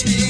Trust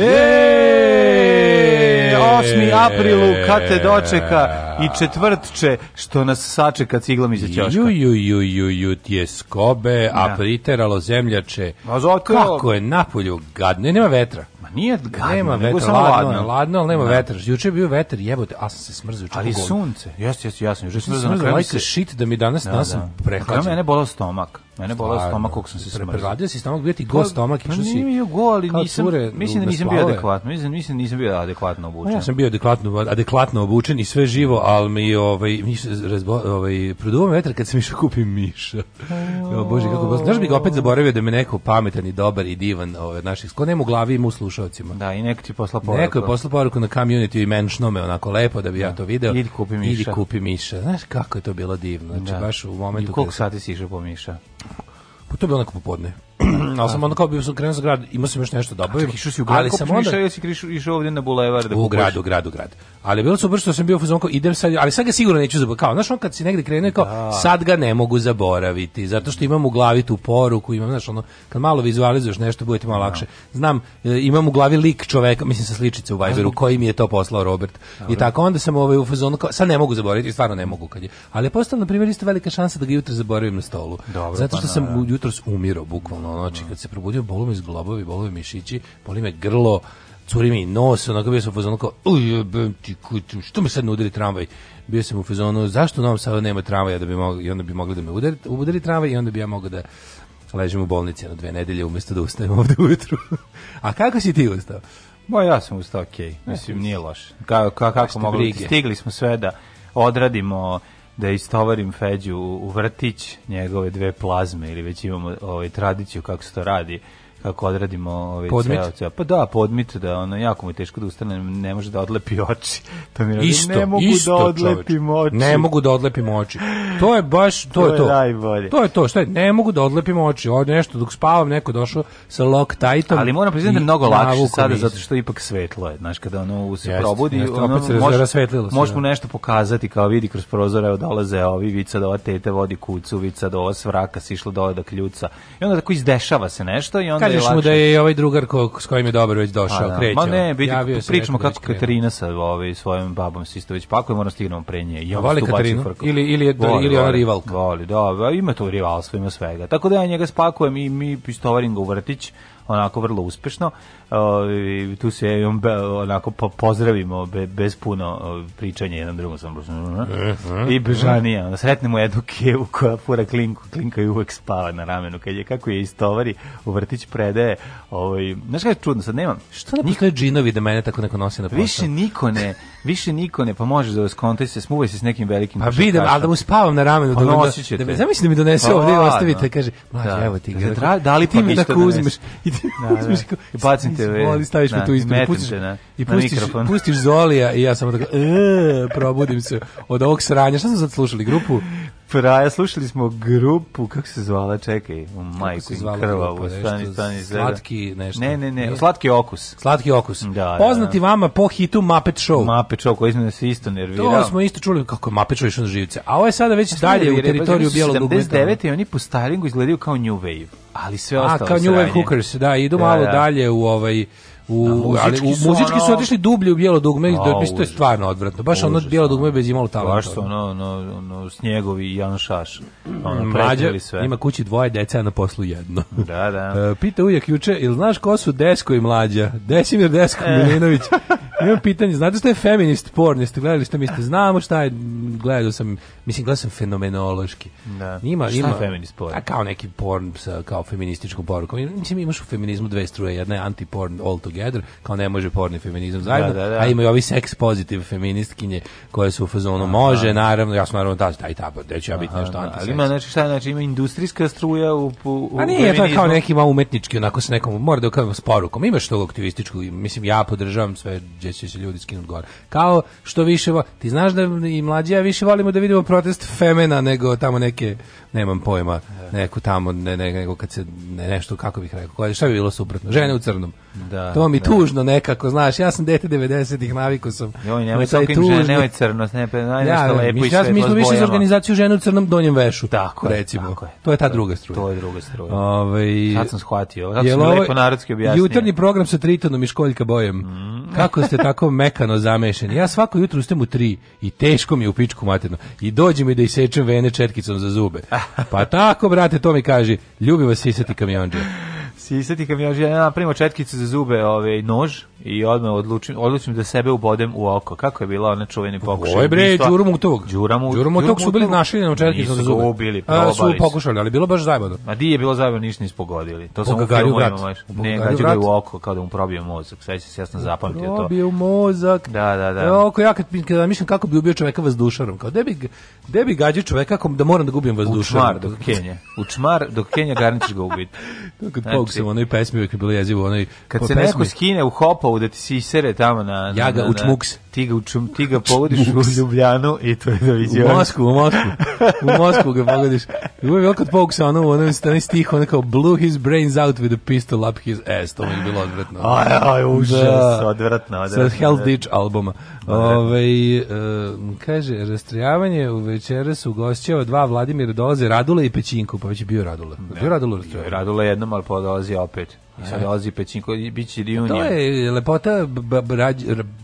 E, 8. aprilu kad te dočeka i četvrtče što nas sačeka ciglom iz ćoška. Ju, ju, ju, ju, ju, je skobe, ja. a da. priteralo zemljače. A zato... Kako je na polju gadno, nema vetra. Ma nije gadno, nema vetra, samo ladno. Ladno, ladno ali nema da. vetra. Juče je bio vetar, jebote, a sam se smrzio. Ali sunce. Jeste, jeste, jasno. Juče sam smrzio, smrzio like se... shit da mi danas da, nas da. prehlađen. mene bolao stomak. Mene bolao stomak kako sam se smrzio. Preladio si stomak, bio ti go pa, stomak i što pa si... Nije go, ali nisam, ture, mislim da nisam bio adekvatno. Mislim, mislim da nisam bio adekvatno pa obučen. Ja sam bio adekvatno, adekvatno obučen i sve živo, ali mi ovaj miš razbo, ovaj produvam vetar kad se miša kupi miša. Jo bože kako baš znaš bi ga opet zaboravio da me neko pametan i dobar i divan ovaj naših sko nema u glavi i mu slušaocima. Da, i neko ti posla poruku. Neko je posla poruku na community i menšno me onako lepo da bi ja da. to video. Idi kupi miša. Idi kupi miša. Znaš kako je to bilo divno. Znači da. baš u momentu. I koliko sati si išao po miša? Pa to je bilo onako popodne. ali sam onda kao bio sam krenuo za grad, imao sam još nešto da obavim. Išao si u grad, ali sam onda išao si kriš, išao ovde na bulevar da u gradu, gradu, grad. Ali bilo super što sam bio fuzon kao idem sad, ali sad ga sigurno neću zaboraviti. Kao, znaš, on kad si negde krenuo kao da. sad ga ne mogu zaboraviti, zato što imam u glavi tu poruku, imam znaš ono kad malo vizualizuješ nešto bude ti malo da. lakše. Znam, e, imam u glavi lik čoveka, mislim sa sličice u Viberu koji mi je to poslao Robert. Dobre. I tako onda sam ovaj u fazonu kao sad ne mogu zaboraviti, stvarno ne mogu kad je. Ali je postalo na primjer isto velika šansa da ga jutro zaboravim na stolu. Dobre, zato što pa, sam jutros umirao bukvalno ono, znači kad se probudio bolu me iz globovi, bolu me mišići, boli me grlo, curi mi nos, onako bio sam u fazonu kao, ujebem ti kuću, što me sad ne udari tramvaj? Bio sam u fazonu, zašto u Novom Sadu nema tramvaja da bi mogli, i onda bi mogli da me udari, udari tramvaj i onda bi ja mogao da ležim u bolnici na dve nedelje umesto da ustajem ovde ujutru. A kako si ti ustao? Ba, ja sam ustao okej, okay. mislim, nije loše. Ka, ka, kako mogu, stigli smo sve da odradimo da istovarim Feđu u vrtić njegove dve plazme ili već imamo ovaj, tradiciju kako se to radi kako odradimo ovaj podmit. Ceo, ceo. Pa da, podmit, da ono, jako mu je teško da ustane, ne može da odlepi oči. To pa mi radi, isto, ne mogu da isto, da odlepim čoveč. oči. Ne mogu da odlepim oči. To je baš, to, to je, je to. Najbolje. To je to, šta je, ne mogu da odlepim oči. Ovde nešto dok spavam, neko došao sa lock tightom. Ali moram priznati da mnogo lakše sada, zato što ipak svetlo je. Znaš, kada ono se Jeste, probudi, nešto, ono, opet se može, može da. mu nešto pokazati, kao vidi kroz prozor, evo dolaze ovi, vica da ova tete vodi kucu, vica da ova svraka sišla dole da kljuca. I onda tako izdešava se nešto i onda kažeš mu da je ovaj drugar ko, s kojim je dobro već došao, pa da. kreće. Ma ne, vidi, pričamo kako Katarina sa ovaj, svojim babom Sisto već pakuje, moramo stignemo pre nje. Ja voli Katarinu, ili, ili, je, voli, ili ona rivalka. Voli, da, ima to rivalstvo, ima svega. Tako da ja njega spakujem i mi pistovarim ga u vrtić, onako vrlo uspešno. Ovi, tu se on onako po, pozdravimo be, bez puno pričanja jedan drugom sam mhm. i bežanija onda sretnemo jednu kevu koja fura klinku klinka i uvek spava na ramenu kad je kako je istovari u vrtić prede, ovaj znaš kako je čudno sad nemam što ne postoje džinovi da mene tako neko nosi na posao više niko ne više niko ne pa možeš da skontaj se smuvaj se s nekim velikim pa vidim al da mu spavam na ramenu pa da, da, da, da zamisli da mi donese pa ovde i da. ostavite kaže mlađe evo ti da, da, da li ti mi da uzmeš i ti da, uzmeš da. i bacim te. E, voli ovaj, staviš me da, tu ispred, pustiš, da, na, i pustiš, na pustiš Zolija i ja samo tako, e, probudim se od ovog sranja. Šta smo sad slušali? Grupu? Praja, slušali smo grupu, kako se zvala, čekaj, u majku im krvavu, stani, stani, Slatki nešto. Ne, ne, ne, slatki okus. Slatki okus. Da, da, Poznati da. vama po hitu Muppet Show. Muppet Show, koji smo se isto nervirao. To smo isto čuli, kako je Muppet Show išao na živce. A ovo je sada već pa dalje u pa teritoriju bijelog gubeta. 79. i oni po staringu izgledaju kao New Wave, ali sve ostalo A, kao New Wave hookers, da, idu da, malo da. dalje u ovaj U, muzički ali u, su muzički ono... su otišli dublje u bijelo dugme, no, da, mislim, to je stvarno odvratno. Baš ono bijelo dugme bez imalo talenta. Baš ono, ono, ono, Snjegovi i Jan Ono, mm, Mlađa, sve. ima kući dvoje dece, na poslu jedno. Da, da. E, pita ujak juče, ili znaš ko su Desko i Mlađa? Desimir Desko, e. Milinović. Imam pitanje, znate što je feminist porn? Jeste gledali što ste Znamo šta je, gledao sam mislim gledao sam fenomenološki. Da. Ima Šta ima feminist porn. A kao neki porn sa kao feminističkom porukom. Mislim imaš u feminizmu dve struje, jedna je anti-porn all together, kao ne može porn i feminizam da, zajedno, da, da, da. a imaju ovi sex positive feministkinje koje su u fazonu Aha. može, naravno, ja sam naravno ta taj ta, da ću ja biti nešto anti. Da. Ali ima znači šta znači ima industrijska struja u, u, u A nije, to kao neki malo umetnički, onako se nekom mora da kao s porukom. Imaš tog aktivističkog, mislim ja podržavam sve gde će se ljudi skinuti gore. Kao što više, ti znaš da i mlađi ja više volimo da vidimo protest Femena, nego tamo neke, nemam pojma, da. neku tamo, ne, ne, nego kad se, ne, nešto, kako bih rekao, šta bi bilo suprotno, žene u crnom. Da, to mi da. tužno nekako, znaš, ja sam dete 90-ih, navikao sam. Joj, nemoj no, ovaj, tokim tužni... žene, crno, ne, ne, ja, lepo i sve Mi smo više za organizaciju žene u crnom donjem vešu, tako recimo. Tako je. To je ta druga struja. To je druga struja. Ove, ovaj, sad sam shvatio, sad sam ovaj lepo narodski objasnio. Jutarnji program sa Tritonom i Školjka Bojem. Mm. Kako ste tako mekano zamešani? Ja svako jutro ustem u tri i teško mi je u pičku materno. I dođe mi da isečem vene četkicom za zube. Pa tako, brate, to mi kaže, ljubi vas sisati kamionđe. Sisati kamionđi, ja napravimo četkicu za zube, ovaj nož i odmah odlučim, odlučim da sebe ubodem u oko. Kako je bila ona čuveni pokušaj? Ovo je bre, Đuro Muktovog. Đuro Muktovog. Đuro su bili našli na četkicu za zube. Nisu ubili, probali. A, su pokušali, ali bilo baš zajebano. Ma di je bilo zajebano, ništa nisu pogodili. To sam u filmu imao. Ne, gađu ga u oko kao da mu probio mozak. Sve se jasno zapamtio to. Probio mozak. Da, da, da. Evo, ako ja kad, kada mislim kako bi ubio čoveka vazdušarom, kao gde bi, gde bi gađu čoveka da moram da gubim vazdušarom. U čmar dok Kenja. U čmar dok Kenja garnićeš ga ubiti. Znači, Tako, se u onoj pesmi uvijek je bilo jezivo, onoj Kad se pesmi. neko skine u hopovu da ti se isere tamo na... na ja ga na, na, učmuks ti ga, učum, ti ga pogodiš u Ljubljanu i to je doviđenje. U Mosku, u Moskvu. U Moskvu ga pogodiš. Uvijek je kod Pogsa, ono, ono je stih, ono kao blew his brains out with a pistol up his ass. To mi je bilo odvratno. Aj, aj, užas, da, odvratno, odvratno. Sa Hell Ditch albuma. Ove, ovaj, e, kaže, rastrijavanje u večera su gošćeva dva Vladimira Doze, Radula i Pećinku, pa već je bio Radula. Ne, bio Radula rastrojavanje. Radula jednom, ali podolazi opet. I sad dolazi Pećinko i bit će reunion. To je lepota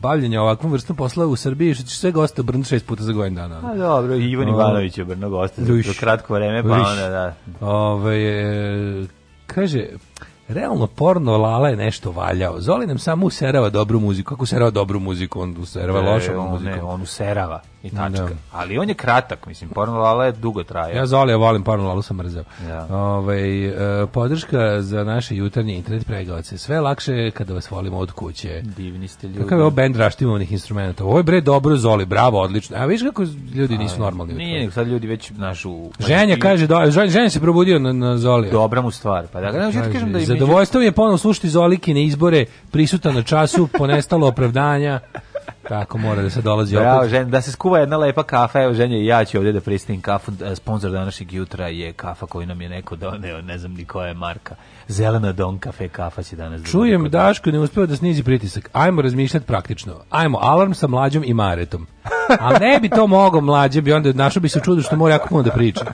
bavljenja ovakvom vrstom posla u Srbiji, što će sve goste obrnuti šest puta za godin dana. A dobro, Ivan Ivanović je obrnuo goste za kratko vreme, pa onda da. Ove, e, kaže, Realno porno Lala je nešto valjao. Zoli nam samo userava dobru muziku. Kako userava dobru muziku? On userava e, lošom muziku. Ne, on userava i tačka. Da. Ali on je kratak, mislim, porno lala je dugo trajao. Ja Zoli ja volim porno lalu sam mrzeo. Ja. Da. Ove, ovaj, e, podrška za naše jutarnje internet pregaoce. Sve lakše kada vas volimo od kuće. Divni ste ljudi. Kakav je ovo band raštimovnih instrumenta. Ovo je bre dobro Zoli, bravo, odlično. A viš kako ljudi pa, nisu normalni. Nije, sad ljudi već našu... Ženja kaže, do, žen, ženja se probudio na, na Zoli. Dobra mu stvar. Pa da, da, da kažem da je... Zadovoljstvo mi je ponovno slušati Zolikine izbore prisutan na času, ponestalo opravdanja. Tako mora da se dolazi Bravo, opet. Žen, da se skuva jedna lepa kafa, evo ženje ja ću ovdje da pristim kafu. E, sponsor današnjeg jutra je kafa koju nam je neko doneo, ne znam ni koja je marka. Zelena Don kafe kafa će danas... Da Čujem da Daško ne uspeva da snizi pritisak. Ajmo razmišljati praktično. Ajmo, alarm sa mlađom i Maretom. A ne bi to mogao mlađe, bi onda našao bi se čudo što mora jako puno da priča.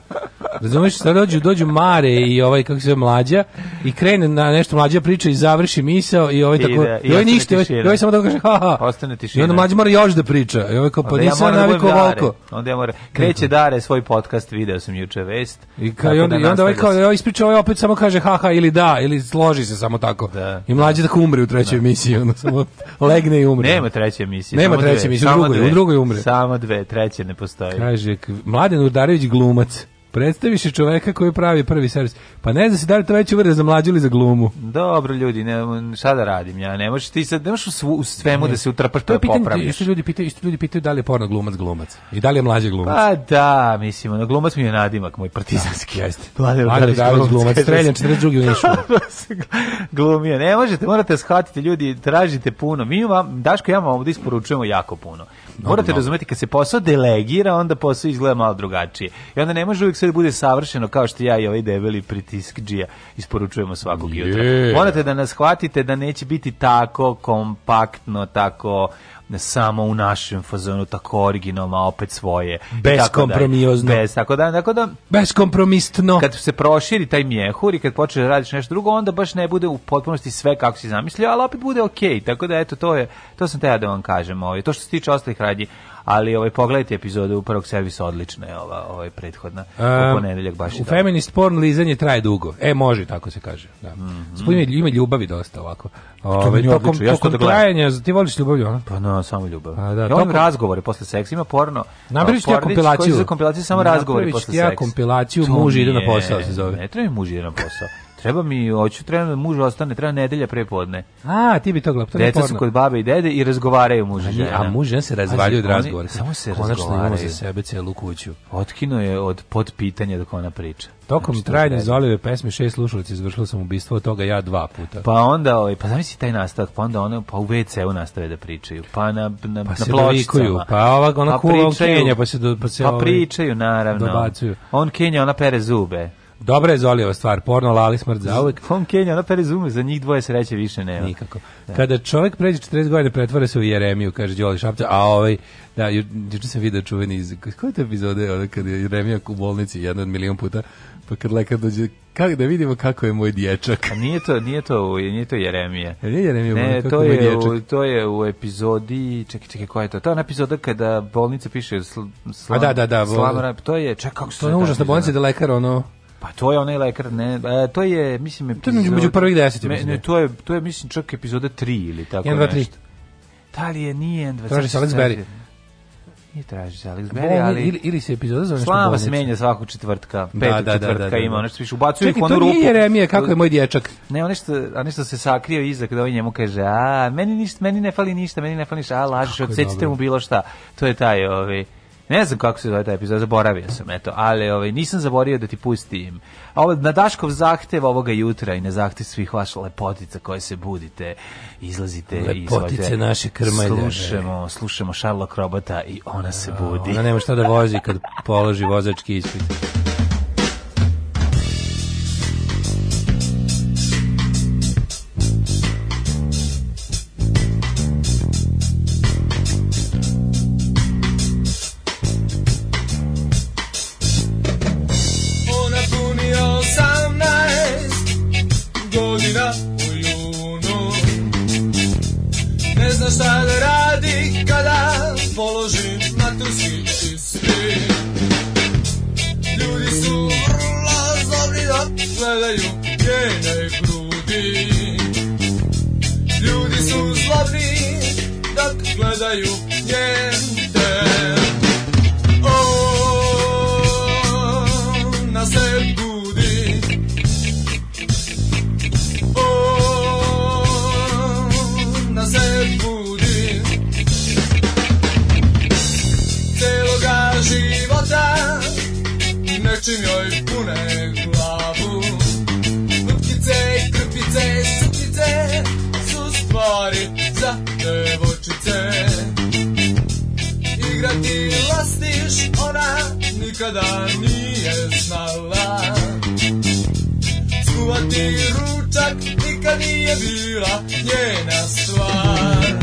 Razumeš, sad dođu, dođu Mare i ovaj, kako se mlađa, i krene na nešto mlađa priča i završi misao i ovaj tako, Ide, i ovaj ništa, ovaj- i ovaj samo tako kaže, ha, ha. Ostane tišina. I onda mlađa mora još da priča. I ovaj kao, pa nisam ja da navikao ovako. Onda ja mora, kreće Dare svoj podcast, video sam juče vest. I, ka, i onda, da i onda ovaj kao, ovaj ispriča, ovaj opet samo kaže, ha, ha, ili da, ili složi se samo tako. Da. I mlađa da. tako umre u trećoj da. emisiji, ono samo legne i umre. Nema treće emisije. Nema treće emisije, u drugoj, u drugoj umre. Samo dve, treće ne postoji. Kaže, Mladen Urdarević glumac. Predstaviš je čoveka koji pravi prvi servis. Pa ne znam se da li to već uvrde za mlađu ili za glumu. Dobro ljudi, ne, šta da radim ja? Ne možeš ti sad, ne možeš svu, u svemu ne. da se utrpaš pa popraviš. Isto ljudi pitaju, isto ljudi pitaju da li je porno glumac glumac i da li je mlađi glumac. Pa da, mislim, na glumac mi je nadimak moj partizanski. Da, jeste. Vlade Vlade glumac, glumac streljan 42. u Nišu. Glumio. Ne možete, morate da shvatiti ljudi, tražite puno. Mi vam Daško ja vam ovde isporučujemo jako puno. Morate razumeti, kad se posao delegira, onda posao izgleda malo drugačije. I onda ne može uvijek sve da bude savršeno, kao što ja i ovaj debeli pritisk džija isporučujemo svakog jutra. Morate da nas shvatite da neće biti tako kompaktno, tako ne samo u našem fazonu tako originalno, a opet svoje. Beskompromiozno. Bez, tako da, tako da... Beskompromistno. Kad se proširi taj mjehur i kad počneš da raditi nešto drugo, onda baš ne bude u potpunosti sve kako si zamislio, ali opet bude okej. Okay. Tako da, eto, to je, to sam te ja da vam kažem. Ovaj. To što se tiče ostalih radnji ali ovaj pogledajte epizodu u prvog servisa odlična je ova ovaj prethodna um, ponedeljak baš u da. feminist porn lizanje traje dugo e može tako se kaže da mm -hmm. ima ljubavi dosta ovako ovaj to tokom, ja tokom trajanja ti voliš ljubav ona pa no samo ljubav A, da, ja tokom... razgovore posle seksa ima porno napraviš ti kompilaciju koji za kompilaciju samo razgovori posle seksa ja kompilaciju muž ide na posao se zove ne treba muž ide na posao Treba mi, hoću, treba da muž ostane, treba nedelja prepodne. A, ti bi to gledao, to Deca porno. su kod babe i dede i razgovaraju muž i žena. A muž se razvalio od razgovora. Samo se Konačno razgovaraju. Konačno za sebe celu kuću. Otkino je od pitanja dok ona priča. Tokom znači, trajanja Zolijeve pesme šest slušalica izvršilo sam ubistvo, od toga ja dva puta. Pa onda, ovaj, pa zamisli taj nastavak, pa onda ona pa u WC-u nastave da pričaju, pa na, na, pa na pločicama. Pa ova, ona pa kula kenja, pa se, do, pa se pa ovaj pričaju, naravno. Dobacuju. On kenja, ona pere zube. Dobra je Zolijeva stvar, porno lali smrt za da, uvek. Fon Kenja, ona perizume, za njih dvoje sreće više nema. Nikako. Da. Kada čovjek pređe 40 godina, pretvara se u Jeremiju, kaže Đoli Šapca, a ovaj, da, ju, juče sam video čuveni iz, koje to epizode, ono, kada je Jeremija u bolnici jedan od milion puta, pa kad lekar dođe, kako da vidimo kako je moj dječak. A nije to, nije to, nije to Jeremija. E, nije Jeremija, ne, to je, moj je u, to je u epizodi, čekaj, čekaj, koja je to? To je epizoda kada bolnica piše sl, slam, a da, da, da, slam, to je, čekaj, kako se to je? To je da lekar, ono, Pa to je onaj lekar, ne, e, to je, mislim, epizod... To je među prvih deset, me, ne, da to je, to je, mislim, čak epizoda 3 ili tako 1, 2, 3. nešto. Da li je, nije, 1, 2, 3. Traži se Alex Berry. Nije traži se Alex Berry, ali... Ili, ili se epizoda zove nešto Slava se menja svakog četvrtka, da, petog da, da, četvrtka da, da, da, ima, nešto više, ubacuju ih onu rupu. Čekaj, to nije Jeremija, kako je moj dječak. Ne, on nešto, a što se sakrio iza kada ovaj njemu kaže, a, meni, ništa, meni ne fali ništa, meni ne fali ništa, a, lažeš, odsecite mu bilo šta. To je taj, ovaj... Ne znam kako se zove taj epizod, zaboravio sam, eto, ali ovaj, nisam zaborio da ti pustim. A ovaj, na Daškov zahtev ovoga jutra i na zahtev svih vaša lepotica koje se budite, izlazite lepotice i Lepotice naše krmalje. Slušamo, slušamo Sherlock Robota i ona se budi. Ona nema šta da vozi kad položi vozački ispit. nikada nije znala Skuvati ručak nikad nije bila njena stvar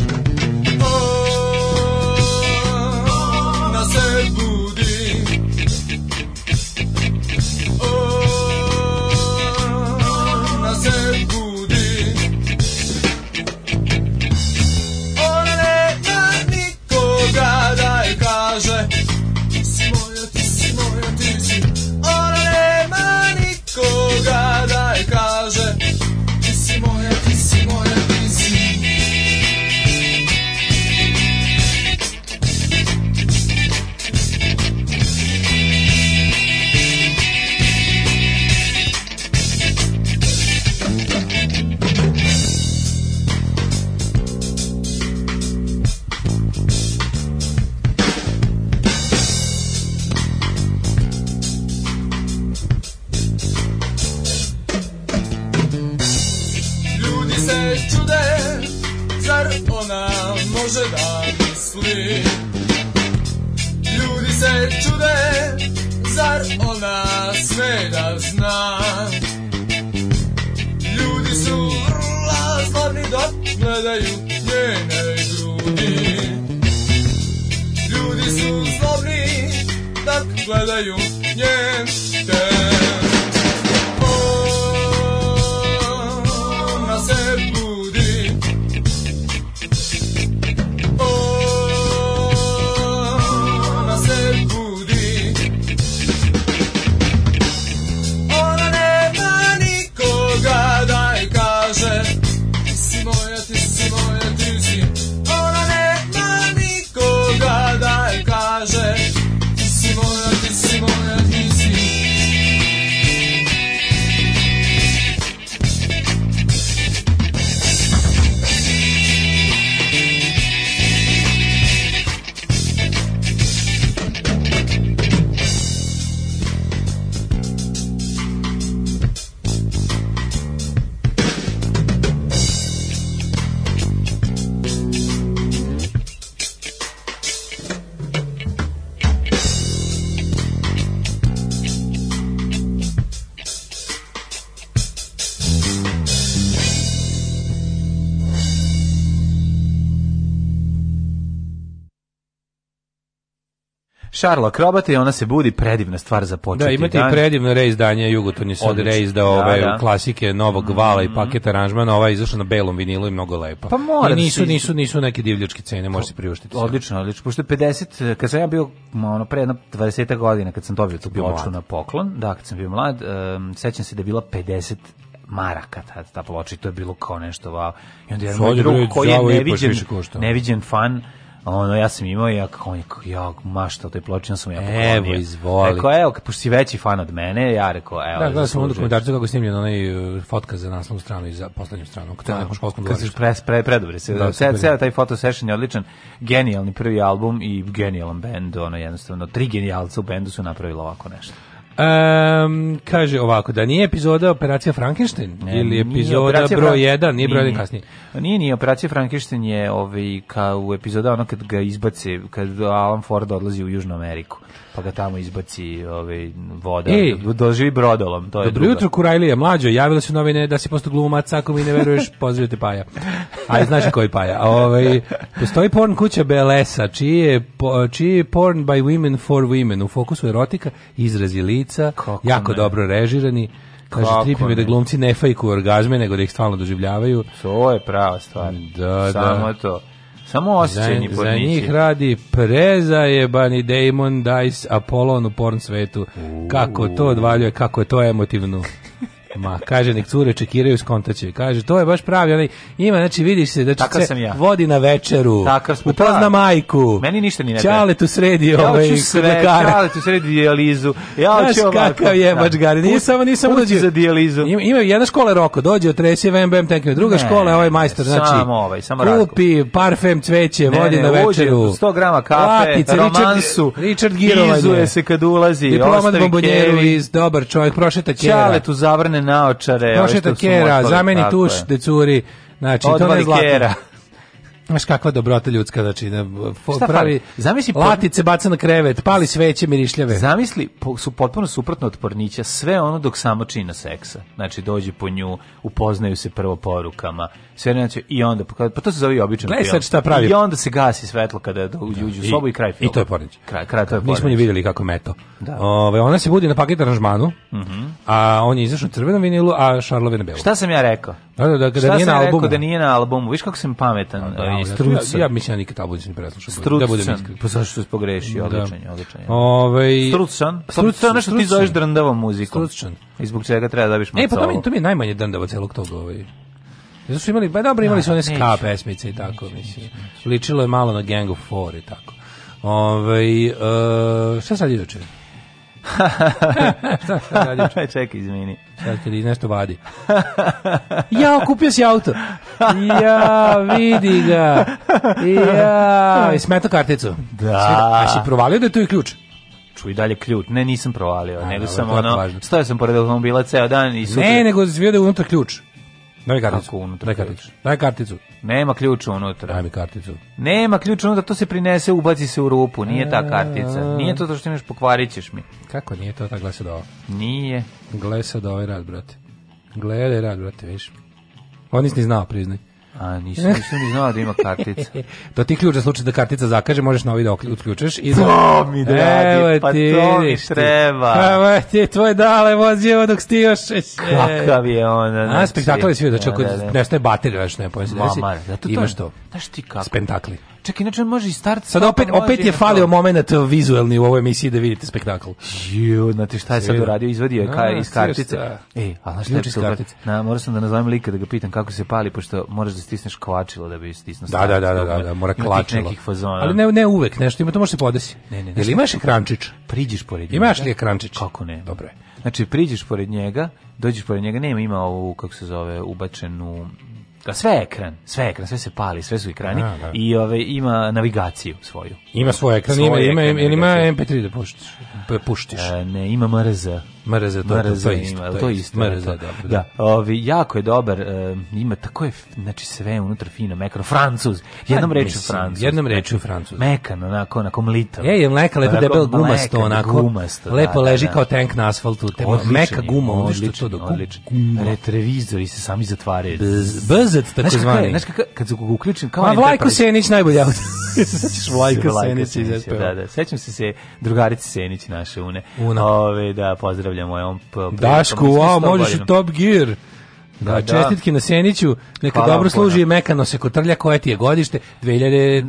Šarlo Akrobata i ona se budi predivna stvar za početi Da, imate dan. i predivno reizdanje Jugoton je sad reizdao da, ove da, da. klasike Novog mhm. vala mm -hmm. i paket aranžmana, ova je izašla na belom vinilu i mnogo lepa. Pa mora. I da nisu, si... nisu, nisu neke divljačke cene, može pa se priuštiti. Odlično, odlično. Pošto je 50, kad sam ja bio ono, pre jedno 20 godina, kad sam dobio tu ploču na poklon, da, kad sam bio mlad, um, sećam se da je bila 50 maraka ta, ta ploča i to je bilo kao nešto wow. I onda je moj drug koji je neviđen, neviđen fan ono, ja sam imao i ja kako on je, ja mašta, toj pločina sam ja poklonio. Evo, izvoli. Rekao, evo, pošto si veći fan od mene, ja rekao, evo. Da, da sam onda komentarcu kako je snimljen onaj e, fotka za naslovnu stranu i za poslednju stranu, kada je da, školskom dvorištu. Kada se pre, predobri se, da, cel taj foto session je odličan, genijalni prvi album i genijalan bend, ono jednostavno, tri genijalca u bendu su napravili ovako nešto. Um, kaže ovako, da nije epizoda Operacija Frankenstein ili epizoda broj 1, nije broj 1 kasnije. Pa nije, nije, Operacija Frankenstein je ovaj, kao epizoda ono kad ga izbace, kad Alan Ford odlazi u Južnu Ameriku pa ga tamo izbaci ovaj voda e, doživi brodolom to je dobro jutro Kurajlija mlađe javila se novine da se posto glumac ako mi ne veruješ pozdravite Paja aj znaš koji Paja ovaj postoji porn kuća Belesa čije je čiji je porn by women for women u fokusu erotika izrazi lica Kako jako ne? dobro režirani Kaže, tripi mi da glumci ne fajku orgazme, nego da ih stalno doživljavaju. To je prava stvar. Da, da. Samo da. to. Samo osjećaj Za, za njih radi prezajebani Damon Dice Apollon u porn svetu. Kako to odvaljuje, kako je to emotivno. Ma, kaže, nek cure čekiraju, skontaće. Kaže, to je baš pravi, onaj, ima, znači, vidiš se, znači, Takav sam ja. vodi na večeru. Takav smo, Upozna pa. majku. Meni ništa ni ne treba. Čale tu sredi ja ovaj, hoću sve, čale tu sredi dijalizu. Ja hoću Znaš ovako. kakav je, da. bačgari, nije samo, nisam dođe. za dijalizu. Ima, ima jedna škola roko, dođe, od vem, bem, tenkne. Druga ne, škola, ovaj majster. znači, samo ovaj, samo kupi parfem, cveće, ne, vodi ne, na večeru. 100 grama kafe, Latice, romansu, Richard, Richard Izuje se kad ulazi, ostavi kej. Diploma iz dobar čovjek, prošeta kjera. Čale tu zavrne naočare, one naočare. Noše Kera, zameni tuš, decuri. Znači, Odvali to ne Kera. Znaš kakva dobrota ljudska, znači, da pravi, zamisli, latice baca na krevet, pali sveće mirišljave. Zamisli, po, su potpuno suprotno od pornića, sve ono dok samo čina seksa. Znači, dođe po nju, upoznaju se prvo porukama, sve znači, i onda, pa-, pa to se zove i običan Gledaj sad šta pravi. I onda se gasi svetlo kada da. uđu u sobu i, kraj filma. I to je pornić. Kraj, kraj, to je pornić. Nismo ni vidjeli kako meto. Da. Ove, ona se budi na paket aranžmanu, uh mhm. -huh. a on je izašao crvenom vinilu, a Šarlove na belu. Šta sam ja rekao? Da, da, da, da, Šta nije sam na rekao albumu. da nije na albumu? Viš kako sam pametan pa da, i e, struca. Ja, ja mislim da nikad album nisam preslušao. Struca. Da budem iskren. Pa zašto si pogrešio? Da. Odličan je, odličan je. Ovaj Strucan. Pa Strucan, nešto ti zoveš drndavom muzikom. Strucan. I zbog čega treba da biš E, pa to mi, to mi je najmanje drndava celog toga. Ovaj. Zato su imali, ba, pa dobro, imali su one da, ska pesmice i tako, mislim. Ličilo je malo na Gang of Four i tako. Ove, ovaj, uh, šta sad iduće? šta, šta radiš? Čekaj, izmini. Sad kad nešto vadi. ja, kupio si auto. Ja, vidi ga. Ja, i smeto karticu. Da. Svira. A provalio da je tu i ključ? čuj dalje ključ. Ne, nisam provalio, A, nego sam ono, važno. stojao sam pored automobila ceo dan i super. Ne, nego zvio da unutra ključ. Daj karticu. Unutra daj karticu. Daj karticu. Nema ključa unutra. Daj mi karticu. Nema ključa unutra, to se prinese, ubaci se u rupu. Nije ta kartica. Nije to to što imaš, pokvarit ćeš mi. Kako nije to ta glesa do Nije. Glesa do ovaj rad, brate. Gledaj rad, brate, viš. On nisi ni znao, priznaj. A nisam, nisam ni znao da ima kartica. to ti ključ za slučaj da kartica zakaže, možeš novi da uključiš. I za... To mi dragi, pa ti, to mi treba. Evo ti, tvoje dale vozi evo dok ti još... E, Kakav je ona. A, znači. spektakl je svi, znači, da čak da, da. nestaje baterija, još ne povijem se. Mamar, zato da to Imaš to. Znaš ti kako? Spentakli čak inače može i start. Sad opet opet je falio momenat vizuelni u ovoj emisiji da vidite spektakl. Jo, znate šta je sad uradio? Izvadio je kaj iz kartice. Ej, a znaš šta je Na, moram sam da nazovem lika da ga pitam kako se pali pošto moraš da stisneš kvačilo da bi stisnuo. Da, da, da, da, da, mora klačilo. Nekih fazona. Ali ne ne uvek, nešto ima to može se podesi. Ne, ne, Jel imaš ekrančić? Priđeš pored njega. Imaš li ekrančić? Kako ne? Dobro je. Znači priđeš pored njega, dođeš pored njega, nema ima ovu kako se zove ubačenu Da. Sve ekran, sve ekran, sve se pali, sve su ekrani da, da. i ove, ovaj, ima navigaciju svoju. Ima svoj ekran, svoj ima, ekran, ima, ima, ima MP3 da puštiš. puštiš. E, ne, ima MRZ. Mrze to, mrze, to, je isto, ima, to je isto. Mrze, to. dobro. Da. da, ovi, jako je dobar, uh, ima tako je, znači sve unutra fino, mekano, francuz, pa jednom rečju francuz. Jednom rečju francuz. Mekano, onako, onako mlito. Je, je mleka, lepo debel gumasto, onako. Gumasto, da, lepo da, leži kao tank na asfaltu, te odličan, meka guma, odlično to dok guma. Retrovizori se sami zatvaraju. Brzet tako zvani. Znaš kako, kad su uključim, kao... Ma Vlajko Senić najbolje Sećaš Vlajko Senić iz Da, da, sećam se se drugarice Senić naše une. Ove, da, pozdravljam zadovoljan mojom Daško, wow, možeš i Top Gear. Da, da, da, čestitke na Seniću, neka Hvala dobro služi i mekano se kotrlja, koje ti je godište? 2009.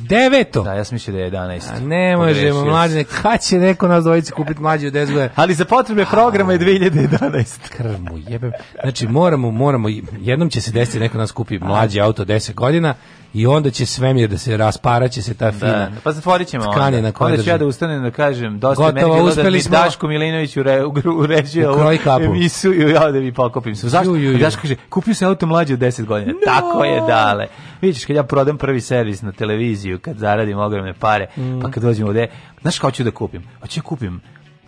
Deveto. Da, ja sam mislio da je 11. A ne možemo, mlađe, kad će neko nas dvojice kupiti mlađe od 10 Ali za potrebe programa je 2011. Krmu jebem. Znači, moramo, moramo, jednom će se desiti da neko nas kupi mlađi auto 10 godina i onda će svemir da se rasparaće se ta da, fina. Da, pa zatvorićemo ćemo tkane onda. na Onda ću ja da ustanem da kažem dosta Gotovo, meni bilo da mi smo... Daško Milinović u re, u, u reži ovu i ja da mi pokopim se. Zašto? Ju, ju, ju. Daško kaže kupio se auto mlađe od 10 godina. No. Tako je dale. Vidiš kad ja prodam prvi servis na televiziju kad zaradim ogromne pare, mm. pa kad dođem ovde, znaš kako ću da kupim? Hoću da kupim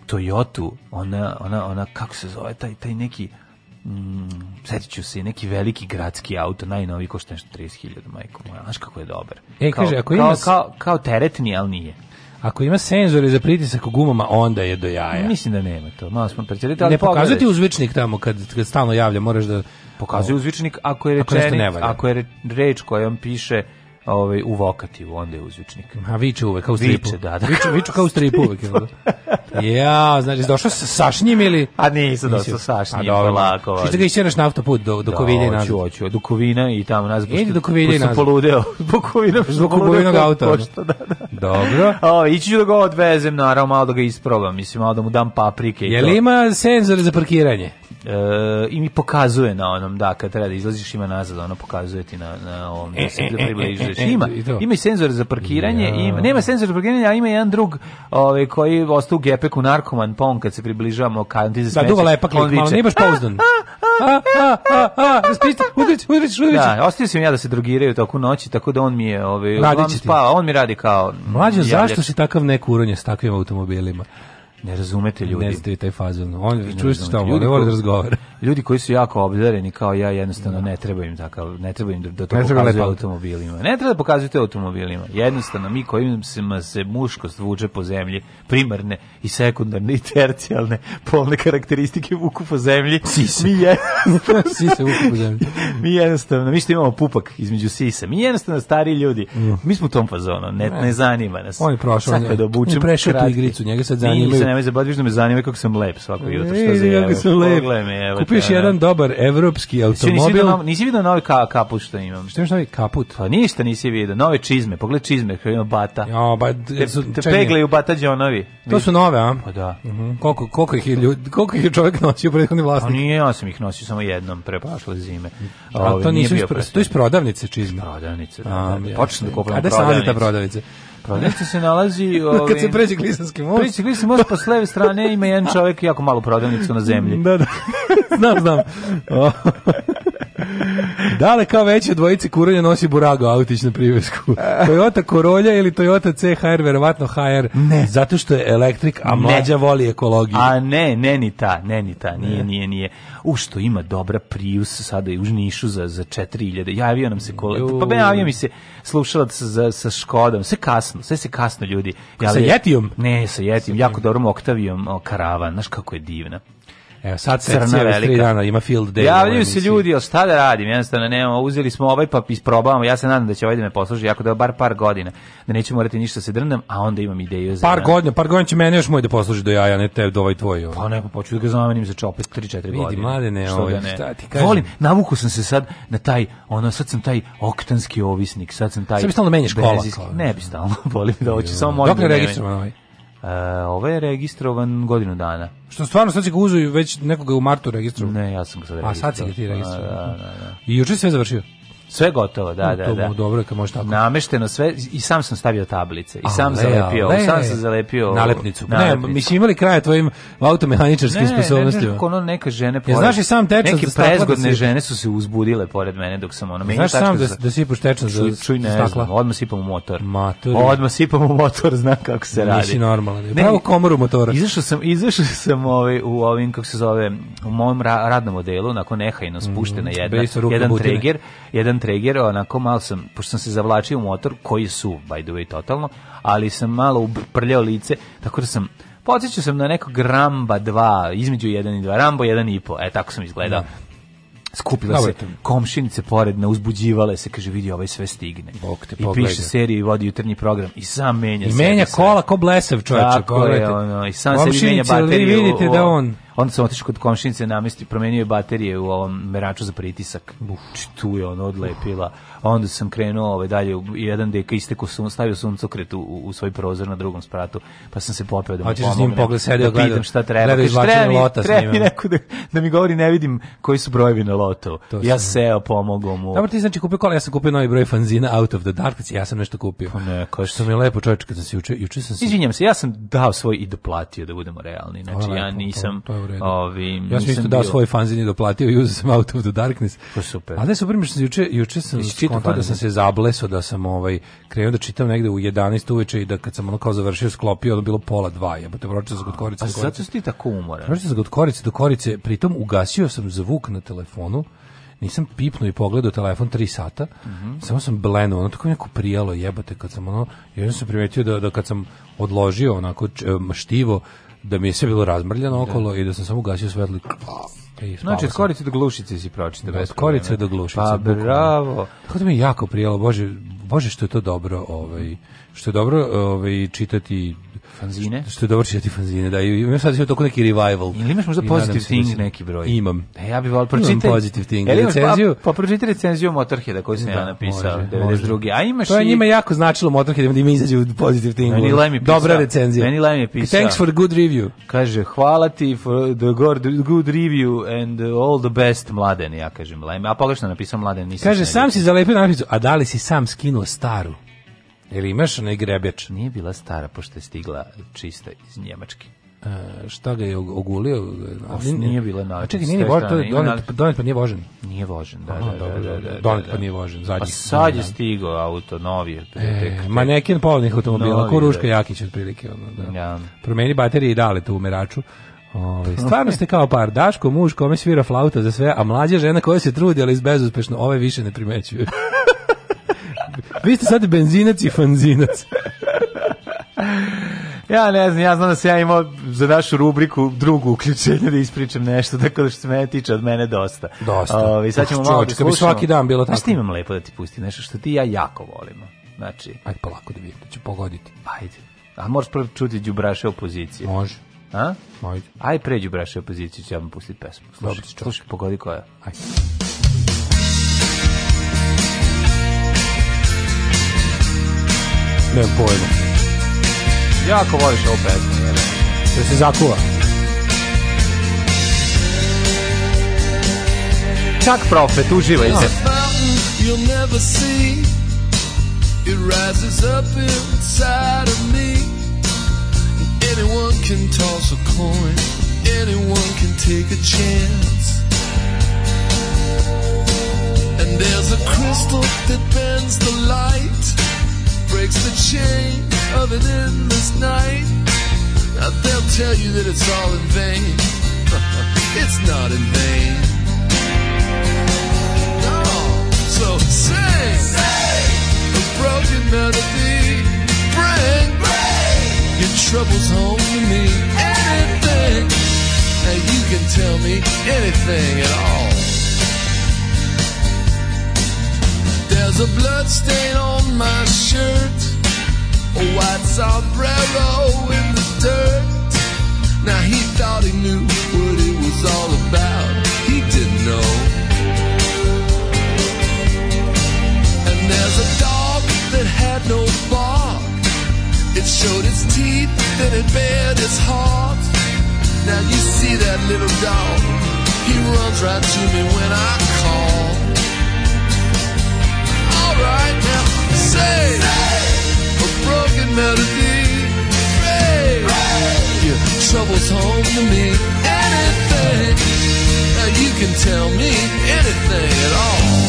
Toyotu, ona, ona, ona, kako se zove, taj, taj neki, mm, setit ću se, neki veliki gradski auto, najnovi, košta nešto 30.000, majko moja, znaš kako je dobar. E, kao, kaže, ako ima... Kao, kao, kao teretni, ali nije. Ako ima senzore za pritisak u gumama, onda je do jaja. Mislim da nema to. Malo smo predsjedili, ali ne pokazuje ti uzvičnik tamo kad, kad stalno javlja, moraš da pokazuje uzvičnik ako je rečenica, ako, ako, je reč kojom piše ovaj u vokativu onda je uzvičnik. A viče uvek kao u stripu. Viče, da, da. Viče, viče kao u stripu uvek. Da? ja, znači došao sa sašnjim ili A ne, nisi došao sa sašnjim, pa dobro, lako. Što ga išćeš na autoput do do da, Kovilja i nazad. Hoću, do Kovina i tamo nazad. Idi do Kovilja i nazad. Poludeo. Do Kovina, zbog Kovinog auta. Pošto, da, da. Dobro. O, ići ću da ga odvezem, na malo da ga isprobam, mislim malo da mu dam paprike i Jel ima senzor za parkiranje? e, i mi pokazuje na onom, da, kad treba da izlaziš ima nazad, ono pokazuje ti na, na ovom, e, da se e, približuješ. E, e, ima, ima i senzor za parkiranje, ja. ima, nema senzor za parkiranje, a ima jedan drug ovaj, koji ostao u gepeku narkoman, pa on kad se približavamo, kad ti se da, duva lepak, on malo, nije baš pouzdan. A, a, a, a, udrić, udrić, udrić. Da, ostio sam ja da se drogiraju toku noći, tako da on mi je, ovaj, on spava, on mi radi kao... Mlađe, mm, zašto si takav neko uronje s takvim automobilima? Ne razumete ljudi. Ne znate taj fazon. On čuje šta on voli da razgovara. Ljudi koji su jako obdareni kao ja jednostavno ne treba im takav, ne treba im da, da to pokazuju automobilima. Ne treba da pokazujete automobilima. Jednostavno mi koji se se muškost vuče po zemlji, primarne i sekundarne i tercijalne polne karakteristike vuku po zemlji. Sise. Mi je sise vuku po zemlji. mi jednostavno, mi što imamo pupak između sisa. Mi jednostavno stari ljudi. Mm. Mi smo u tom fazonu, ne, ne, ne zanima nas. On je prošao, on je, da obučem, on prešao tu igricu, njega sad zanima nemoj zabaviti, što da me zanima kako sam lep svako jutro. Što za kako sam lep. Me, evo, Kupiš jedan dobar evropski automobil. Nisi vidio novi ka, kaput što imam. Što imaš novi kaput? Pa ništa nisi vidio. Nove čizme, pogledaj čizme koje ima bata. Ja, ba, te, te pegle bata džonovi. To su nove, a? Pa da. Uh mhm. -huh. koliko, koliko, ih je ljudi, koliko ih je čovjek nosio prethodni pa vlasnik? A nije, ja sam ih nosio samo jednom pre prošle zime. A to ovaj, nisu ispro, to iz prodavnice čizme. Prodavnice, da. da, da, da, da, da, da, da, da, da, da, prodavnici znači, znači, se nalazi... Ovi, Kad se pređe Glisanski most. Pređe Glisanski most, pa s leve strane ima jedan čovjek jako malu prodavnicu na zemlji. Da, da. znam, znam. Dale kao veće dvojice kurulja nosi burago autić na privesku. Toyota Corolla ili Toyota CHR, verovatno HR. Ne. Zato što je elektrik, a mlađa ne. voli ekologiju. A ne, ne ni ta, ne ni ta, nije, ne. nije, nije. U što ima dobra Prius sada u Nišu za, za 4000. Javio nam se kolega, pa javio mi se slušala za, sa Škodom. Sve kasno, sve se kasno ljudi. Ja, sa Jetijom? Ne, sa Jetijom, jako dobrom Oktavijom o, karavan, znaš kako je divna. Evo, sad se tri dana, ima field day. Javljaju se ljudi, ali šta da radim, jednostavno nemamo, uzeli smo ovaj pa isprobavamo, ja se nadam da će ovaj da me posluži, jako da bar par godina, da neću morati ništa da se drndam, a onda imam ideju za... Par godina, par godina će mene još moj da posluži do jaja, ne te do ovaj tvoj. Ovaj. Pa ne, pa poču da ga zamenim za čopet 3-4 godine. Vidi, mlade ne, što ovaj, da ne? šta ti kažem. Volim, navuku sam se sad na taj, ono, sad sam taj oktanski ovisnik, sad sam taj... Sad bi stalno da menjaš kola. Ne bi stalno, volim da hoću, samo molim. Dok ne registrovan ovaj? E, ovaj je registrovan godinu dana. Što stvarno sad si ga uzuju već nekoga u martu registrovao? Ne, ja sam ga sad registrovao. A sad si ga ti registrovao. Da, da, da. I juče sve završio? Sve gotovo, da, da, da. Dobro, kad može tako. Namešteno sve i sam sam stavio tablice i A, sam zalepio, le, sam sam zalepio nalepnicu. nalepnicu. Ne, mislim imali kraj tvojim automehaničarskim sposobnostima. Ne, ne, ono neka žene pored. Ja, znaš i sam tečan neke da da prezgodne žene su se uzbudile pored mene dok sam ona Znaš sam da da sipaš tečan za čuj da ne, znam, odmah sipam u motor. Matur. Odmah sipam u motor, znam kako se radi. Nisi normalan. Ne, pravo komoru motora. Izašao sam, izašao sam ovaj u ovim kako se zove u mom radnom modelu, nakon nehajno spuštena mhm, jedna, jedan trigger, jedan jedan treger, onako malo sam, pošto sam se zavlačio u motor, koji su, by the way, totalno, ali sam malo uprljao lice, tako da sam, podsjećao sam na nekog Ramba 2, između 1 i 2, Rambo 1 i po, e, tako sam izgledao. Da. Skupila Dobre, se komšinice pored, uzbuđivale se, kaže, vidi, ovaj sve stigne. Bog te I pogleda. piše seriju i vodi jutarnji program. I sam menja I menja kola sve. ko blesav čovječa. Tako je, ono, i sam se menja baterije. Komšinice, vidite da on... Onda sam otišao kod komšinice namesti, promenio je baterije u ovom meraču za pritisak. Znači, tu je ono odlepila. Onda sam krenuo ovaj, dalje, jedan deka isteko sam stavio suncokret u, u, svoj prozor na drugom spratu, pa sam se popeo da mu Hoćeš pomognem. Da s njim da pogled sedeo, da gledam, šta treba. Gledao treba mi, lota treba mi da, da, mi govori, ne vidim koji su brojevi na lotu. ja sam... seo, pomogao mu. Dobro, ti znači kupio kola, ja sam kupio novi broj fanzina Out of the Dark, ja sam nešto kupio. Pa ne, kao što mi je lepo čovječ, kad sam se juče, juče sam se... Izvinjam se, ja sam dao svoj i doplatio, da budemo realni. Znači, ja nisam... To je redu. Ovi, ja sam isto dao svoj fanzin doplatio i uzeo sam Out of the Darkness. To super. A ne super, mi sam juče, juče sam skontao da sam se zableso, da sam ovaj, krenuo da čitam negde u 11 uveče i da kad sam ono kao završio, sklopio, ono bilo pola dva, jebote, pročio sam kod korice. A zato si ti tako umoran? Pročio sam kod korice do korice, pritom ugasio sam zvuk na telefonu, nisam pipnuo i pogledao telefon 3 sata, mm -hmm. samo sam blenuo, ono tako neko prijalo jebate kad sam ono, jedno sam primetio da, da kad sam odložio onako štivo, da mi je sve bilo razmrljano da. okolo i da sam samo ugasio svetlo i pa, i znači, od korice do glušice si pročitao. Da, od korice do glušice. Pa, bravo. Tako da mi je jako prijelo, Bože, Bože što je to dobro, ovaj, što je dobro ovaj, čitati Fanzine? Što je dobro čitati fanzine, da. I imam sad sve toko neki revival. Ili imaš možda da positive thing neki broj? Imam. E, ja bih volio pročitati. Imam positive thing. Ili recenziju? Pa, pa pročitati recenziju Motorheada koju sam ja da, napisao, može, 92. Može. A imaš to je i... njima jako značilo Motorhead da mi izađe u positive thing. Meni Lem pisao. Dobra recenzija. Meni Lem je pisao. Thanks for the good review. Kaže, hvala ti for the good, review and all the best mladen, ja kažem Lem. A pogrešno napisao mladen, nisam. Kaže, sam si zalepio napisao, a da li si sam skinuo staru? Ili imaš onaj grebeč? Nije bila stara, pošto je stigla čista iz Njemačke. E, šta ga je ogulio? Osn, nije bila na. Čekaj, nije vožen, to je donet, donet pa nije vožen. Nije vožen, da, Aha, da, da, da, da, da, Donet pa da. nije vožen, zadnji. A pa sad je stigao auto novi, e, tek. Maneken polovnih automobila, novi, Kuruška da. Jakić otprilike, ono, da. Ja. Promeni baterije i dale to meraču. Ove, ovaj, stvarno ste kao par, Daško, muž kome svira flauta za sve, a mlađa žena koja se trudi, ali bezuspešno, ove više ne primećuju. Vi ste sad benzinac i fanzinac. Ja ne znam, ja znam da sam ja imao za našu rubriku drugu uključenje da ispričam nešto, tako da što se mene tiče od mene dosta. Dosta. Ovi, ovaj, sad ćemo malo da bi svaki dan bilo tako. Šta imam lepo da ti pusti nešto što ti ja jako volimo. Znači... Ajde polako da vidim, da ću pogoditi. Ajde. A moraš prvo čuti Đubraše opozicije. Može. A? Može. Ajde pre Đubraše opozicije ću ja vam pustiti pesmu. Slušaj, Dobro, slušaj, pogodi koja. Ajde. Ne pojma. Jako voliš ovu pesmu, jer... Da se zakuva. Čak profet, uživajte. You'll never see It rises up inside of me Anyone can toss a coin Anyone can take a chance And there's a crystal that bends the light breaks the chain of an endless night. Now they'll tell you that it's all in vain. it's not in vain. No, oh, so sing, sing. a broken melody. Bring, Bring your troubles home to me. Anything, now you can tell me anything at all. There's a blood stain on my shirt, a white sombrero in the dirt. Now he thought he knew what it was all about. He didn't know. And there's a dog that had no bark. It showed its teeth then it bared its heart. Now you see that little dog. He runs right to me when I call. Say, a broken melody. your trouble's home to me. Anything. Now you can tell me anything at all.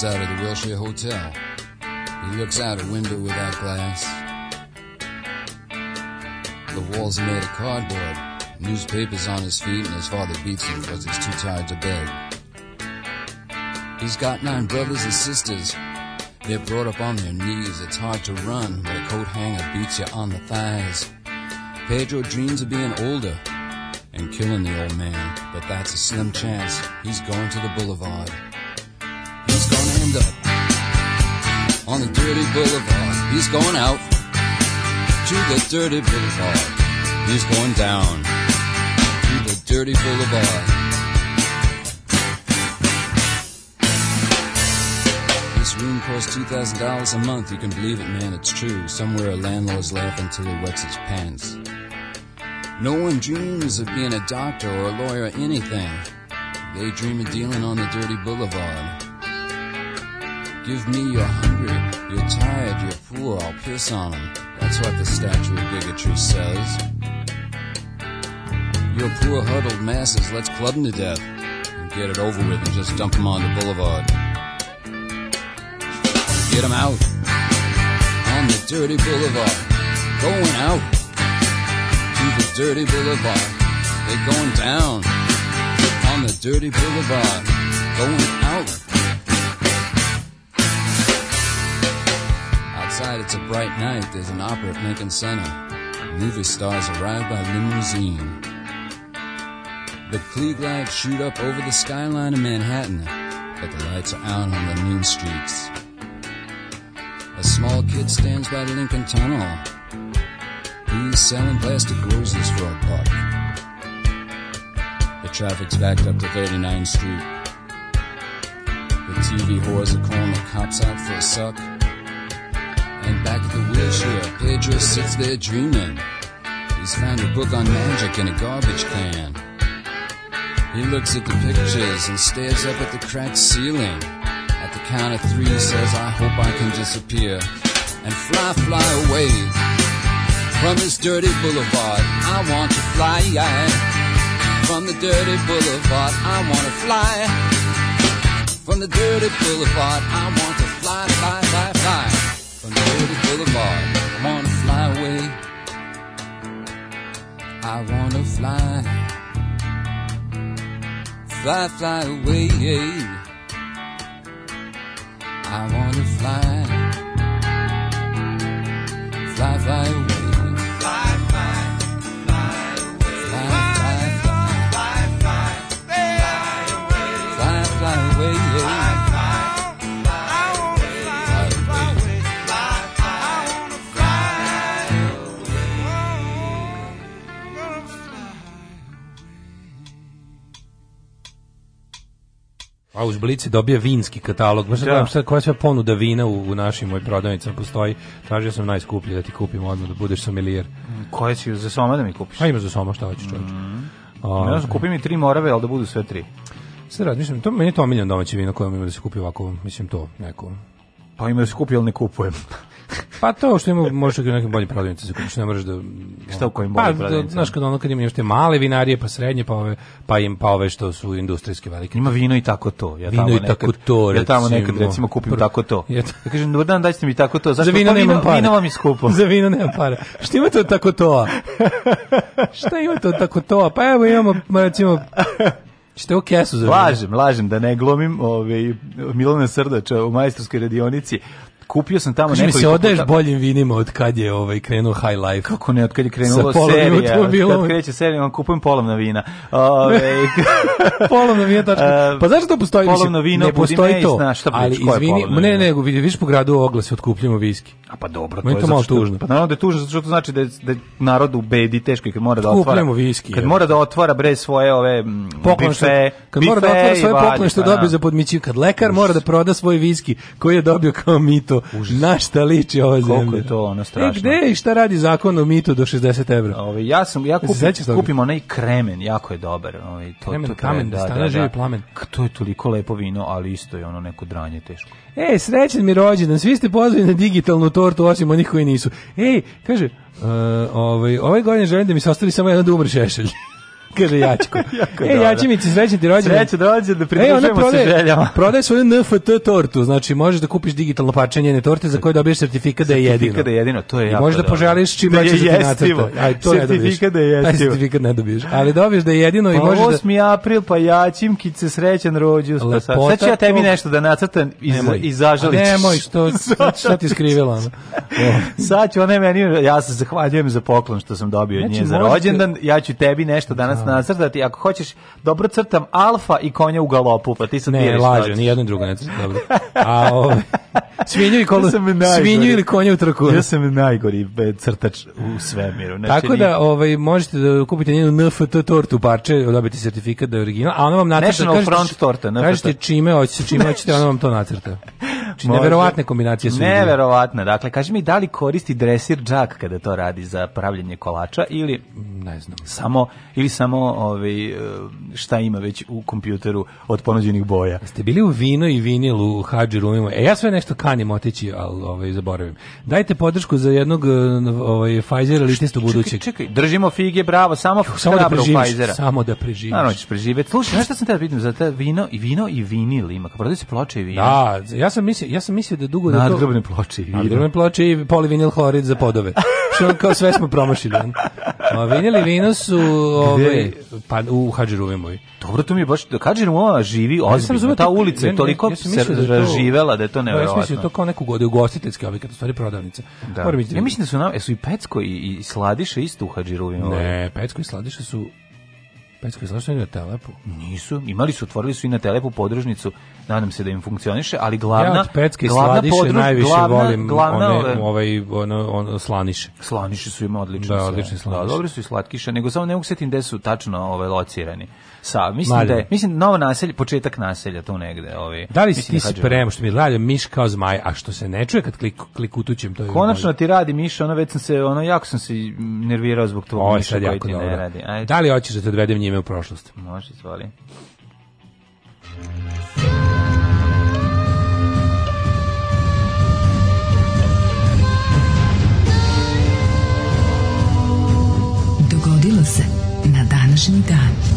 comes out of the Wilshire Hotel. He looks out a window without glass. The walls are made of cardboard, newspapers on his feet, and his father beats him because he's too tired to beg. He's got nine brothers and sisters. They're brought up on their knees. It's hard to run when a coat hanger beats you on the thighs. Pedro dreams of being older and killing the old man, but that's a slim chance. He's going to the boulevard. the dirty boulevard. He's going out to the dirty boulevard. He's going down to the dirty boulevard. This room costs $2,000 a month. You can believe it, man, it's true. Somewhere a landlord's laughing till he wets his pants. No one dreams of being a doctor or a lawyer or anything. They dream of dealing on the dirty boulevard. Give me your hungry, you're tired, you're poor, I'll piss on them. That's what the statue of bigotry says. Your poor, huddled masses, let's club them to death. And get it over with and just dump them on the boulevard. Get them out. On the dirty boulevard. Going out. To the dirty boulevard. They're going down. On the dirty boulevard. Going out. outside, it's a bright night. There's an opera at Lincoln Center. Movie stars arrive by limousine. The Klieg lights shoot up over the skyline of Manhattan, but the lights are out on the noon streets. A small kid stands by the Lincoln Tunnel. He's selling plastic roses for a buck. The traffic's backed up to 39th Street. The TV whores are calling the cops out for a suck and back at the wheelchair, Pedro sits there dreaming. He's found a book on magic in a garbage can. He looks at the pictures and stares up at the cracked ceiling. At the count of three, he says, I hope I can disappear and fly, fly away from this dirty boulevard. I want to fly from the dirty boulevard. I want to fly from the dirty boulevard. I want to Boulevard. I wanna fly away. I wanna fly. Fly, fly away. I wanna fly. Fly, fly away. a uz Blici dobija vinski katalog. Baš da. Šta, koja sve ponuda vina u, u našim moj prodavnicama postoji. Tražio sam najskuplje da ti kupim odmah, da budeš sommelier. Mm, koje si za soma da mi kupiš? A ima za soma, šta hoćeš čovječe. Mm. A, ja sam kupi mi tri morave, ali da budu sve tri. Sad mislim, to, meni je to omiljeno domaće vino koje ima da se kupi ovako, mislim to, neko. Pa ima da se kupi, ali ne kupujem. Pa to što ima da neki bolji prodavnice za kuću, ne možeš da šta u kojim pa, bolje Pa znaš kad ono kad ima nešto male vinarije pa srednje pa ove pa im pa ove što su industrijske velike. Ima vino i tako to. Ja vino tamo i tako to. Recimo, ja tamo nekad recimo kupim pr... tako to. Ja, t... ja kažem dobar dan dajte mi tako to. Zašto za vino, pa vino nemam para. Vino vam je skupo. za vino nemam para. Šta ima to tako to? šta ima to tako to? Pa evo imamo recimo Šta u kesu za Lažem, lažem da ne glomim ovaj Milana Srdača u majstorskoj radionici kupio sam tamo nekoliko... Kaži mi se odeš boljim vinima od kad je ovaj, krenuo High Life. Kako ne, od kad je krenulo serija. Kad kreće serija, on kupujem polom na vina. Ove, polovna vina, tačka. Pa zašto to postoji? na vino, ne postoji to. Zna, šta ali znači, ko izvini, ne, ne, vidi, viš po gradu oglase otkupljamo viski. A pa dobro, to je, to je malo što, tužno. Pa naravno da je tužno, zato što to znači da da je narod u bedi teško i kad mora da otvara. viski. Kad mora da otvara bre svoje ove poklone, kad mora da otvara svoje poklone što pa dobije za podmićivanje, kad lekar mora da proda svoj viski koji je dobio kao mito na šta liči ova zemlja. Koliko je to ono e, strašno. E gde i šta radi zakon o mitu do 60 evra? Ove, ovaj, ja sam, ja kupim, kupim onaj kremen, jako je dobar. Ove, ovaj, to, kremen, to, to kamen, da, da, da, živi da. plamen. To je toliko lepo vino, ali isto je ono neko dranje teško. E, srećan mi rođendan, svi ste pozvali na digitalnu tortu, osim onih koji nisu. Ej, kaže, uh, ovaj, ovaj godine želim da mi se ostali samo jedan da umre šešelj. Kaže Jačko. e, Jačimici, srećan ti rođendan. Srećan rođendan, da, da e, pridružujemo e, se željama. Prodaje svoju NFT tortu, znači možeš da kupiš digitalno parče njene torte za koje dobiješ sertifikat da je jedino. Sertifikat da je jedino, to je jako. I možeš da poželiš čim da ćeš da Aj, to sertifikat da je jestivo. Taj sertifikat ne dobiješ, ali dobiješ da je jedino pa i možeš 8. da 8. april pa se srećan rođendan. Sad ću ja tebi nešto da nacrtam i i zažališ. Nemoj što što ti skrivila. Sad ću ona meni ja se zahvaljujem za poklon što sam dobio od znači, nje za rođendan. Ja ću tebi nešto danas nas da. nacrtati. Ako hoćeš, dobro crtam alfa i konja u galopu, pa ti sad Ne, lažem, ni jedno drugo ne crtam. Dobro. A ove, ovaj, svinju, i kolu, svinju ili konja u trku. Ja sam najgori crtač u svemiru. Znači, Tako da ovaj, možete da kupite njenu NFT tortu parče, dobiti sertifikat da je original, a ona vam nacrta, National kažete, front torta, kažete čime hoćete, čime hoćete, ona vam to nacrta. Znači, neverovatne kombinacije su. Neverovatne. Dakle, kaži mi da li koristi dresir džak kada to radi za pravljenje kolača ili ne znam. Samo ili samo ovaj šta ima već u kompjuteru od ponuđenih boja. Ste bili u vino i vinilu u Hadži Rumima. E ja sve nešto kanim otići, al ovaj zaboravim. Dajte podršku za jednog ovaj Pfizer lististu budućeg. Čekaj, čekaj, držimo fige, bravo, samo Kako, samo da preživiš, Pfizera. samo da preživiš. Naravno ćeš preživeti. Slušaj, nešto sam te vidim za te vino i vino i vinil ima. Prodaju se ploče i vino. Da, ja sam mislio mislio, ja sam mislio da dugo... Da to Nadgrobne ploče i vino. Nadgrobne ploče i polivinil hlorid za podove. Što kao sve smo promašili. A vinil i vino su ove, ovaj, pa, u Hadžiruve moj. Dobro, to mi je baš... Hadžirumova živi ozbiljno. Ja ta ulica je toliko ja da živela da, pa da je to nevjerovatno. Ja mislim mislio to kao neku gode ugostiteljski objekat, u stvari prodavnica. Da. Ja mislim da su na, su i Pecko i, i Sladiše isto u Hadžirovima. Ovaj? Ne, Pecko i Sladiše su Petsko izlaštenje na Telepu? Nisu, imali su, otvorili su i na Telepu podružnicu, nadam se da im funkcioniše, ali glavna... Ja od Petske sladiše podruž... najviše glavna, volim glavna, one, ovaj, ono, ono, slaniše. Slaniše su im odlične. Da, odlične da, slaniše. Da, dobro su i slatkiše, nego samo ne mogu setim gde su tačno ove, locirani. Sa, mislim Malje. da je, mislim novo naselje, početak naselja tu negde, ovi. Da li si da ti spremno što mi dalje miš kao zmaj, a što se ne čuje kad klik klikutućem to je. Konačno ti radi miš, ono već sam se, ono jako sam se nervirao zbog tvog miša koji jako ti dobro. ne radi. Ajde. Da li hoćeš da te odvedem njime u prošlost? Može, izvoli. Dogodilo se na današnji dan.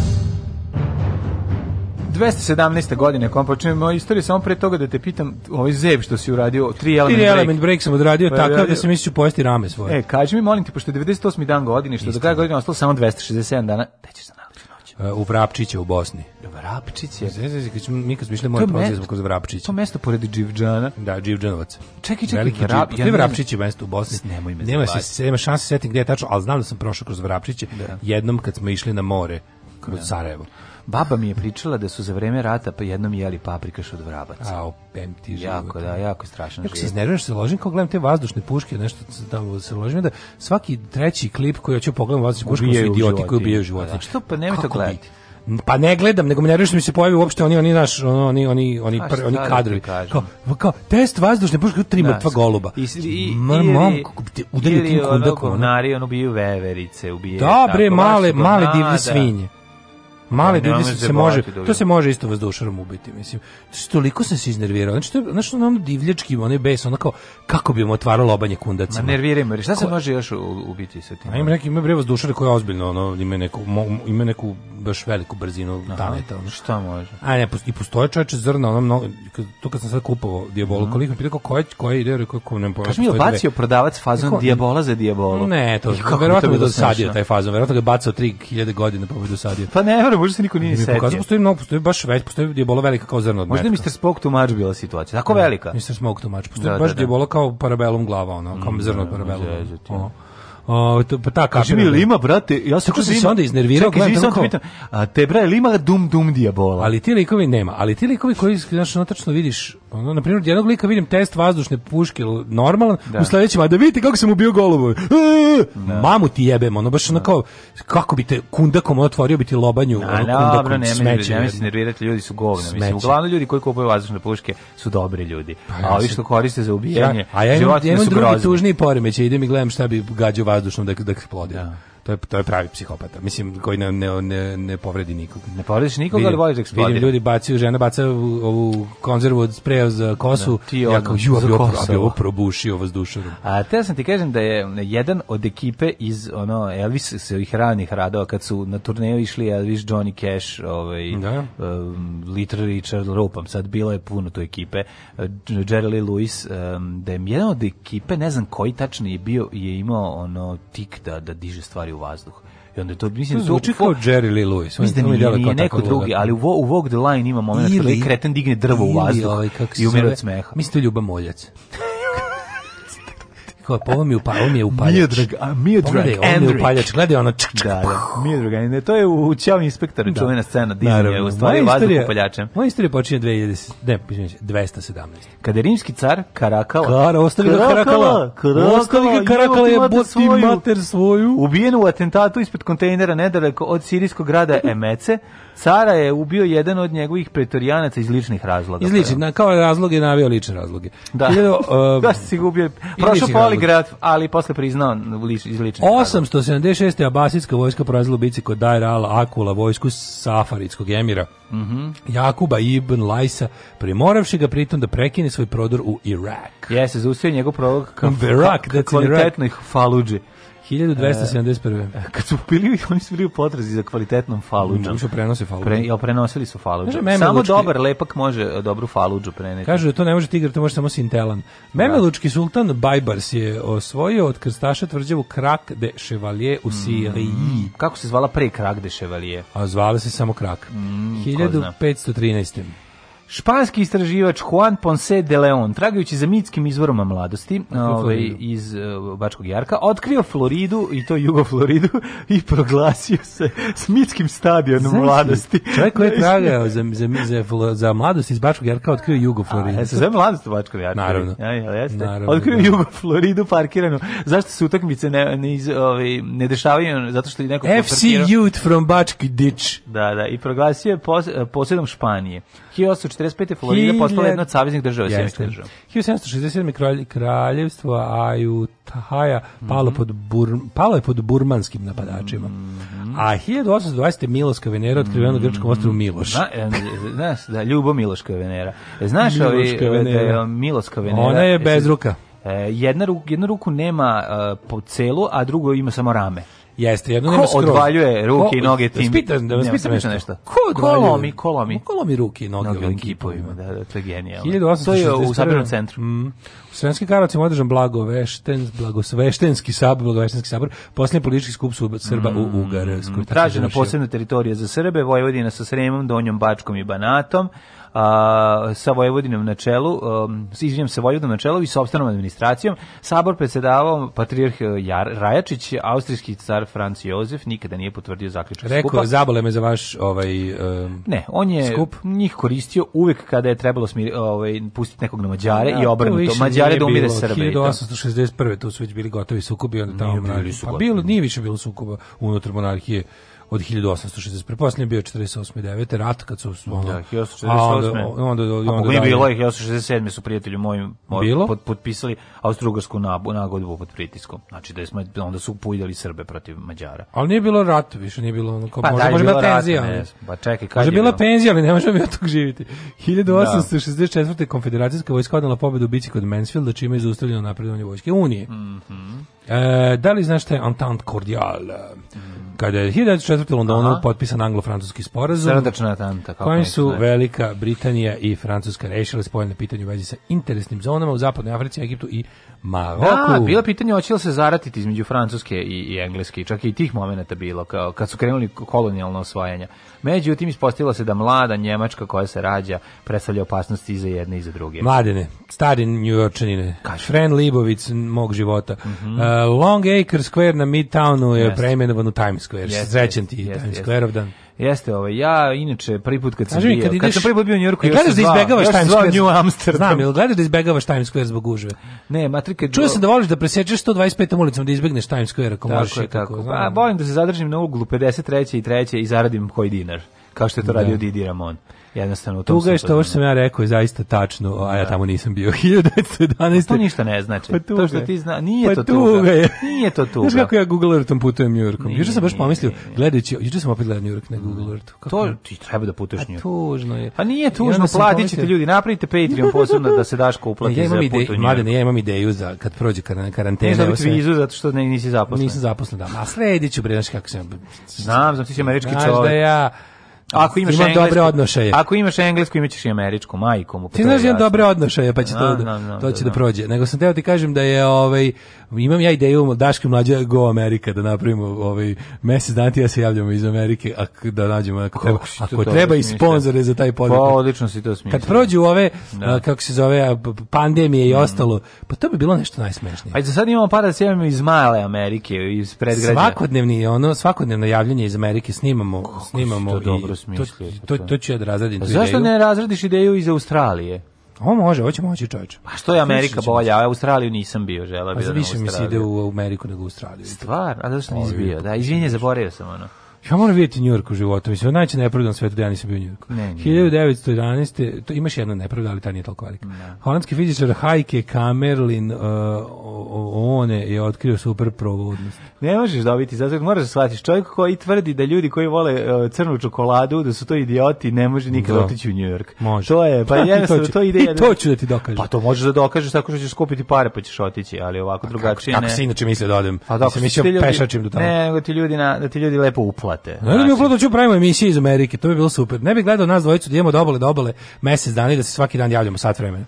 217. godine, kom počinje pa moja istorija, samo pre toga da te pitam, ovaj zeb što si uradio, tri element break. element break sam odradio pa, takav da se mislio pojesti rame svoje. E, kaži mi, molim te, pošto je 98. dan godine, što Istina. do kraja godine ostalo samo 267 dana, te ćeš za noć. E, u Vrapčiće u Bosni. Vrapčić je. zez, kad smo mi kad smo išli moj prolazili zbog Vrapčića. To mesto pored Đivđana. Da, Đivđanovac. Čekaj, čekaj, Veliki Vrap, ja Vrapčić je mesto u Bosni. Nemoj me. Nema se nema šanse setim gde je tačno, al znam da sam prošao kroz Vrapčiće da. jednom kad smo išli na more kroz Sarajevo. Baba mi je pričala da su za vreme rata pa jednom jeli paprikaš od vrabaca. A, opem život. Jako, da, jako strašno Jako se iznerviram što se ložim, kao gledam te vazdušne puške, nešto tamo se ložim, da svaki treći klip koji hoću pogledam vazdušne puške, su idioti koji ubijaju pa da, životinje. Što pa nemoj to gledati? pa ne gledam, nego mi ne što se pojavi uopšte oni oni naš oni oni oni A, pr, oni da kadrovi. Kao, kao test vazdušne puške tri da, mrtva goluba. I i znači, mom udari tim kundakom. Nari ono biju veverice, ubije. bre male male divlje svinje. Male pa ljudi se, se može, to se može isto vazdušarom ubiti, mislim. Znači, toliko sam se iznervirao. Znači, to je, znači, ono divljački, onaj bes, kao, kako bi mu otvaralo lobanje kundacima. Ma nerviraj me, šta se Ko... može još ubiti sa tim? A ima neki, ima bre vazdušare koja je ozbiljno, ono, ima neku, ima neku baš veliku brzinu Aha, taleta. Ono. Šta može? A ne, i postoje čoveče zrna, ono, mnogo, to kad sam sad kupao Diabolu, mhm. koliko mi pitao, koja, koja ide, rekao, ko ne pošto. Kaži mi je bacio prodavac fazon Kako? Diabola za Diabolu? Ne, to, verovatno ga dosadio taj fazon, verovatno ga bacao 3000 godina, pa ga dosadio. Pa ne, možda se niko nije setio. Pokazao postoji mnogo, postoji baš već, postoji dijabola velika kao zrno od Možda Mr. Spock to mač bila situacija. Tako da, velika. Mr. Spock to mač, postoji da, baš da, da. dijabola kao parabelum glava, ono, kao mm, zrno od da, parabelum. Da, O, to, pa ta kaži mi da ima brate, ja se kako se onda iznervirao, gledam da tako. a te bre ima dum dum diabola. Ali ti likovi nema, ali ti likovi koji znaš tačno vidiš, ono na primjer jednog lika vidim test vazdušne puške normalan, da. u sledećem a da vidite kako sam ubio golubu. E, e, e. Da. Mamu ti jebem, ono baš onako da. kako bi te kundakom otvorio bi ti lobanju, da, ono kundakom dobro, nema, smeće. Ne, ne, nervirati, ljudi su govna, mislim. Uglavnom ljudi koji kupuju vazdušne puške su dobri ljudi. Pa a ovi što koriste za ubijanje, a ja imam, ja imam drugi tužni poremećaj, idem i gledam šta bi gađao vazdušnom da, da eksplodira. To je, to je pravi psihopata. Mislim, koji ne, ne, ne, ne povredi nikoga. Ne povrediš nikoga, vidim, ali voliš da eksplodira. Vidim, ljudi bacaju, žena baca ovu konzervu od spreja za kosu. jako da, ti ju, bi ovo, ovo probušio vazdušarom. A te sam ti kažem da je jedan od ekipe iz ono Elvis se svojih ranih radova, kad su na turneju išli Elvis, Johnny Cash, ovaj, da. Um, Little Richard, Ropam, sad bilo je puno tu ekipe, Jerry Lee Lewis, um, da je jedan od ekipe, ne znam koji tačno je bio, je imao ono tik da, da diže stvari u vazduh. I onda to mislim to zvuči kao Jerry Lee Lewis. Mislim da nije, nije, neko drugi, ali u, u Walk the Line ima momenat kada kreten digne drvo u vazduh ovaj, i umire od smeha. Mislim to Ljuba Moljac. Ko pa mi upao, mi je upaljač. Miodrag, a Miodrag Andrić. Ovo upaljač, gledaj ono čk, čk, da, da. Miodrag ne, to je u Ćao inspektor, da. čuvena scena Disney, u stvari vazduh upaljačem. Moja istorija počinje 2010, ne, počinje 217. Kada je rimski car Karakala. Kara, ostavi ga Karakala. Karakala, ostavi ga Karakala, je boti mater svoju. Ubijen u atentatu ispred kontejnera nedaleko od sirijskog grada Emece, Cara je ubio jedan od njegovih pretorijanaca iz ličnih razloga. Iz ličnih, kao razloge navio lične razloge. Da, Hiljado, uh, um, da si ga ubio. Prošao poligraf, ali posle priznao lič, iz ličnih 876. Abasijska vojska porazila bici kod Dajra al-Akula, vojsku Safaridskog emira. Mm -hmm. Jakuba ibn Lajsa, primoravši ga pritom da prekine svoj prodor u Irak. Jeste, zaustavio njegov prolog ka, Irak, kvalitetnih faluđi. 1271. E, kad su bili, oni su bili u potrazi za kvalitetnom faludžom. Što prenose faludžu. Pre, jo, prenosili su faludžu. Samo lučki, dobar lepak može e, dobru faludžu preneti. Kažu da to ne može tigar, to može samo sintelan. Memelučki da. sultan Bajbars je osvojio od krstaša tvrđavu Krak de Chevalier u Siriji. Mm, kako se zvala pre Krak de Chevalier? A zvala se samo Krak. Mm, 1513. Španski istraživač Juan Ponce de Leon, tragajući za mitskim izvorima mladosti ovaj, iz uh, Bačkog Jarka, otkrio Floridu, i to jugo Floridu, i proglasio se s mitskim stadionom Znaš, mladosti. Čovjek koji je tragao za, za, za, za mladost iz Bačkog Jarka otkrio jugo Floridu. A, za mladost u Bačkog Jarka. Naravno. Ja, ja, jeste. Naravno, otkrio da. jugo Floridu parkiranu. Zašto se utakmice ne, ne, iz, ove, ovaj, ne dešavaju? Zato što je neko... FC Youth from Bački Ditch. Da, da, i proglasio je pos, eh, posjedom Španije. 1840 1945. Florida postala jedna od saveznih država Sjemička država. 1767. Kralj, kraljevstvo Ajutahaja mm -hmm. palo, mhm. pod Bur, palo je pod burmanskim napadačima. Mm -hmm. A 1820. Miloška Venera otkrivena mm -hmm. grčkom ostrovu Miloš. Da, znaš, da, Ljubo Miloška Venera. Znaš ovi, da Venera. Miloška Venera. Ona je bez ruka. E, jedna, ruku, jedna ruku nema e, po celu, a drugo ima samo rame. Jeste, jedno nema skroz. Ko odvaljuje ruke i noge tim? Spitam, da vas pitam nešto. nešto. Ko odvaljuje? Kolomi, kolomi. Kolomi ruke i noge, noge ovim kipovima. Da, da, to je genijalno. To je u sabirnom centru. Mm, u Sremskim Karlovcima održan blagovešten, blagosveštenski sab, blagoveštenski sabor, posljednji politički skup Srba mm, u Ugarskoj. Tražena posebna teritorija za Srbe, Vojvodina sa Sremom, Donjom Bačkom i Banatom, a, sa Vojvodinom na čelu, um, izvinjam se Vojvodinom na čelu i sobstvenom administracijom. Sabor predsedavao patrijarh e, Jar, Rajačić, austrijski car Franc Jozef nikada nije potvrdio zaključak Rekao, skupa. Rekao, zabole me za vaš ovaj, um, ne, on je skup. njih koristio uvek kada je trebalo smir, ovaj, pustiti nekog na Mađare ja, da, i obrnuto. Mađare da umire Srbe. 1861. Da. to su već bili gotovi sukobi, onda tamo nije bili pa sukobi. Pa bilo, nije više bilo sukoba unutar monarhije od 1860. Preposljen bio 48. 9. rat kad su... Da, ono, da, 1848. A onda, onda, onda, onda, a onda bilo je 1867. su prijatelju mojim bilo? Pot, potpisali austro nagodbu pod pritiskom. Znači da smo, onda su pujdali Srbe protiv Mađara. Ali nije bilo rat više, nije bilo ono... Kao, pa možda, da, može bila penzija. Rata, ne, pa čekaj, kad može je bila bilo? penzija, ali ne možemo mi od tog živiti. 1864. Da. konfederacijska vojska odnala pobedu u bici kod Mansfielda, čime je zaustavljeno napredovanje vojske Unije. Mm -hmm. e, da li znaš šta je Entente Cordiale? Mm -hmm kada je 1904. u Londonu Aha. potpisan anglo-francuski sporazum tanta, kojim su ne. Velika Britanija i Francuska rešile spojene pitanje u vezi sa interesnim zonama u Zapadnoj Africi, Egiptu i Maroku. Da, bilo pitanje hoće li se zaratiti između Francuske i, i Engleske, čak i tih momenata bilo, kao, kad su krenuli kolonijalno osvajanja. Međutim, ispostavilo se da mlada Njemačka koja se rađa predstavlja opasnosti i za jedne i za druge. Mladene, stari njujorčanine, Fren Libovic mog života. Mm -hmm. uh, Long Acre Square na Midtownu je yes. preimenovan u Times Times Square. Yes, Srećan ti yes, Times Square-ov dan. Jeste, ovaj ja inače prvi put kad sam Kaži bio, kad, ideš, kad sam prvi put bio u Njujorku, e, gledaš da izbegavaš Times Square New Amsterdam. Znam, ili gledaš da izbegavaš Times Square zbog užve. Ne, matri kad Čuo sam da voliš da presečeš 125. ulicom da izbegneš Times Square ako tako možeš. Je, tako, tako. Pa volim da se zadržim na uglu 53. i 3. i zaradim koji dinar, kao što je to da. radio Didi Ramon jednostavno Tuga je što ovo što sam ja rekao je zaista tačno, a ja da. tamo nisam bio 1911. To ništa ne znači. Pa To što ti zna, nije pa to tuga. je. Nije to tuga. Znaš kako ja Google Earthom putujem New Yorkom? Juče sam baš pomislio, gledajući, juče sam opet gledao New York na Google Earthu. To ti treba da putuješ pa New York. Tužno je. Pa nije tužno, platit ćete ljudi, napravite Patreon posebno da se Daško uplati ja imam za put u ja imam ideju za kad prođe karantena. Ne znam vizu zato što ne, nisi zaposlen. Nisam zaposlen, da. A slediću, bre, znaš kako sam... Znam, znam, ti si američki čovjek. Znaš da ja Ako imaš Imam dobre odnošaje. Ako imaš englesku, imaćeš i američku majkom. Ti znaš da imam dobre odnošaje, pa će to, no, da- no, to će da, prođe. Nego sam teo ti kažem da je, ovaj, imam ja ideju Daški mlađa Go Amerika, da napravimo ovaj, mesec dan ti ja se javljamo iz Amerike, a, da nađemo ako treba, ako treba i sponzore za taj podnik. Pa, odlično si to smišljeno. Kad prođu ove, da. kako se zove, pandemije i mm. ostalo, pa to bi bilo nešto najsmešnije. Ajde, sad imamo para da se iz male Amerike, iz predgrađa. Svakodnevni, ono, svakodnevno javljanje iz Amerike snimamo, snimamo i, dobro smislio. To, to, to ću ja da razradim pa tu Zašto ideju? ne razradiš ideju iz Australije? Ovo može, hoće moći čovječe. Pa što je Amerika Sviši bolja, a Australiju nisam bio, želeo bih da više mi se ide u Ameriku nego u Australiju. Stvar, a zašto nisi bio? Da, izvinje, zaboravio sam ono. Ja moram vidjeti New York u životu. Mislim, najče nepravda na svetu da ja nisam bio u New Yorku. Ne, ne, 1911. To, imaš jednu nepravdu, ali ta nije toliko velika. Ne. Da. Holandski fizičar Heike Kamerlin uh, one je otkrio super provodnost. Ne možeš dobiti, zato moraš da shvatiti. Čovjek koji tvrdi da ljudi koji vole uh, crnu čokoladu, da su to idioti, ne može nikada da. otići u New York. Može. To je, pa jednostavno to, to ide... I to ću da ti dokažem. Pa to možeš da dokažeš tako što ćeš skupiti pare pa ćeš otići, ali ovako pa drugačije ne. Kako se inače misle da odem? Pa, mislim, mislim, pešačim do tamo. Ne, nego ti ljudi, na, da ti ljudi lepo upla uplate. Ne bi znači- bilo da ću pravimo emisije iz Amerike, to bi bilo super. Ne bi gledao nas dvojicu da idemo do obale do obale mesec dana i da se svaki dan javljamo sat vremena.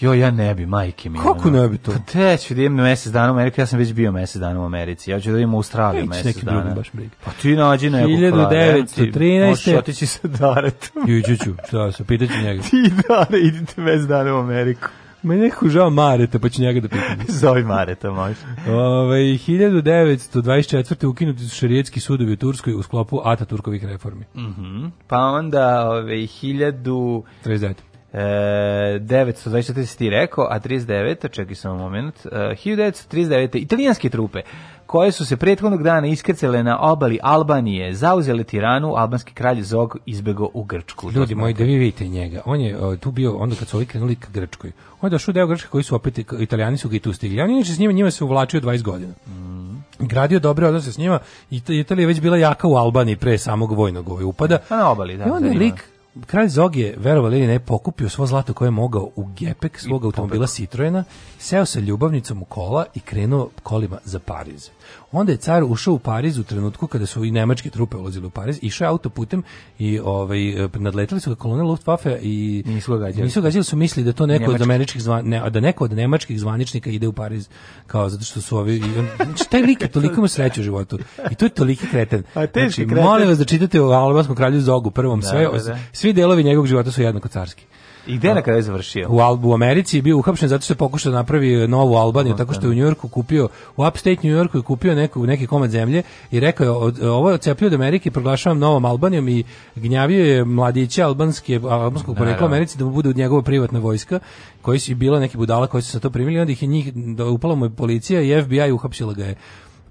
Jo, ja ne bi, majke mi. Kako ne bi to? Pa te ću da idem mesec dana u Ameriku, ja sam već bio mesec dana u Americi. Ja ću da idem u Australiju mesec neki dana. Drugi baš briga. Pa ti nađi neku 1913. Možeš otići sa Daretom. Juđu ću, šta da se, pitaću njega. ti Dare, idite mesec dana u Ameriku. Meni neko žao Mareta, pa ću njega da pitam. Zove Mareta, može. Ove, 1924. ukinuti su šarijetski sudovi u Turskoj u sklopu Ataturkovih reformi. Mm -hmm. Pa onda ove, 1000... 39. E, 924 si rekao, a 39, čekaj samo moment, e, 1939. Italijanske trupe koje su se prethodnog dana iskrcele na obali Albanije, zauzele Tiranu, albanski kralj Zog izbego u Grčku. Ljudi moji, da vi vidite njega. On je uh, tu bio onda kad su ovi krenuli ka Grčkoj. On je došao deo Grčke koji su opet Italijani su ga i tu stigli. On inače s njima, njima se uvlačio 20 godina. Mm. Gradio dobre odnose s njima. i Italija je već bila jaka u Albaniji pre samog vojnog ovaj upada. Pa na obali, da. I on je da, lik da kralj Zog je, verovali ili ne, pokupio svo zlato koje je mogao u gepek svog automobila Citroena, seo sa ljubavnicom u kola i krenuo kolima za Pariz. Onda je car ušao u Pariz u trenutku kada su i nemačke trupe ulazile u Pariz, išao je autoputem i ovaj nadletali su ga kolone Luftwaffe i nisu gađali. Nisu gađali su mislili da to neko Njemački. od američkih zvan, ne, da neko od nemačkih zvaničnika ide u Pariz kao zato što su ovi on, znači taj lik je toliko mu sreće u životu. I to je toliki kreten. A teški znači, kreten. Molim vas da čitate o albanskom kralju Zogu prvom da, sve, da, da. svi delovi njegovog života su jednako carski. I gde na kraju završio? U Albu u Americi je bio uhapšen zato što je pokušao da napravi eh, novu Albaniju, tako što je da. u Njujorku kupio, u upstate New Yorku je kupio neku, neki komad zemlje i rekao je, ovo je ocepio od Amerike, proglašavam novom Albanijom i gnjavio je mladića albanske, albanskog porekla Americi da mu bude njegova privatna vojska, koji su i bila neki budala koji su sa to primili, onda ih je njih, da upala mu je policija i FBI uhapsila ga je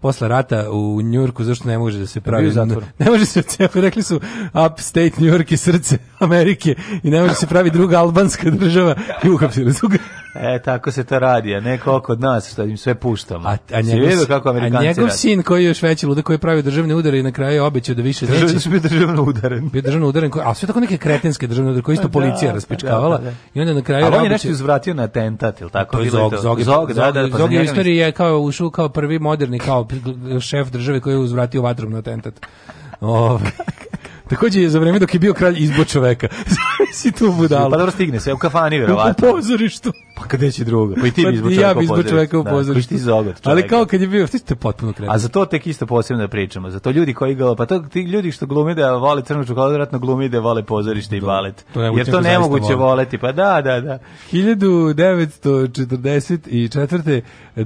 posle rata u Njurku zašto ne može da se pravi ne može se rekli su upstate New York i srce Amerike i ne može se pravi druga albanska država i uhapsili su E, tako se to radi, a ne koliko od nas, što im sve puštamo. A, a njegov, kako a njegov sin koji je još veći luda, koji je pravio državne udare i na kraju je obećao da više neće. Državno, bio državno udaren. Bio državno udaren, koji, a sve tako neke kretenske državne udare, koje isto da, policija da, raspičkavala. Da, da, I onda na kraju... Ali on je nešto uzvratio na atentat, ili tako? To je Zog, Zog, Zog, da, da, Zog, pa je u istoriji je kao, ušao kao prvi moderni, kao šef države koji je uzvratio vatrom na atentat. Ove. Ovaj. Takođe je za vreme dok je bio kralj izbo čoveka. si tu budalo. Pa dobro stigne sve u kafani, verovatno. U pozorištu. Pa kada će druga? Pa i ti bi izbog pa čoveka ja bi izbog čoveka u pozorištu. Da, ti zogat Ali kao kad je bio, ti ste potpuno krenuti. A za to tek isto posebno pričamo. Za to ljudi koji ga, pa to ti ljudi što glume da vole crnu čokoladu, vjerojatno glume da vole pozorište i da, balet. To Jer to nemoguće voleti. Pa da, da, da. 1944. E,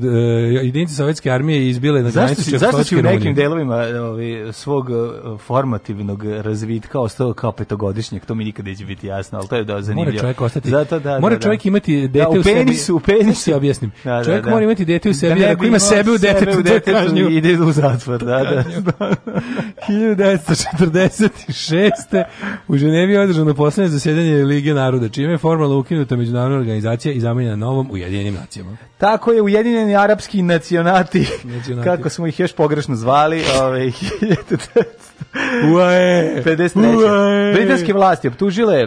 jedinice sovjetske armije izbile na granici Čehoslovačke Zašto si u nekim delovima ovi, svog e, formativnog razvitka ostao kao petogodišnjak? To mi nikada neće biti jasno, ali to je da zanimljivo. Mora čovjek ostati. Zato, da, mora da, da. čovjek imati dete u penisu, u penisu. Da objasnim. Da, da, Čovjek da. mora imati dete u da sebi, da ako ima sebe u detetu, dete to ide u zatvor. Da, da. 1946. Da. u Ženevi je održano poslednje zasedanje Lige naroda, čime je formalno ukinuta međunarodna organizacija i zamenjena novom Ujedinjenim nacijama. Tako je Ujedinjeni arapski nacionati, nacionati. kako smo ih još pogrešno zvali, ove, ovaj Uae, 53. Britanske vlasti optužile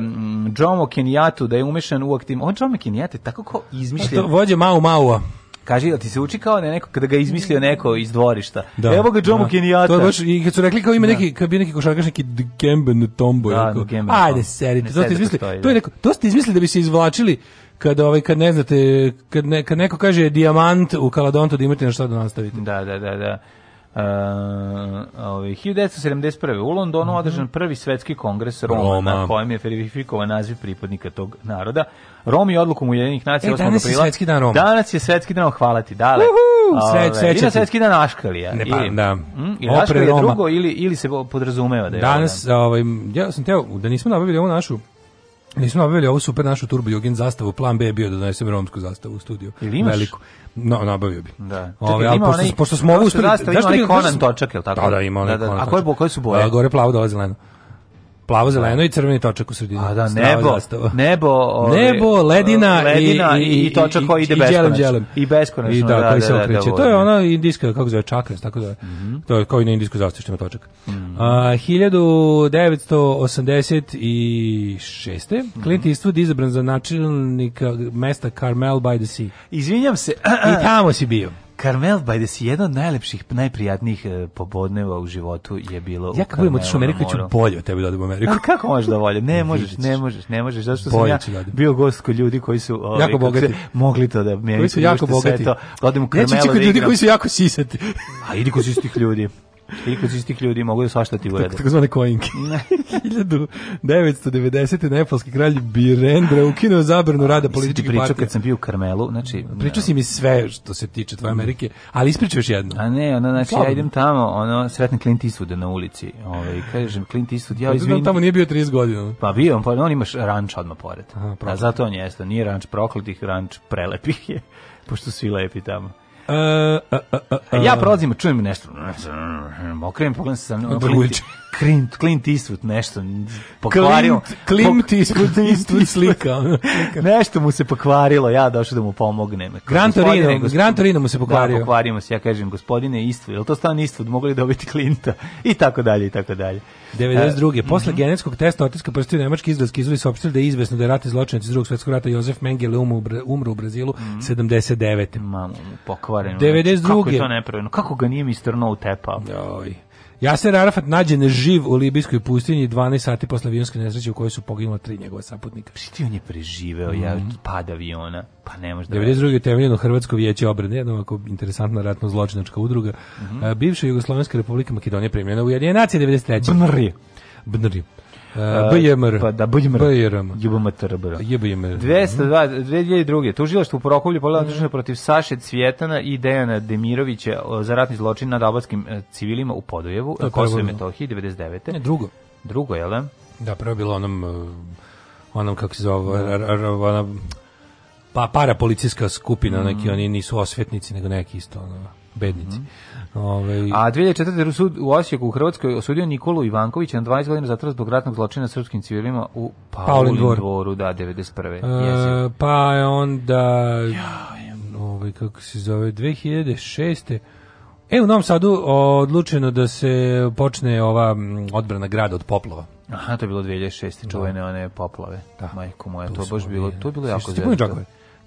Jomo mm, Kenyatta da je umešan u aktivno... On Jomo Kenyatta je tako ko izmišlja... Vođe Mau Maua. Kaži, da ti se uči kao ne da neko, kada ga izmislio neko iz dvorišta. Da, Evo ga Jomo da. Kenyatta. To je baš, i kad su rekli kao ime da. neki, kad bi neki košarkaš, neki Gemben Tombo. Da, jako. Gemben Ajde, serite, to ste da izmislili. To, to, je da. neko, to ste izmislili da bi se izvlačili kad ovaj kad ne znate kad, ne, kad neko kaže dijamant u Kaladontu da imate na šta da nastavite. Da, da, da, da. Uh, ovaj, 1971. u Londonu mm -hmm. održan prvi svetski kongres Roma, Roma. na kojem je verifikovan naziv pripadnika tog naroda. Rom je odlukom Ujedinjenih nacija e, 8. danas aprila. Danas je svetski dan Roma. Danas je svetski dan, hvala ti, dale. Uhu, sreć, ovaj, sreće svetski dan Aškalija. Ne, pa, ili, da. Mm, ili Opre Aškalija drugo ili, ili se podrazumeva da je Danas, ovaj, ovaj ja sam teo, da nismo nabavili ovu našu Nismo nabavili ovu super našu turbo Jugend zastavu, plan B je bio da donesem romsku zastavu u studiju. Ili imaš? Veliku. No, nabavio bi. Da. Ove, ali pošto, pošto smo ovu uspeli... Zastavu ima onaj Conan točak, je li tako? Da, da, ima onaj da, da, Conan točak. A koje, koje su boje? A, gore plavo, dole zeleno plavo zeleno da. i crveni točak u sredini. A da, nebo, nebo, ove, ovaj, nebo, ledina, ovaj, ledina i, i, i točak koji ide beskonačno. I beskonačno. I da, da koji da, se da, okreće. Da, to je ona indijska, kako zove, čakras, tako da, mm -hmm. to je kao i na indijsku zastavu točak. Mm -hmm. A, 1986. Mm -hmm. Clint Eastwood izabran za načelnika mesta Carmel by the Sea. Izvinjam se. I tamo si bio. Carmel by the Sea, jedan od najlepših, najprijatnijih e, popodneva u životu je bilo ja, u Carmelu. Ja otišao u Ameriku, ću bolje od tebe da odem u Ameriku. A kako možeš da bolje? Ne možeš, ne možeš, ne možeš, zašto što sam ja da bio gost kod ljudi koji su ovi, ovaj, jako bogati. mogli to da meni koji su jako bogati. To, da odem u Carmelu. Ja ću kod ljudi koji su jako sisati. A idi kod istih ljudi. Ili kod istih ljudi mogu da svaštati urede. Tako zvane kojinke. 1990. nepalski kralj Birendra ukinuo zabranu rada političkih partija. Pričao kad sam bio u Karmelu, znači... Pričao si mi sve što se tiče tvoje mm. Amerike, ali ispričao još jedno. A ne, ono, znači, Slobno. ja idem tamo, ono, sretnem Clint Eastwood na ulici. Ovaj, kažem, Clint Eastwood, ja pa da, da, izvinim... Tamo nije bio 30 godina. Pa bio, on, pa on imaš ranč odmah pored. Aha, A zato on jeste, nije ranč prokletih, ranč prelepih je, pošto svi lepi tamo. Uh, uh, uh, ja prolazim, čujem nešto. Okrenem, pogledam se sam. Clint, Clint Eastwood nešto pokvario. Clint, Clint Eastwood, slika. nešto mu se pokvarilo, ja došao da mu pomognem. Gran Torino, Gran Torino mu se pokvario. Da, pokvarimo se, ja kažem, gospodine Eastwood, je li to stan Eastwood, mogli dobiti Clinta? I tako dalje, i tako dalje. 92. Uh, e, posle mm -hmm. genetskog testa otiska prstiju nemački izgledski izvoli saopštili da je izvesno da je ratni zločinac iz drugog svetskog rata Jozef Mengele umro, u Brazilu mm -hmm. 79. Mamo, pokvareno. 92. Kako je to nepravilno? Kako ga nije Mr. No tepao? Joj. Jaser Arafat nađen je živ u libijskoj pustinji 12 sati posle avionske nesreće u kojoj su poginula tri njegova saputnika. Šti on je preživeo, mm -hmm. ja mhm. pad aviona, pa ne može da... 92. je temeljeno Hrvatsko vijeće obrane, jedno ovako interesantna ratno zločinačka udruga, mm -hmm. bivša Jugoslovenska republika Makedonija primljena u Jedinje nacije 93. Brnri. Brnri. Uh, BJMR. Pa da, BJMR. BJRM. JBMTRBR. JBMR. 202, 2002. Tužilaštvo u Prokovlju pogledalo mm. protiv Saše Cvjetana i Dejana Demirovića za ratni zločin nad albanskim e, civilima u Podojevu, Kosovo i Metohiji, 99. Ne, drugo. Drugo, jel da? da prvo je bilo onom, e, onom kako se zove, ona pa policijska skupina, mm. neki oni nisu osvetnici, nego neki isto, ono, bednici. Mm. Ove... Ovaj- A 2004. sud u Osijeku u Hrvatskoj osudio Nikolu Ivankovića na 20 godina zatvora zbog ratnog zločina srpskim civilima u Paulin Dvor. da, 91. E, pa je onda... Ovaj, kako se zove, 2006. E, u Novom Sadu odlučeno da se počne ova odbrana grada od poplova. Aha, to je bilo 2006. Da. čuvene one poplave. Da. Majko moja, to, baš bilo, to bilo jako zelo.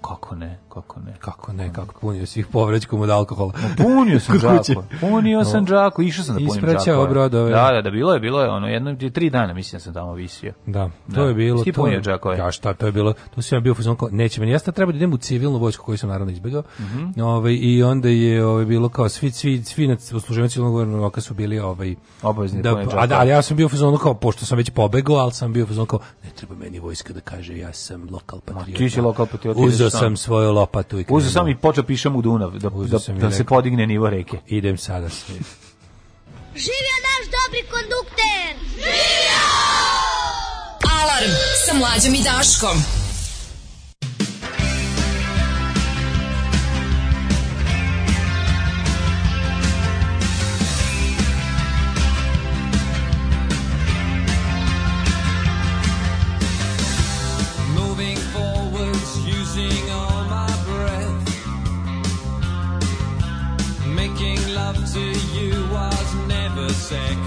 Kako ne? Kako ne? Kako ne, kako punio svih povreć od alkohola. punio sam džako. Punio sam džako, išao sam da punim džako. brodove. Da, da, da, bilo je, bilo je, ono, jedno, tri dana mislim da sam tamo visio. Da, da. to da. je bilo. Ti punio džakove. Ja šta, to je bilo, to sam ja bio fuzon, neće meni, ja sad treba da idem u civilnu vojsku koju sam naravno izbegao Mm -hmm. Ove, ovaj, I onda je ovaj bilo kao svi, svi, svi na usluženju civilnog roka su bili ovaj, obavezni da, da, da, ali ja sam bio fuzon kao, pošto sam već pobegao, al sam bio fuzon kao, ne treba meni vojska da kaže, ja sam lokal patriota ti si lokal patriota Uzeo sam svoju lopatu i Uzeo sam i počeo pišem u Dunav da, da, da se podigne nivo reke. Idem sada sve. Živio naš dobri kondukter! Živio! Alarm sa mlađom i Daškom. sick.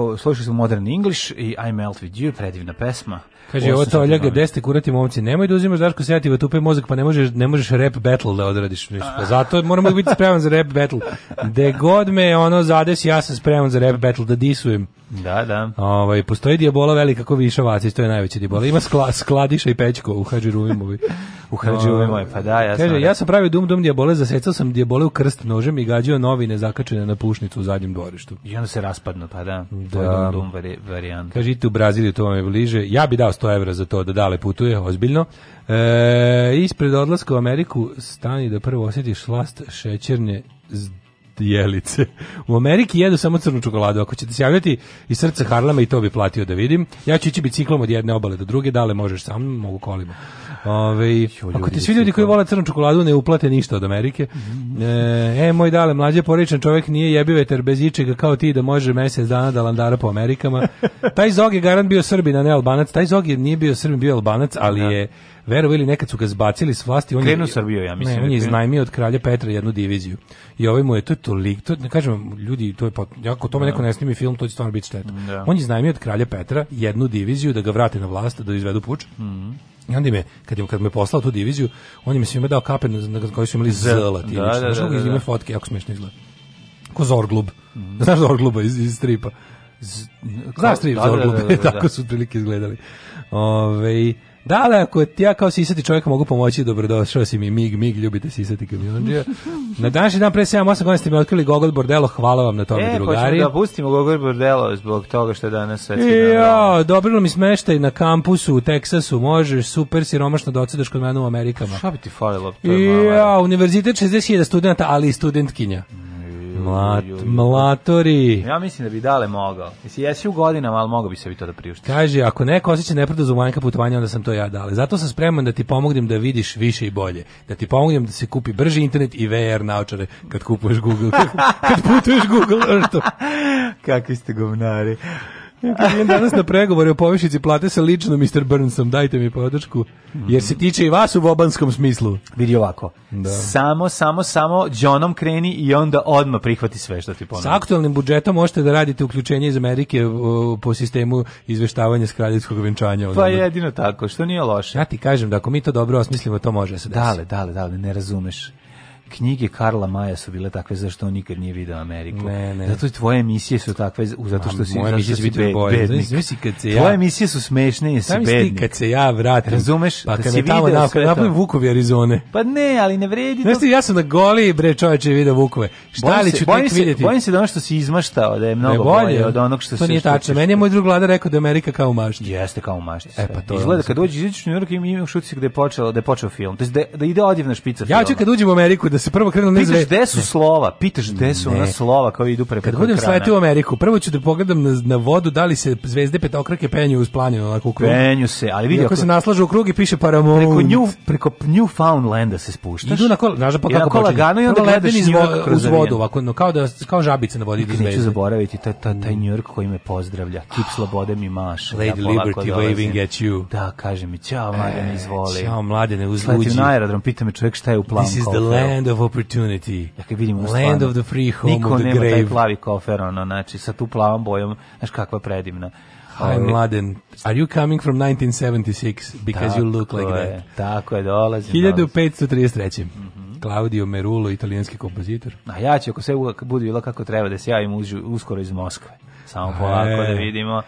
ovako, slušali smo Modern English i I Melt With You, predivna pesma. Kaže, ovo to Oljega, gde ste kurati momci, nemoj da uzimaš Daško Sjativa, tupe mozak, pa ne možeš, ne možeš rap battle da odradiš. Pa zato moramo da biti spreman za rap battle. De god me ono zadesi, ja sam spreman za rap battle, da disujem. Da, da. Ovaj, postoji dijabola velika ko viša vaci, to je najveća dijabola. Ima skla, skladiša i pećko u Hadžirujimovi. u Hadžirujimovi, pa da, ja sam. Da. ja sam pravio dum dum dijabole, zasecao sam dijabole u krst nožem i gađao novine zakačene na pušnicu u zadnjem dvorištu. I onda se raspadno, pa da da, dom, dom varijanta. Kažite u Braziliju, to vam je bliže. Ja bi dao 100 evra za to da dale putuje, ozbiljno. E, ispred odlaska u Ameriku stani da prvo osjetiš slast šećerne jelice. U Ameriki jedu samo crnu čokoladu. Ako ćete se javljati iz srca Harlema i to bi platio da vidim. Ja ću ići biciklom od jedne obale do druge, dale možeš sam, mogu kolima. Ove, jo, ako ti svi ljudi koji vole crnu čokoladu ne uplate ništa od Amerike, e, e moj dale, mlađe poričan čovjek nije jebi veter bez ičega kao ti da može mjesec dana da landara po Amerikama. Taj Zog je garant bio Srbin, a ne Albanac. Taj Zog je nije bio Srbin, bio Albanac, ali ja. Da. je verovali ili nekad su ga zbacili s vlasti, on Krenu je Srbiju, ja mislim. Ne, on da je iznajmio od kralja Petra jednu diviziju. I ovaj mu je to tolik, to ne kažem ljudi, to je pot, ako tome da. neko ne snimi film, to će stvarno biti šteta. Da. On je iznajmio od kralja Petra jednu diviziju da ga vrate na vlast, da izvedu puč. Mm -hmm I onda me, kad, im, kad me poslao tu diviziju, on je mi svima dao kape na, na koji su imali zela. Da, da, da, da, da. fotke, jako smiješno izgleda. Ko Zorglub. Mm. Znaš Zorgluba iz, iz stripa? Z, znaš strip da, da, da, Zorglub? Tako su prilike izgledali. Ove, Da, ali da, ako ti ja kao sisati čovjek mogu pomoći, dobrodošao si mi, mig, mig, ljubite sisati kamionđija. Na današnji dan pre 7-8 godina ste mi otkrili Gogol Bordelo, hvala vam na tome, e, drugari. E, da pustimo Gogol Bordelo zbog toga što je danas svetski Jo, da. dobro mi smeštaj na kampusu u Teksasu, možeš, super siromašno da docedaš kod mene u Amerikama. Šta bi ti falilo? Ja, univerzitet 60.000 studenta, ali i studentkinja. Mm. Mlat, mlatori. Ja mislim da bi dale mogao. Jesi jesi u godinama, ali mogao bi se bi to da priušti. Kaže, ako neko osjeća za manjka putovanja, onda sam to ja dale. Zato sam spreman da ti pomognem da vidiš više i bolje. Da ti pomognem da se kupi brži internet i VR naočare kad kupuješ Google. kad putuješ Google Earth. Kakvi ste govnari. Idem danas na pregovore o povišici plate sa lično Mr. Burnsom, dajte mi podršku. Jer se tiče i vas u bobanskom smislu. Vidi ovako, da. samo, samo, samo Johnom kreni i onda odma prihvati sve što ti ponovno. Sa aktualnim budžetom možete da radite uključenje iz Amerike po sistemu izveštavanja s kraljevskog venčanja. Pa je jedino tako, što nije loše. Ja ti kažem da ako mi to dobro osmislimo, to može da se desiti. Dale, dale, dale, ne razumeš knjige Karla Maja su bile takve zašto on nikad nije video Ameriku. Ne, ne. Zato tvoje emisije su takve zato što si moje emisije su biti bolje. Znači, kad se ja Tvoje emisije su smešne, jesi bednik. Kad se ja vratim. Razumeš? Pa da kad se tamo na kad napravim Vukovi Arizone. Pa ne, ali ne vredi. Znači, ja sam na goli bre čoveče video Vukove. Šta li ću tek videti? Bojim se da ono što si izmaštao da je mnogo bolje od onog što se. To nije tačno. Meni je moj drug vlada rekao da Amerika kao u mašti. Jeste kao u mašti. E pa to. Izgleda kad dođeš iz Njujorka i ima imamo šuci gde počeo da je počeo film. To jest da ide odjevna špica. Ja ću kad uđem u Ameriku da se prvo krenu ne Pitaš gde su slova? Pitaš gde su ona slova koji idu preko Kad budem sleti u Ameriku, prvo ću da pogledam na, na vodu da li se zvezde petokrake penju uz planinu onako u krug. Penju se, ali vidi ako se naslažu u krug i piše Paramount. Preko New preko Newfoundlanda se spuštaš. Idu na kola, znaš pa kako kola gano i onda gledaš iz uz vodu, ovako, no, kao da kao žabice na vodi zvezde. Neću zaboraviti taj taj taj New York koji me pozdravlja. Kip slobode mi maš. Lady da, Liberty waving at you. Da, kaže mi, ciao, mladene, e, izvoli. Ciao, mladene, uzluđi. Sletim na aerodrom, pita me čovjek šta je u plavu. This is the land of opportunity. Ja kad vidimo Land stvarno, of the free, home niko of the nema grave. taj plavi kofer, ono, znači, sa tu plavom bojom, znaš kakva predivna. Hi ovaj, Mladen, are you coming from 1976 because tako you look like je, that? Tako je, dolazim. 1533. Mm -hmm. Claudio Merulo, italijanski kompozitor. A ja ću, ako sve budu bilo kako treba, da se javim uskoro iz Moskve. Samo polako e. da vidimo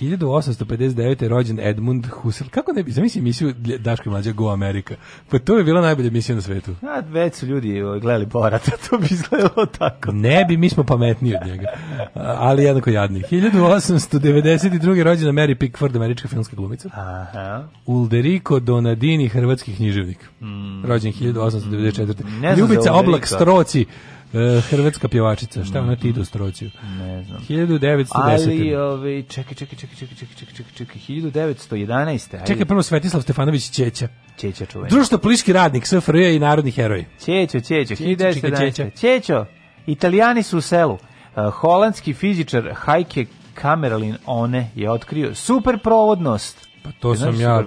1859. je rođen Edmund Husserl. Kako ne bi, zamisli emisiju Daško i mlađa Go Amerika. Pa to je bila najbolja emisija na svetu. A već su ljudi gledali Borat, to bi izgledalo tako. Ne bi, mi smo pametniji od njega. Ali jednako jadni. 1892. rođena Mary Pickford, američka filmska glumica. Aha. Ulderico Donadini, hrvatski književnik. Mm. Rođen 1894. Mm. Ljubica Oblak Stroci, Uh, hrvatska pjevačica, šta je ona mhm. Tito Strociju? Ne znam. 1910. Ali, ove, ovaj, čekaj, čekaj, čekaj, čekaj, čekaj, čekaj, čekaj, 1911. Ajde. Čekaj, prvo Svetislav Stefanović Čeća. Čeća čuveni. Društvo politički radnik, SFRJ e i narodni heroj. Čećo, Čećo, 1911. Čećo, Italijani su u selu. Uh, holandski fizičar Heike Kamerlin One je otkrio superprovodnost. Pa to sam ja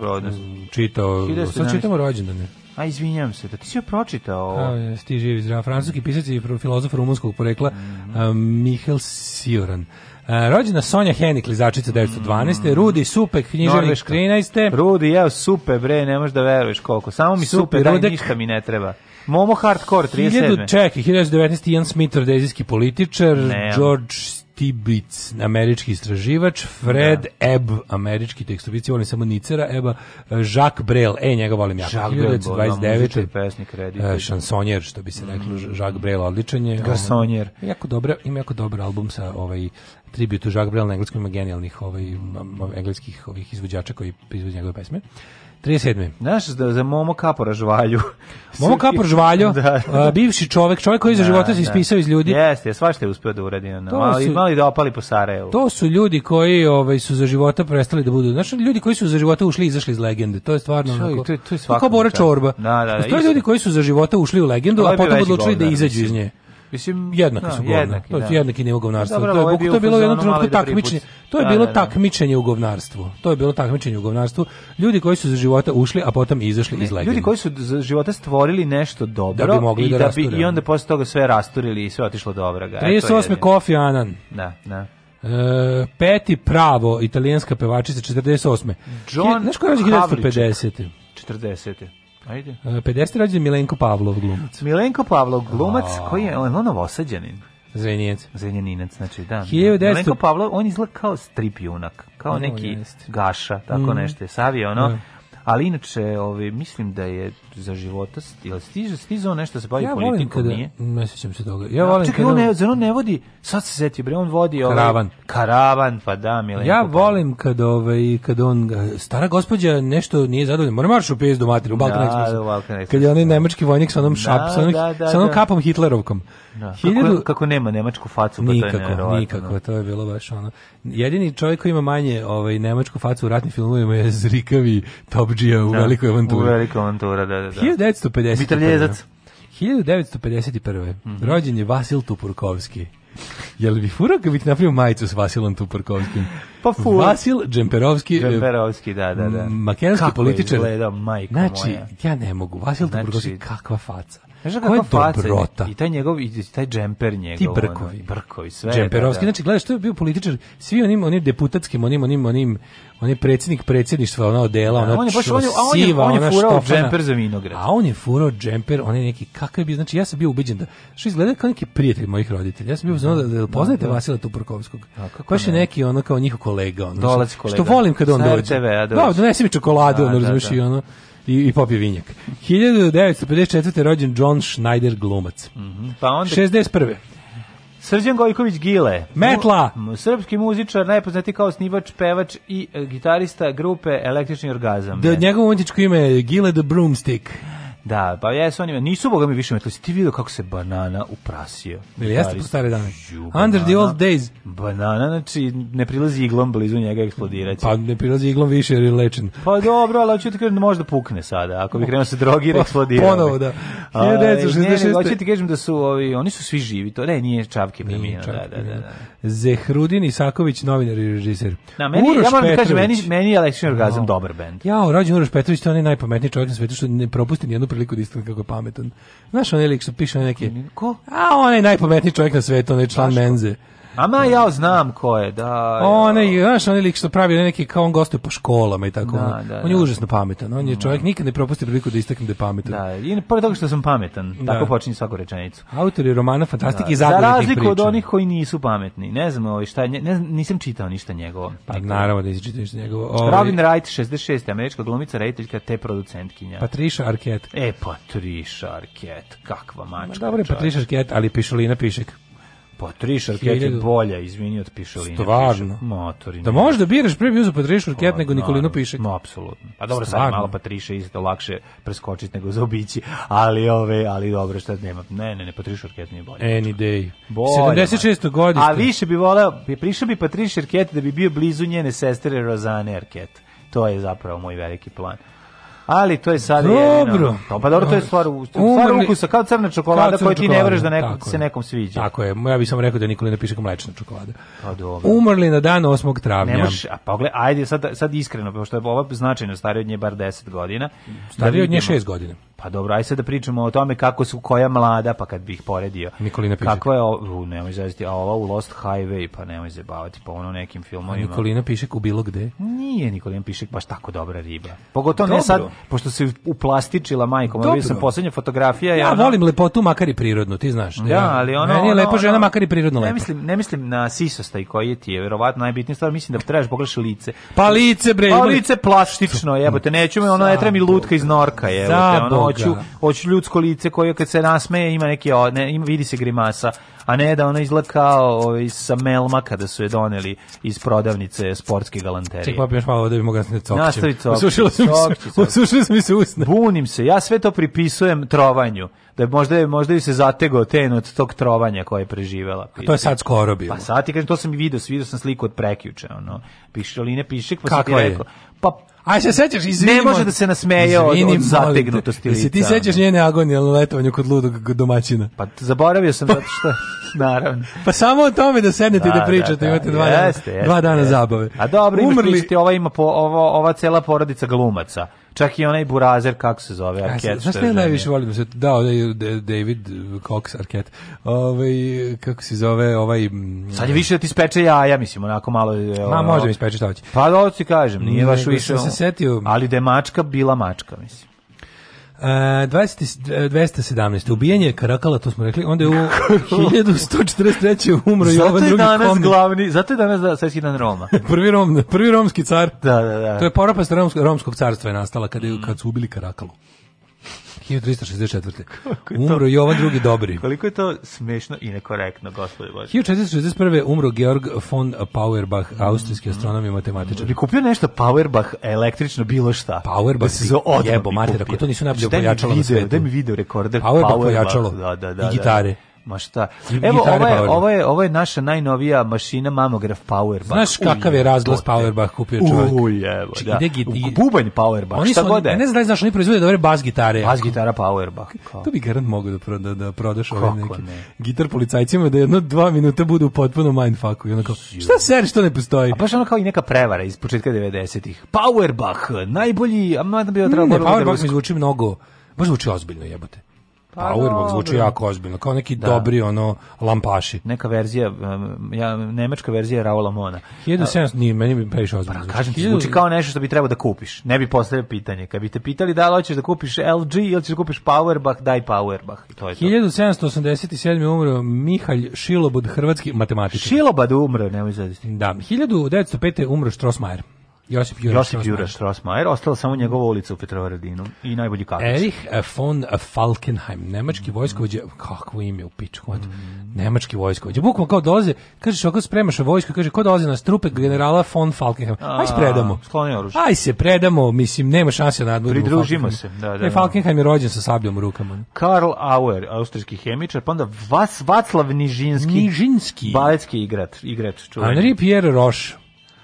čitao, sad čitamo rođendane. A izvinjam se, da ti si joj pročitao. A, sti živi zdrav. Francuski pisac i filozof rumunskog porekla mm -hmm. uh, Mihael Sioran. Uh, rođena Sonja Henik, lizačica 1912. Mm. Rudi Supek, književnik Norveška. 13. Rudi, jeo supe, bre, ne možeš da veruješ koliko. Samo mi supe, supe daj, ništa mi ne treba. Momo Hardcore, 37. Čekaj, 1919. Ian Smith, rodezijski političar, ne, George Tibic, američki istraživač, Fred da. Ebb, američki tekstopici, volim samo Nicera Eba, Jacques Brel, e, njega volim jako. Jacques 1929. Da, da, pesnik, reditelj. E, šansonjer, što bi se reklo, mm. Jacques Brel, odličan je. Garsonjer. Ovaj, jako dobro, ima jako dobar album sa ovaj, tributu Jacques Brel na engleskom, ima genijalnih ovaj, engleskih ovih izvođača koji izvođa njegove pesme. 37. Znaš da za Momo Kapora žvalju. Momo Kapor žvalju, da. a, bivši čovek, čovek koji za da, života se da. ispisao iz ljudi. Jeste, je svašta je uspeo da uredi. No. Mali, mali da opali po Sarajevu. To su ljudi koji ovaj, su za života prestali da budu. Znaš, ljudi koji su za života ušli i izašli iz legende. To je stvarno Čo, onako. To, je, to je svako. Kao Bora Čorba. Da, da, da, to je ljudi koji su za života ušli u legendu, ovaj a potom odlučili da izađu iz nje. Mislim jednaki da, su jednaki, to je da. jednaki nivo govnarstva. Dobro, to je, ovaj bio to je bilo jedno trenutno takmičenje. To je da, bilo takmičenje u govnarstvu. To je bilo takmičenje u govnarstvu. Ljudi koji su za života ušli, a potom izašli iz legende. Ljudi koji su za života stvorili nešto dobro da bi mogli i da, da bi i onda posle toga sve rasturili i sve otišlo do obraga. 38. Kofi Annan. Da, da. Uh, peti pravo italijanska pevačica 48. John Znaš koja je 1950. 40. Ajde. 50. E, rođen Milenko Pavlov glumac. Milenko Pavlov glumac A... koji je on, on novosađanin. Zrenjenac. Zrenjaninac, znači da. 1900... Milenko Pavlov, on izgleda kao strip junak, kao neki gaša, tako mm. nešto je savio, ono. Mm ali inače ovaj mislim da je za života jel stiže stizao nešto da se bavi ja politikom kada, nije ne sećam se toga ja volim čekaj, kada on ne zar on ne vodi sad se seti bre on vodi ovaj karavan ovaj, karavan pa da Milenko ja pa- volim kad ovaj kad on eh, stara gospođa nešto nije zadovoljna mora marš u do materinu Balkan da, Express kad je onaj nemački vojnik sa onom šapom da, sa da, onom, da, da, sa onom da. kapom Hitlerovkom Da. Hiljadu... Kako, kako, nema nemačku facu, pa nikako, to je Nikako, da. to je bilo baš ono. Jedini čovjek koji ima manje ovaj, nemačku facu u ratnim filmovima je Zrikavi Topđija u da, Velikoj avanturi. U Velikoj avantura, da, da. da. 1950. Mitraljezac. 1951. Mm -hmm. Rođen je Vasil Tupurkovski. Jel bi furao kad bi ti napravio majicu s Vasilom Tupurkovskim? Pa fur. Vasil Džemperovski. E, Džemperovski, da, da, da. Makedonski političar. Kako je izgledao, majko znači, moja. Znači, ja ne mogu. Vasil znači, Tupurkovski, kakva faca. Znaš kako je dobrota. I taj njegov, i taj džemper njegov. Ti brkovi. Ono, brkovi, sve. Džemperovski, da, da, znači, gledaš, to je bio političar, svi onim, onim deputatskim, onim, onim, onim, on je predsjednik predsjedništva, ono odela, da, ona on je baš, on je, on je, on je furao džemper za vinograd. A on je furao džemper, on je neki, kakav je bio, znači, ja sam bio ubeđen da, što izgleda kao neki prijatelj mojih roditelja, ja sam bio znao da, da, da poznajete Vasila Tuporkovskog, baš je neki, ono, kao njihov kolega, ono, kolega. što volim kad on dođe. Da, donesi mi čokoladu, ono, razumiješ, i ono, i, i popio vinjak. 1954. rođen John Schneider glumac. Mm -hmm. Pa onda... 61. Srđan Gojković Gile. Metla. Srpski muzičar, najpoznati kao snivač, pevač i e, gitarista grupe Električni orgazam. Da, njegovo umetničko ime je Gile the Broomstick. Da, pa ja jesu oni, nisu boga mi više umetli. ti vidio kako se banana uprasio? Ili jeste po stare dane? Under the old days. Banana, znači, ne prilazi iglom blizu njega eksplodiraće. Pa ne prilazi iglom više jer je lečen. Pa dobro, ali hoću ti kažem da možda pukne sada. Ako bi krenuo se drogir, pa, eksplodirao. Ponovo, da. Ovaj, ne 1966. Hoću ti kažem da su, ovi, oni su svi živi. To ne, nije Čavke preminuo. Da, da, da, da, da. Zehrudin Isaković, novinar i režiser. Na, da, meni, Uroš ja moram Petrović. da kažem, meni, meni je Električni orgazam no. dobar bend. Ja, Rođen Uroš Petrović, to on je najpametniji čovjek na svetu što ne propusti nijednu priliku da istakne kako je pametan. Znaš onaj lik što piše neke... Ko? A, on je najpametniji čovjek na svetu, on je član Menze. Ama ja znam ko je, da. Onaj, znaš, onaj lik što pravi neki kao on gostuje po školama i tako. Da, da, on je da. užasno pametan, on je da. čovjek nikad ne propusti priliku da istakne da je pametan. Da, i pored toga što sam pametan, da. tako počinje svaku rečenicu. Autor Autori romana fantastike i da, Za razliku od onih koji nisu pametni. Ne znam, ovaj šta, ne, nisam čitao ništa njegovo. Pa naravno da nisi čitao ništa njegovo. Ovi... Ovaj- Robin Wright 66, američka glumica, rediteljka te producentkinja. Patricia Arquette. E Patricia Arquette, kakva mačka. Ma, dobro je Patricia Arquette, ali pišulina pišek. Pa tri šarkete Hiljadu... bolja, izvini, od pišoline. Stvarno? Motori. Da možda biraš prvi uzu patrišu šarket nego Nikolinu Pišek. No, apsolutno. Pa dobro, sad malo patriše isto lakše preskočiti nego zaobići, ali ove, ali dobro, šta nema. Ne, ne, ne, patrišu šarket nije bolje. Any day. Bolje, 76. godište. A više bi voleo, prišao bi patrišu šarket da bi bio blizu njene sestre Rozane Arket. To je zapravo moj veliki plan ali to je sad dobro. jedino. Pa dobro, to je stvar, stvar ukusa, kao crna čokolada koju ti ne vreš da neko, se nekom sviđa. Tako je, ja bih samo rekao da Nikolina piše kao mlečna čokolada. Pa dobro. Umrli na dan 8. travnja. Ne možeš, a pogled, pa ajde sad, sad iskreno, pošto je ova značajna, stariji od nje bar 10 godina. Stariji da od nje 6 godina. Pa dobro, ajde sad da pričamo o tome kako su koja mlada, pa kad bih poredio. Nikolina piše. Kakva je, u, nemoj zaviti, a ova u Lost Highway, pa nemoj zabavati, pa ono nekim filmovima. Nikolina piše u bilo gde? Nije Nikolina piše baš tako dobra riba. Pogotovo ne sad, pošto se uplastičila majkom, ali sam poslednja fotografija. Ja, ona... volim lepotu makar i prirodnu, ti znaš. Da, ja, ali ona... Meni je lepo žena makar i prirodno lepa. Ne mislim, ne mislim na sisostaj koji je ti je, verovatno najbitnija stvar, mislim da trebaš da pogledaš lice. Pa lice, bre. Pa lice plastično, jebote, neću me, ono ne treba mi lutka iz norka, jebote, ono, hoću, hoću ljudsko lice koje kad se nasmeje ima neki, ne, ima, vidi se grimasa a ne da ona izgleda kao ovaj, sa melma kada su je doneli iz prodavnice sportske galanterije. Ček, papi, još malo da bi mogla se cokćem. Nastavi cokćem. Osušila sam, mi se usne. Bunim se, ja sve to pripisujem trovanju. Da možda, je, možda ju se zategao ten od tog trovanja koje je preživela. A to je sad skoro pa bilo. Pa sad ti kažem, to sam i vidio, vidio sam sliku od prekjuče. Ono. Piše, Aline Pišek, pa Kako sad je rekao, pa Aj se sećaš, izvini. Ne može da se nasmeje od, od zategnutosti lica. Se ti sećaš njene agonije na letovanju kod ludog domaćina? Pa zaboravio sam pa, zato što naravno. Pa samo o tome da sednete da, i da, da, da pričate, da, da, imate dva jeste, dana, jeste, dva dana jeste. zabave. A dobro, Umrli... Ti, ova ima po, ova, ova cela porodica glumaca. Čak i onaj burazer, kako se zove, Arket. Znaš što ja najviše volim? Da, da, da, David Cox Arket. Ovaj, kako se zove, ovaj... Mm, Sad je više da ti speče jaja, mislim, onako malo... Je, Ma, može mi speče šta hoće. Pa da, ti kažem, nije baš više... se setio... Ali da je mačka, bila mačka, mislim. Uh, 20, 217. Ubijanje Karakala, to smo rekli, onda je u 1143. umro i Jovan drugi danas komnik. glavni, zato je danas da, svetski dan Roma. prvi, Rom, prvi romski car. Da, da, da. To je porapast romskog, romskog carstva je nastala kad, je, kad su ubili Karakalu. 1364. Umro Jovan drugi Dobri. Koliko je to smešno i nekorektno, gospode Bože. 1461. umro Georg von Powerbach, mhm. austrijski astronom i matematičar. Bi kupio nešto Powerbach električno bilo šta. Powerbach da se jebo mater, ako to nisu najbolje pojačalo video, na svetu. Daj mi video rekorder Powerbach, Powerbach pojačalo. Da, da, da, I da, da. gitare. Da. Ma šta? Evo, ovo je, ovo, je, ovo je naša najnovija mašina mamograf Powerbank. Znaš kakav je razglas Powerbank kupio čovjek? Uj, evo, da. Znači, bubanj Powerbank, oni šta god je. Ne znam, da znaš, oni proizvode dobre bas gitare. Bas gitara Powerbank. To bi garant mogu da, proda, da prodaš ove ovaj neke. Ne? Gitar policajcima da jedno dva minuta budu potpuno mindfucku. I ono kao, šta seri, što ne postoji? A baš ono kao i neka prevara iz početka 90-ih. Powerbank, najbolji, a mada bi trebalo... Ne, Powerbank mi zvuči mnogo, baš zvuči ozbiljno jebote. Pa Auerbach zvuči jako ozbiljno, kao neki da. dobri ono lampaši. Neka verzija, ja, nemačka verzija Raola Mona. 1700, nije, meni bi previše ozbiljno. Pa, kažem ti, zvuči kao nešto što bi trebao da kupiš. Ne bi postavio pitanje. Kad bi te pitali da li hoćeš da kupiš LG ili ćeš da kupiš Powerback, daj Powerback. To je to. 1787. umro Mihalj Šilobod, hrvatski matematičar. Šilobod umro, nemoj zadesti. Da, 1905. umro Strossmayer. Josip Jura, Josip Jura Strossmayer, ostala samo njegova ulica u Petrovaradinu i najbolji kakac. Erich eh, von eh, Falkenheim, nemački mm. vojskovođa, kakvo ime u pičku, mm. nemački vojskovođa. Bukvalno kao dolaze, kažeš, ako spremaš vojsku, kaže, ko dolaze na strupe generala von Falkenheim, aj se predamo. Skloni Aj se predamo, mislim, nema šanse da nadbudimo. Pridružimo se, da, da. da. E, Falkenheim je rođen sa sabljom u rukama. Karl Auer, austrijski hemičar, pa onda Vas, Vaclav Nižinski, Nižinski. baletski igrač, igrač čuveni. Henri Pierre Roche,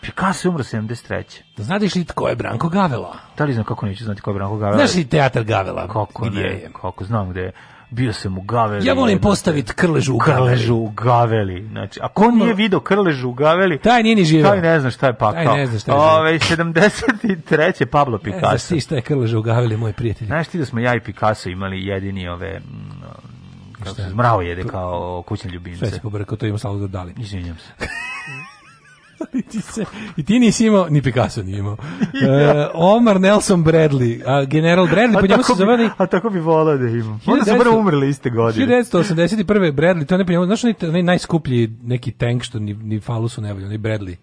Picasso je umro 73. Da znaš li tko je Branko Gavela? Da li znam kako neću znati ko je Branko Gavela? Znaš li teatar Gavela? Kako gdje ne, je? Kako znam gde je. Bio sam u Gaveli. Ja volim postaviti krležu u Gaveli. Krležu u Gaveli. Znači, ako on nije video krležu u Gaveli... Taj nije ni živao. Taj ne zna šta je pakao. Taj ne zna šta je Ove, 73. Pablo e, Picasso. Ne znaš ti šta je krležu u Gaveli, moj prijatelj. Znaš ti da smo ja i Picasso imali jedini ove... Kako se zmrao jede kao kućne ljubimce. Sve se pobrkao, to ima da Dali. Izvinjam se. I ti nisi imao, ni Picasso nije imao. E, Omar Nelson Bradley, a general Bradley, a po njemu se zavali... A tako bi volao da imam. Onda su prvo umrli iste godine. 1981. Bradley, to je ne po njemu, znaš onaj najskuplji neki tank što ni, ni falusu ne valja, onaj Bradley.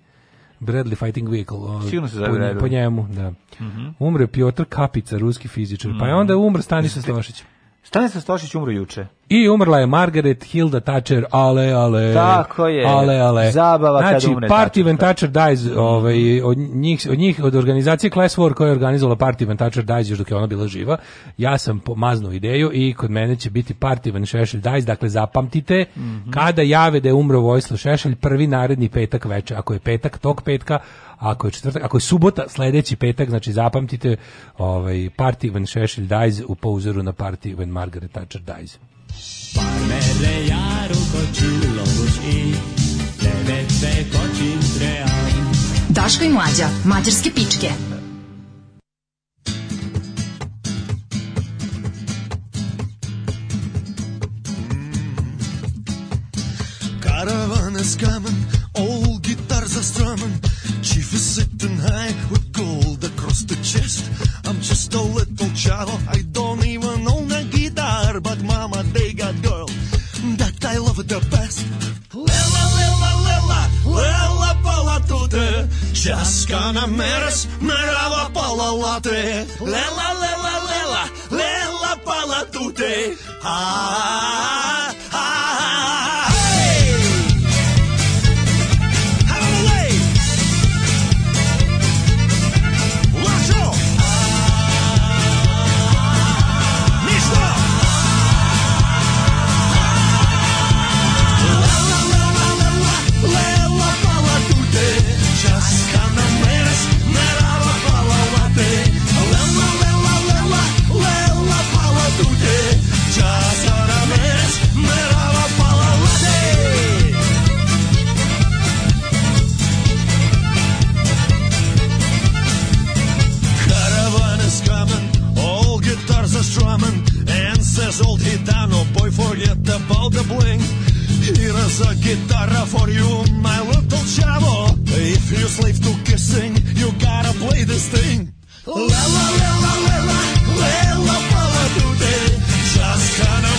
Bradley Fighting Vehicle. Sigurno se zove po, po njemu, da. Mm -hmm. Umre Piotr Kapica, ruski fizičar. Mm -hmm. Pa je mhm. onda umr Stanislav Stošić. Stanislav Stošić umro juče. I umrla je Margaret Hilda Thatcher, ale, ale, Tako je. ale, ale. Zabava znači, kad umre Party Van da. Thatcher Dies, ovaj, od, njih, od njih, od organizacije Class War koja je organizovala Party Van Thatcher Dies još dok je ona bila živa, ja sam pomaznuo ideju i kod mene će biti Party Van Šešelj Dies, dakle zapamtite, mm -hmm. kada jave da je umro Vojslo Šešelj, prvi naredni petak veče, ako je petak, tog petka, ako je četvrtak, ako je subota, sledeći petak, znači zapamtite ovaj, Party Van Šešelj Dies u po na Party Van Margaret Thatcher Dies. Farmerre járunk a csillagos ég, nevetve kacsintre áll. Daško i Mlađa, mađarske pičke. Caravan is coming, old guitars are strumming. Chief is sitting high with gold across the chest. I'm just a little child, I don't even own a guitar, but mama, they got of the best. Lilla, lilla, lilla, lilla palatute. tute, časka na meres, merava pala late. Lilla, lilla, lilla, lilla palatute. ah. all the bling. Here's a guitar for you, my little chavo. If you slave to kissing, you gotta play this thing. La la la la la la, la la la la, just kinda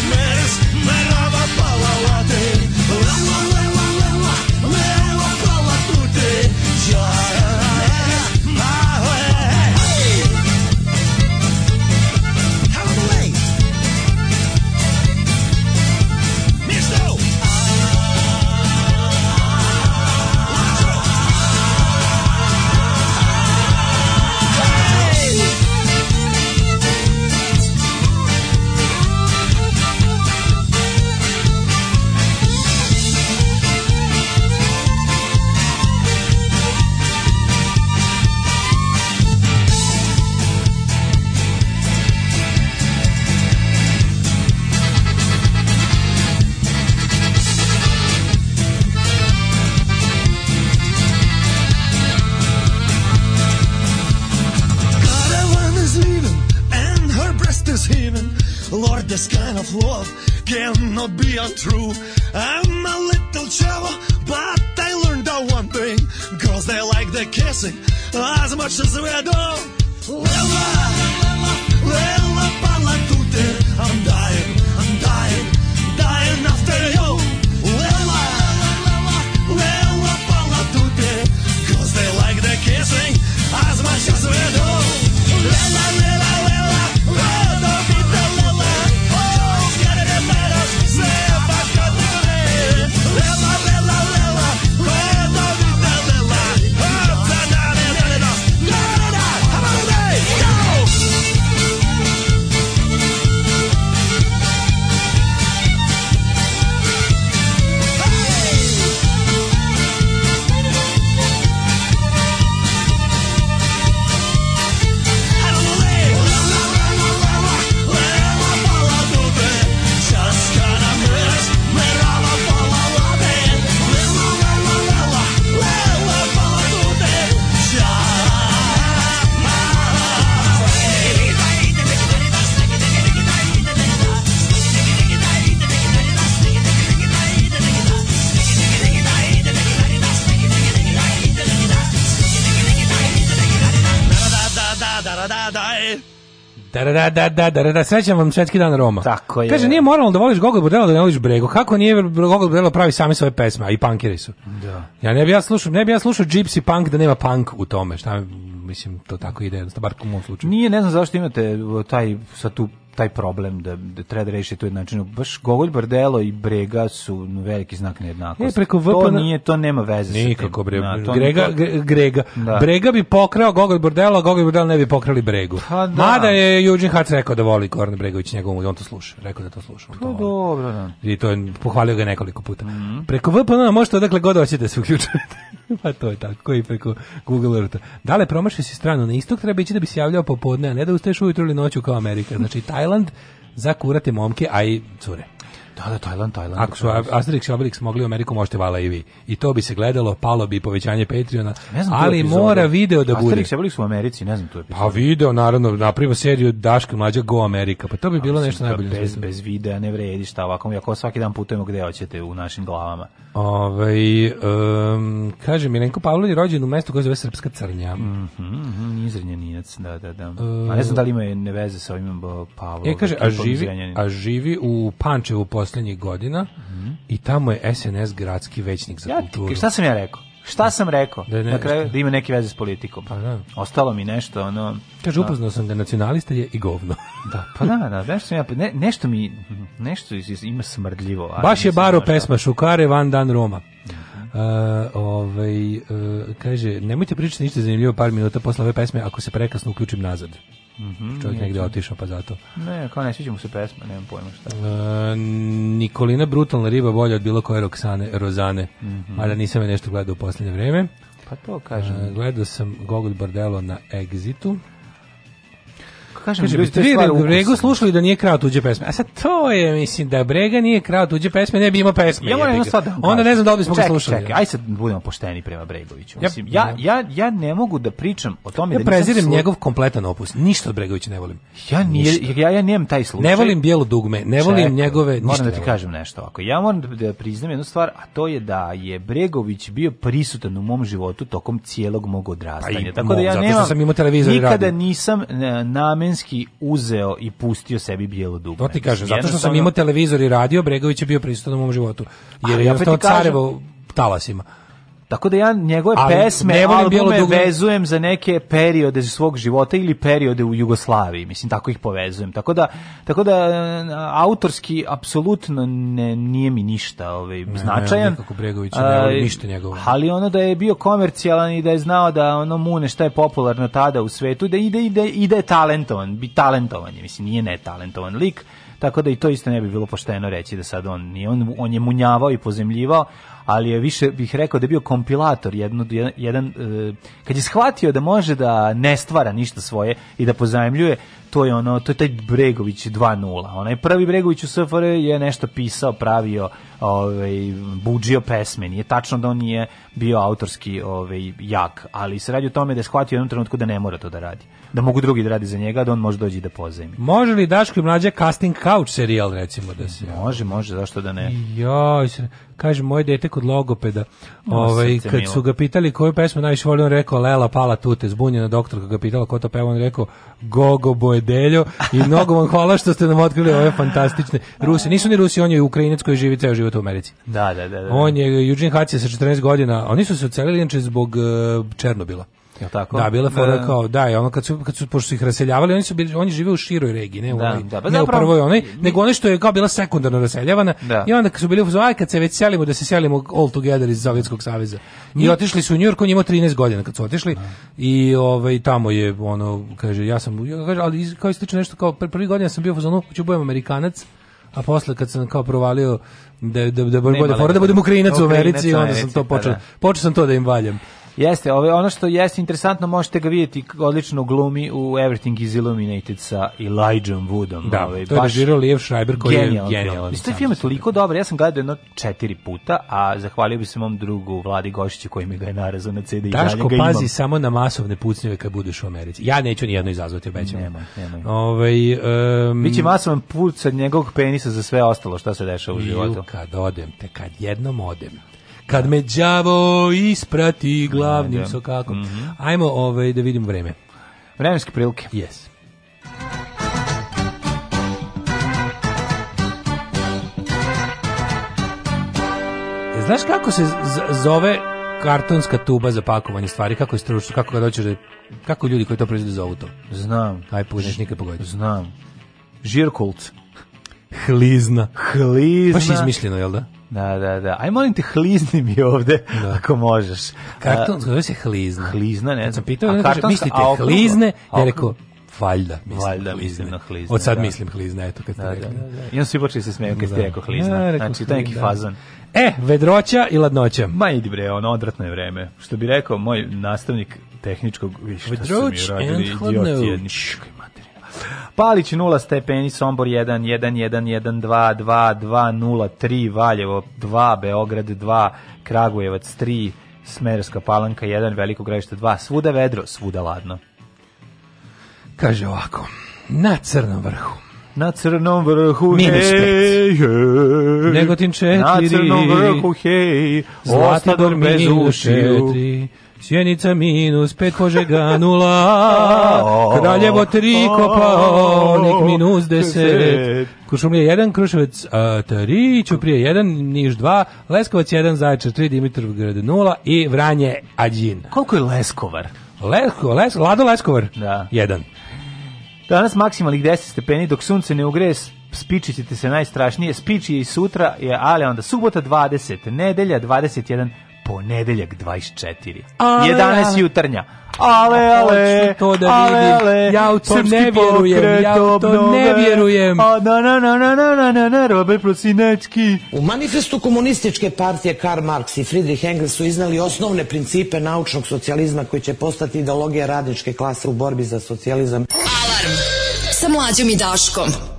This kind of love cannot be untrue. I'm a little chavo, but I learned that one thing. Girls, they like the kissing as much as we do. Lela, lela, lela, Palacute, I'm dying, I'm dying, dying after you. Lila, Lila, Palacute, girls, they like the kissing as much as we do. Lela. Da, da, da, da, da, da, srećan vam svetski dan Roma. Tako je. Kaže, nije moralno da voliš Gogol Bordelo da ne voliš Brego. Kako nije Gogol Bordelo pravi sami svoje pesme, a i pankeri su. Da. Ja ne bih ja slušao, ne bih ja slušao Gypsy Punk da nema punk u tome. Šta, mislim, to tako ide, da bar u mom slučaju. Nije, ne znam zašto imate taj, sa tu taj problem da, da treba da reši to jednačinu. Baš Gogol Bardelo i Brega su veliki znak nejednakosti. Ne, preko VPN... To nije, to nema veze Nikako, sa nikako Bre... Na, Grega, niko... Grega. Da. Brega bi pokrao Gogol Bardelo, a Gogolj Bardelo ne bi pokrali Bregu. Ha, pa da. Mada je Juđin Hac rekao da voli Goran Bregović njegovom, on to sluša. Rekao da to sluša. Pa to, to dobro, da. I to je, pohvalio ga nekoliko puta. Mm -hmm. Preko VPN možete odakle god hoćete da se uključujete. pa to je tako i preko Google Earth. Da li promašiš si stranu na istok, treba ići da bi se javljao popodne, a ne da ustaješ ujutro ili noću kao Amerika. Znači, taj Tajland za kurate momke, a i cure. Da, da, Tajland, Tajland. Ako su Asterix i Obelix mogli u Ameriku, možete vala i vi. I to bi se gledalo, palo bi povećanje Patreona, ali mora video da bude. Asterix i Obelix u Americi, ne znam tu epizodu. Pa video, naravno, napravimo seriju Daška mlađa Go Amerika, pa to bi bilo nešto da najbolje. Bez, bez videa ne vredi šta ovako, ako svaki dan putujemo gde hoćete u našim glavama. Ove, ovaj, um, kaže, mi, Milenko Pavlović je rođen u mestu koje zove Srpska crnja. Mm -hmm, da, da, da. E, a ne znam da li ima ne veze sa ovim Pavlovom. E, kaže, a živi, a živi u Pančevu, poslednjih godina mm. i tamo je SNS gradski većnik za ja, kulturu. Šta sam ja rekao? Šta da. sam rekao? Da, ne, na kraju da ima neke veze s politikom. Pa da. Ostalo mi nešto ono. Kaže da. upoznao sam da nacionalista je i govno. da, pa da, da, da nešto ja ne, nešto mi nešto ima smrdljivo. Ali Baš je baro pesma Šukare van dan Roma. Mhm. Uh, ovaj, uh, kaže, nemojte pričati ništa zanimljivo par minuta posle ove pesme ako se prekasno uključim nazad. Mm Čovjek negde otišao, pa zato. Ne, kao ne sviđamo se pesma, nemam pojma šta. E, Nikolina brutalna riba bolja od bilo koje Roksane, Rozane. Mm -hmm. Mada nisam je nešto gledao u posljednje vreme. Pa to kažem. E, gledao sam Gogol Bardelo na Exitu kažem, kažem ljudi, vi da slušali da nije krao tuđe pesme. A sad to je, mislim, da Brega nije krao tuđe pesme, ne bi imao pesme. Ja moram sad da Onda ne znam da li bismo ga slušali. Čekaj, aj sad budemo pošteni prema Bregoviću. Mislim, ja, ja, ja ne mogu da pričam o tome ja da prezirem slu... njegov kompletan opus. Ništa od Bregovića ne volim. Ja nije, ja, ja nijem taj slučaj. Ne volim bijelo dugme, ne volim Čekaj, njegove... Ništa da ti kažem nešto ovako. Ja moram da, da priznam jednu stvar, a to je da je Bregović bio prisutan u mom životu tokom cijelog mog odrastanja. Pa i, Tako da ja nemam... Zato što sam imao televizor Nikada nisam e, namen rutinski uzeo i pustio sebi bijelo dugme. To ti kažem, zato što sam imao televizor i radio, Bregović je bio prisutan u mom životu. Jer je ja to carevo talasima. Tako da ja njegove Ali pesme, albume dugo... vezujem za neke periode svog života ili periode u Jugoslaviji, mislim, tako ih povezujem. Tako da, tako da e, autorski apsolutno ne, nije mi ništa ovaj, ne, značajan. Ne, Bregović, ne ništa njegovo. Ali ono da je bio komercijalan i da je znao da ono mune šta je popularno tada u svetu, da ide, ide, ide je talentovan, bi talentovan je, mislim, nije ne talentovan lik, tako da i to isto ne bi bilo pošteno reći da sad on nije, on, on je munjavao i pozemljivao, ali je više bih rekao da je bio kompilator, jedno, jedan, jedan e, kad je shvatio da može da ne stvara ništa svoje i da pozajemljuje, to je ono, to je taj Bregović 2.0. Onaj prvi Bregović u SFR je nešto pisao, pravio, ovaj budžio pesme. Nije tačno da on nije bio autorski ovaj jak, ali se radi o tome da je shvatio u jednom trenutku da ne mora to da radi. Da mogu drugi da radi za njega, da on može doći da pozajmi. Može li Daško i mlađe casting couch serijal recimo da se. Može, može, zašto da ne? Joj, kaže moje dete kod logopeda. ovaj kad su ga pitali koju pesmu najviše voli, on rekao Lela pala tute, zbunjena doktorka ga pitala ko to peva, on rekao Gogo Boedeljo i mnogo vam hvala što ste nam otkrili ove fantastične Ruse. Nisu ni Rusi, on je Ukrajinac koji živi ceo život života u Americi. Da, da, da. da. On je Eugene Hattie sa 14 godina, oni su se ocelili inače zbog uh, Černobila. Jel tako? Da, bila fora da. kao, da, i ono kad su kad su pošto su ih raseljavali, oni su bili oni žive u široj regiji, ne, da, onaj, da, pa ne zapravo, u prvoj onaj, nego one što je kao bila sekundarno raseljavana. Da. I onda kad su bili u aj kad se već selimo da se selimo all together iz Sovjetskog saveza. I, otišli su u Njujork, on imao 13 godina kad su otišli. Da. I ovaj tamo je ono kaže ja sam ja kaže ali kao ističe nešto kao prvi godina sam bio u zonu, hoću da budem Amerikanac. A posle kad sam kao provalio da da da, da, da budem Ukrajinac u Americi, onda sam to počeo. Počeo sam to da im valjam. Jeste, ove, ono što jeste interesantno, možete ga vidjeti odlično glumi u Everything is Illuminated sa Elijahom Woodom. Da, ove, ovaj, to je režirao Lijev Schreiber koji je genijalan. Isto taj film je toliko dobar, ja sam gledao jedno četiri puta, a zahvalio bi se mom drugu Vladi Gošiću koji mi ga je narazao na CD Daško, i pazi imam. samo na masovne pucnjeve kad budeš u Americi. Ja neću ni jedno izazvati, obećam. Nemoj, nemoj. Ove, ovaj, um, Biće masovan puc od njegovog penisa za sve ostalo što se dešava u životu. Kad odem, te kad jednom odem, Kad me đavo isprati glavnim da. da. sokakom. Mm -hmm. Ajmo ovaj, da vidimo vreme. Vremenske prilike. Yes. E, znaš kako se zove kartonska tuba za pakovanje stvari, kako je stručno, kako ga doćeš, da, kako ljudi koji to proizvode zovu to? Znam. Aj, pogledaš, nikad pogoditi. Znam. Žirkult. Hlizna. Hlizna. Baš izmišljeno, jel da? Da, da, da. Aj molim te hlizni mi ovde da. ako možeš. Karton zove se hlizna. Hlizna, ne. Kad sam pitao, a karton, mislite a hlizne? Ja rekao, valjda mislim, valjda mislim na hlizne. Od sad da. mislim hlizna, eto kad ste da, rekli. Da, da, da. I svi počeli se smijaju kad ste da. rekao hlizna. Ja, znači, to je neki da. fazon. E, vedroća i ladnoća. Ma idi bre, ono odvratno je vreme. Što bi rekao moj nastavnik tehničkog, šta Vedroć su mi radili idioti jedni. Palić 0 stepeni, Sombor 1, 1, 1, 1, 2, 2, 2, 0, 3, Valjevo 2, Beograd 2, Kragujevac 3, Smerska palanka 1, Veliko gradište 2, svuda vedro, svuda ladno. Kaže ovako, na crnom vrhu na crnom vrhu, Minus hej, hej. Negotin četiri. Na crnom vrhu, hej. Zlatibor bez ušiju. Četiri. Sjenica minus pet požeganula, Kraljevo tri kopaonik minus deset, Kušumlija jedan, Kruševac a, tri, Ćuprije jedan, Niš 2, Leskovac jedan, Zaječar Dimitrov Dimitrovgrad 0 i Vranje Ađin. Koliko je Leskovar? Lesko, les, Lado Leskovar? Da. Jedan. Danas maksimalnih 10 stepeni, dok sunce ne ugreje, spičićete se najstrašnije. Spiči je i sutra, je, ali onda subota 20, nedelja 21, ponedeljak 24. Ale, 11 ale. jutarnja. Ale, ale, to da ale, ale, ja u to ne vjerujem, ja u to ne vjerujem. A na, na, na, na, na, na, na, na, Robert Prosinečki. U manifestu komunističke partije Karl Marx i Friedrich Engels su iznali osnovne principe naučnog socijalizma koji će postati ideologija radničke klase u borbi za socijalizam. Alarm sa mlađom i Daškom.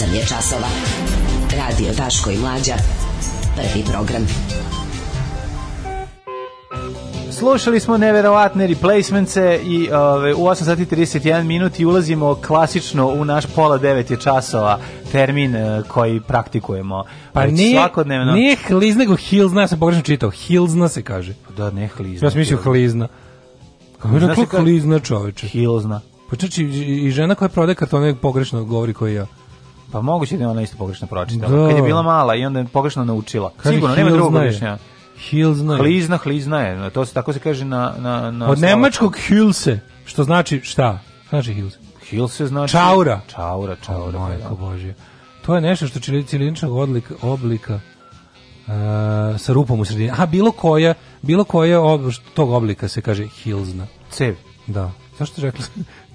8 je časova. Radio Daško i Mlađa. Prvi program. Slušali smo neverovatne replacementce i ove, u 8 sati 31 minut i ulazimo klasično u naš pola 9 je časova termin e, koji praktikujemo pa nije, svakodnevno. Nije hlizna, nego hilzna, ja sam pogrešno čitao. Hilzna se kaže. Pa da, ne hlizna. Ja sam mislio hlizna. Kako je rekla hlizna čoveče? Hilzna. Pa čači, i žena koja prode kartone pogrešno govori koji ja. Pa moguće da je ona isto pogrešno pročitala. Da. Kad je bila mala i onda je pogrešno naučila. Kad Sigurno, nema drugog objašnjenja. Hilzna. Hlizna, hlizna je. To se tako se kaže na... na, na Od nemačkog hilse, što znači šta? Znači hilse. Hilse znači... Čaura. Čaura, čaura. Oh, majko da. Božje. To je nešto što je ciliničnog odlika, oblika uh, sa rupom u sredini. A bilo koja, bilo koja ob, tog oblika se kaže hilzna. Cev. Da. Zašto rekli?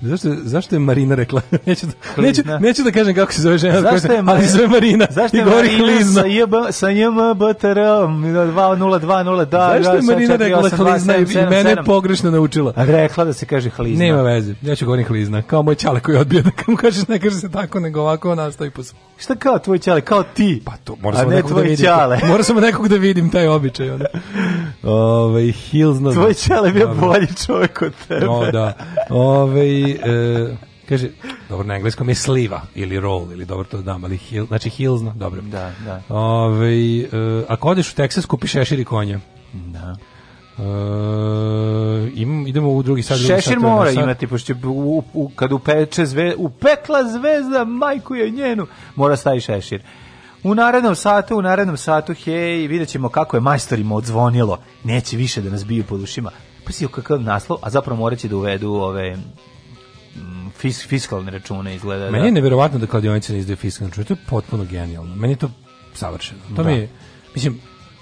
Zašto, zašto je Marina rekla? neću, da, neću, neću da kažem kako se zove žena, zašto je, ali se zove Marina. Zašto je Marina sa, JB, sa JMBTR-om 2020, da, Zašto je Marina rekla hlizna i mene pogrešno naučila? A Rekla da se kaže hlizna. Nema veze, ja ću govorim hlizna, kao moj čale koji odbija da mu kažeš ne kaže se tako, nego ovako nastavi po svom. Šta kao tvoj čale, kao ti? Pa to, mora sam nekog da vidim. Čale. Mora sam nekog da vidim taj običaj. Onda. Ove, ovaj, hilzno. Tvoj čale bio bolji čovjek od tebe. O, da. Ove, ovaj, E, kaže, dobro na engleskom je sliva ili roll ili dobro to dam, ali hill, znači hills, no, dobro. Da, da. Ove, e, ako odeš u Texas, kupiš šešir i konja. Da. E, im, idemo u drugi sad. Šešir sad, mora sad. imati, pošto u, u, kad upeče zve, upekla zvezda, majku je njenu, mora stavi šešir. U narednom satu, u narednom satu, hej, vidjet ćemo kako je majstorima odzvonilo. Neće više da nas biju po dušima. Pa si kakav naslov, a zapravo morat će da uvedu ove fis, fiskalne račune izgleda. Meni je da. neverovatno da kladionice ne izdaju fiskalne račune, to je potpuno genijalno. Meni je to savršeno. To da. mi je, da. mislim,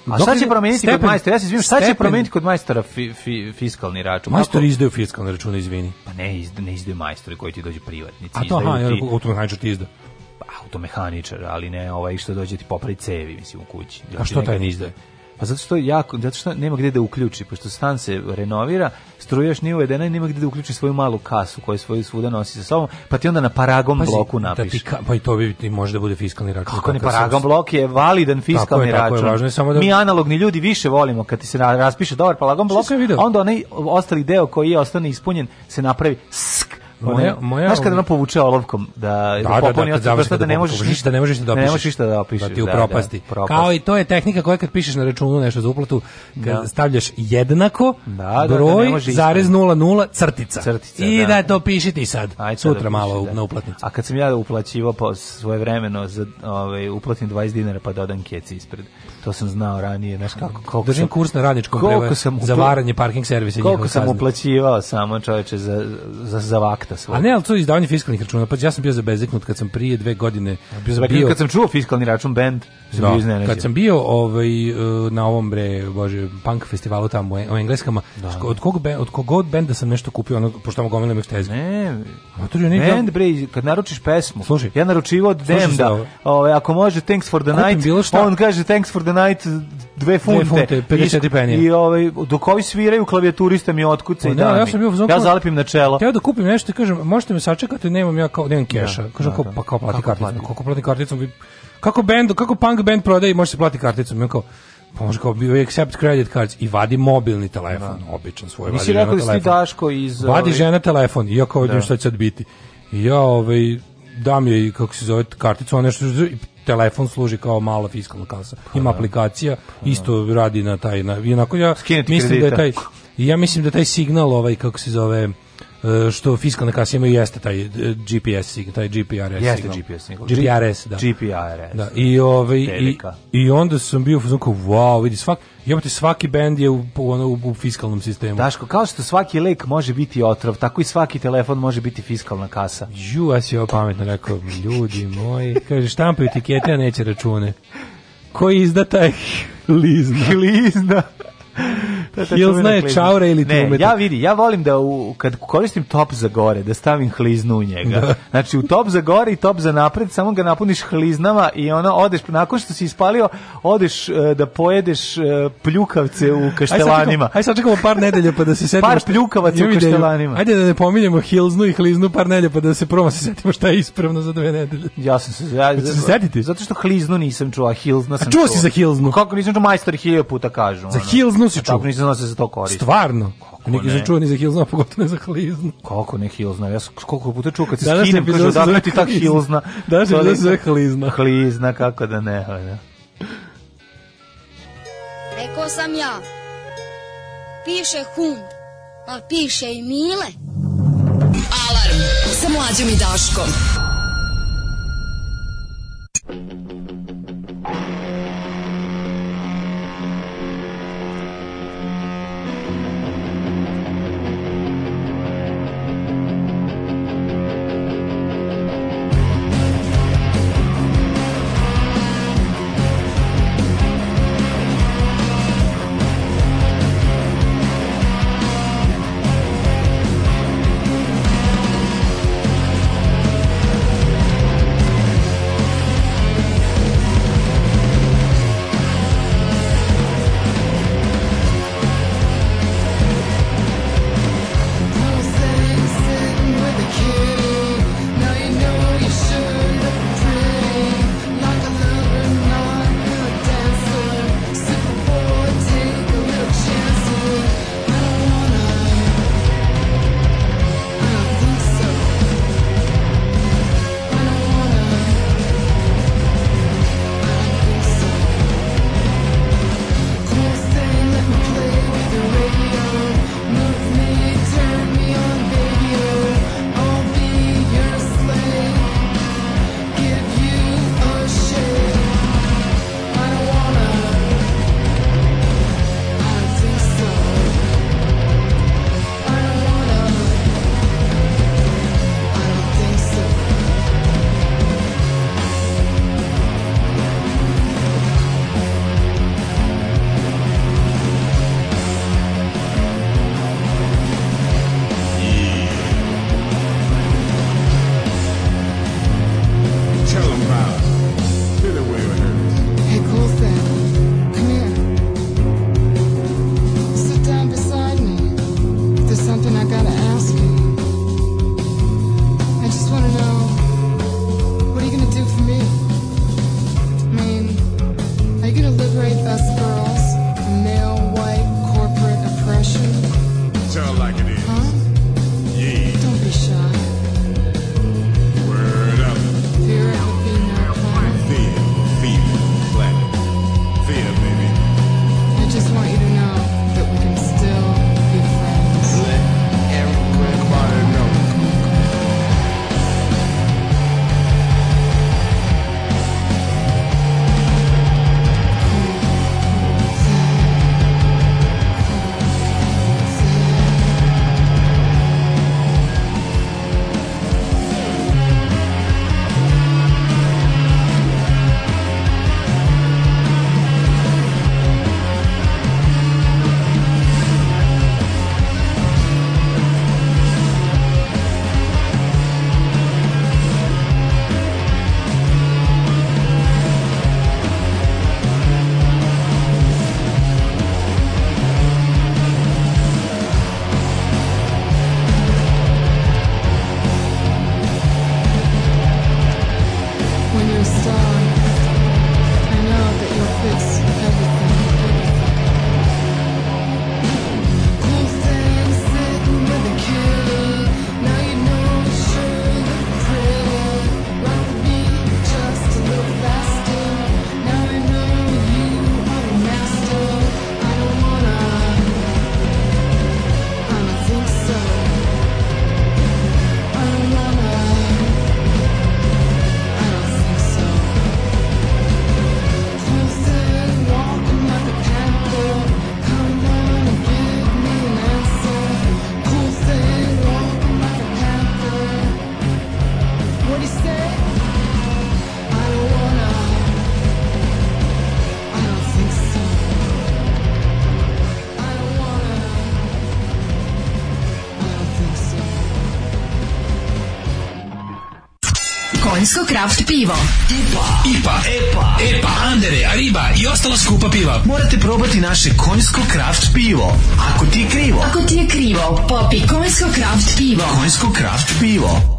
a Dok šta će promijeniti stepen, kod majstora? Ja se izvinim, šta će promijeniti kod majstora fi, fi, fiskalni račun? Majstori izdaju fiskalni račun, izvini. Pa ne, izda, ne izdaju majstori koji ti dođu privatnici. A to, aha, ja, automehaničar ti izda. Pa, automehaničar, ali ne ovaj što dođe ti popravi cevi, mislim, u kući. A što taj da ne izdaje? Pa zato što jako, zato što nema gde da uključi, pošto stan se renovira, strujaš nije uvedena i nema gde da uključi svoju malu kasu koju svoju svuda nosi sa sobom, pa ti onda na paragon Pazi, bloku napiš. Da ti ka, pa i to bi ti može da bude fiskalni račun. Kako ne, paragon blok je validan fiskalni tako je, tako račun. Je, važno je samo da... Mi analogni ljudi više volimo kad ti se raspiše dobar paragon blok, onda onaj ostali deo koji je ostane ispunjen se napravi sk Moja, moja, znaš kada ono povuče olovkom da da, poponi, da, da, da, da, da, da, da, da ne možeš ništa ne možeš da opišeš. Ne možeš ništa da opišeš. Da ti upropasti. Da, da, Kao i to je tehnika koja kad pišeš na računu nešto za uplatu, kad da. stavljaš jednako da, broj da, zarez 00 crtica. crtica. I da, to piši ti sad. Aj, sutra da malo da. na uplatnicu. A kad sam ja uplaćivao po svoje vremeno za ovaj uplatim 20 dinara pa dodam keci ispred. To sam znao ranije, znaš kako koliko Držim sam, kurs na radničkom prevaru za varanje parking servisa. Koliko sam uplaćivao samo čoveče za za, za vakt efekta svog. A ne, ali to je izdavanje fiskalnih računa. Pa ja sam bio zabezeknut kad sam prije dve godine... bio zabezeknut kad sam čuo fiskalni račun band, sam da, Kad sam bio ovaj, e, na ovom bre, bože, punk festivalu tamo u engleskom, da. od, kog, od kog god benda sam nešto kupio, ono, pošto tamo gomilam eksteziju. Ne, Motorio, ne, band, bre, kad naručiš pesmu, Slušaj, ja naručivao od Demda, ovaj, ako može, thanks for the night, bilo šta? on kaže thanks for the night, dve funte, dve funte 50 penija. I ovaj, dok ovi sviraju klavijaturista mi otkuca i pa da, ja, sam bio ja zalepim na čelo. Teo da kupim nešto kažem, možete me sačekati, nemam ja kao, nemam da, keša. Da, kažem, da, kao, pa kao plati kako karticom, kako plati karticom, kako bend, kako punk band prodaje i može se plati karticom. Ja kao, pa može kao bio accept credit cards i vadi mobilni telefon, da. običan svoj Nisi vadi rekao da si Daško iz... Vadi ovaj- žena telefon i ja kao da. vidim šta će sad biti. I ja ovaj, dam je, kako se zove, karticu, on nešto, telefon služi kao mala fiskalna kasa. Pa Ima da. aplikacija, pa isto radi na taj, na, inako ja Skineti mislim kredita. da je taj, ja mislim da taj signal, ovaj, kako se zove, E, što fiskalne kase imaju jeste taj e, GPS signal, taj GPRS jeste GPS signal. GPRS, da. GPRS. Da, i, ovaj, i, i onda sam bio u kao, wow, vidi, svak, jebate, svaki bend je u, ono, u, fiskalnom sistemu. Daško, kao što svaki lek može biti otrov, tako i svaki telefon može biti fiskalna kasa. Ju, ja si ovo pametno rekao, ljudi moji, kaže, štampaju etikete, a neće račune. Ko izda taj lizna? lizna. Da, Jel je čaura ili ne, Ja vidi, ja volim da u, kad koristim top za gore, da stavim hliznu u njega. Da. Znači u top za gore i top za napred, samo ga napuniš hliznama i ono odeš, nakon što si ispalio, odeš e, da pojedeš e, pljukavce u kaštelanima. Aj sad čekamo par nedelja pa da se setimo. Par pljukavaca u kaštelanima. Ajde da ne pominjemo hilznu i hliznu par nedelja pa da se prvo da se setimo šta je ispravno za dve nedelje. Ja sam se ja, se setiti. Zato što hliznu nisam čuo, a hilzna sam. A čuo si za hilznu? Kako nisam čuo majstor hiljo puta kažu. Za hilznu si čuo znao se za to koristi. Stvarno? Kako Neki ne? čuo ni za Hilsna, pogotovo ne za Halizna. Kako ne Hilsna? Ja sam koliko puta čuo kad se Danas skinem, kažu da ti tak Hilsna. Da se da se Halizna. Halizna, kako da ne. ne. Rekao sam ja, piše hum, pa piše i mile. Alarm sa mlađom i Daškom. kraft pivo. IPA, IPA, EPA, EPA, Andere, Ariba i ostala skupa piva. Morate probati naše konjsko kraft pivo. Ako ti je krivo. Ako ti je krivo, popi konjsko kraft pivo. Konjsko kraft pivo.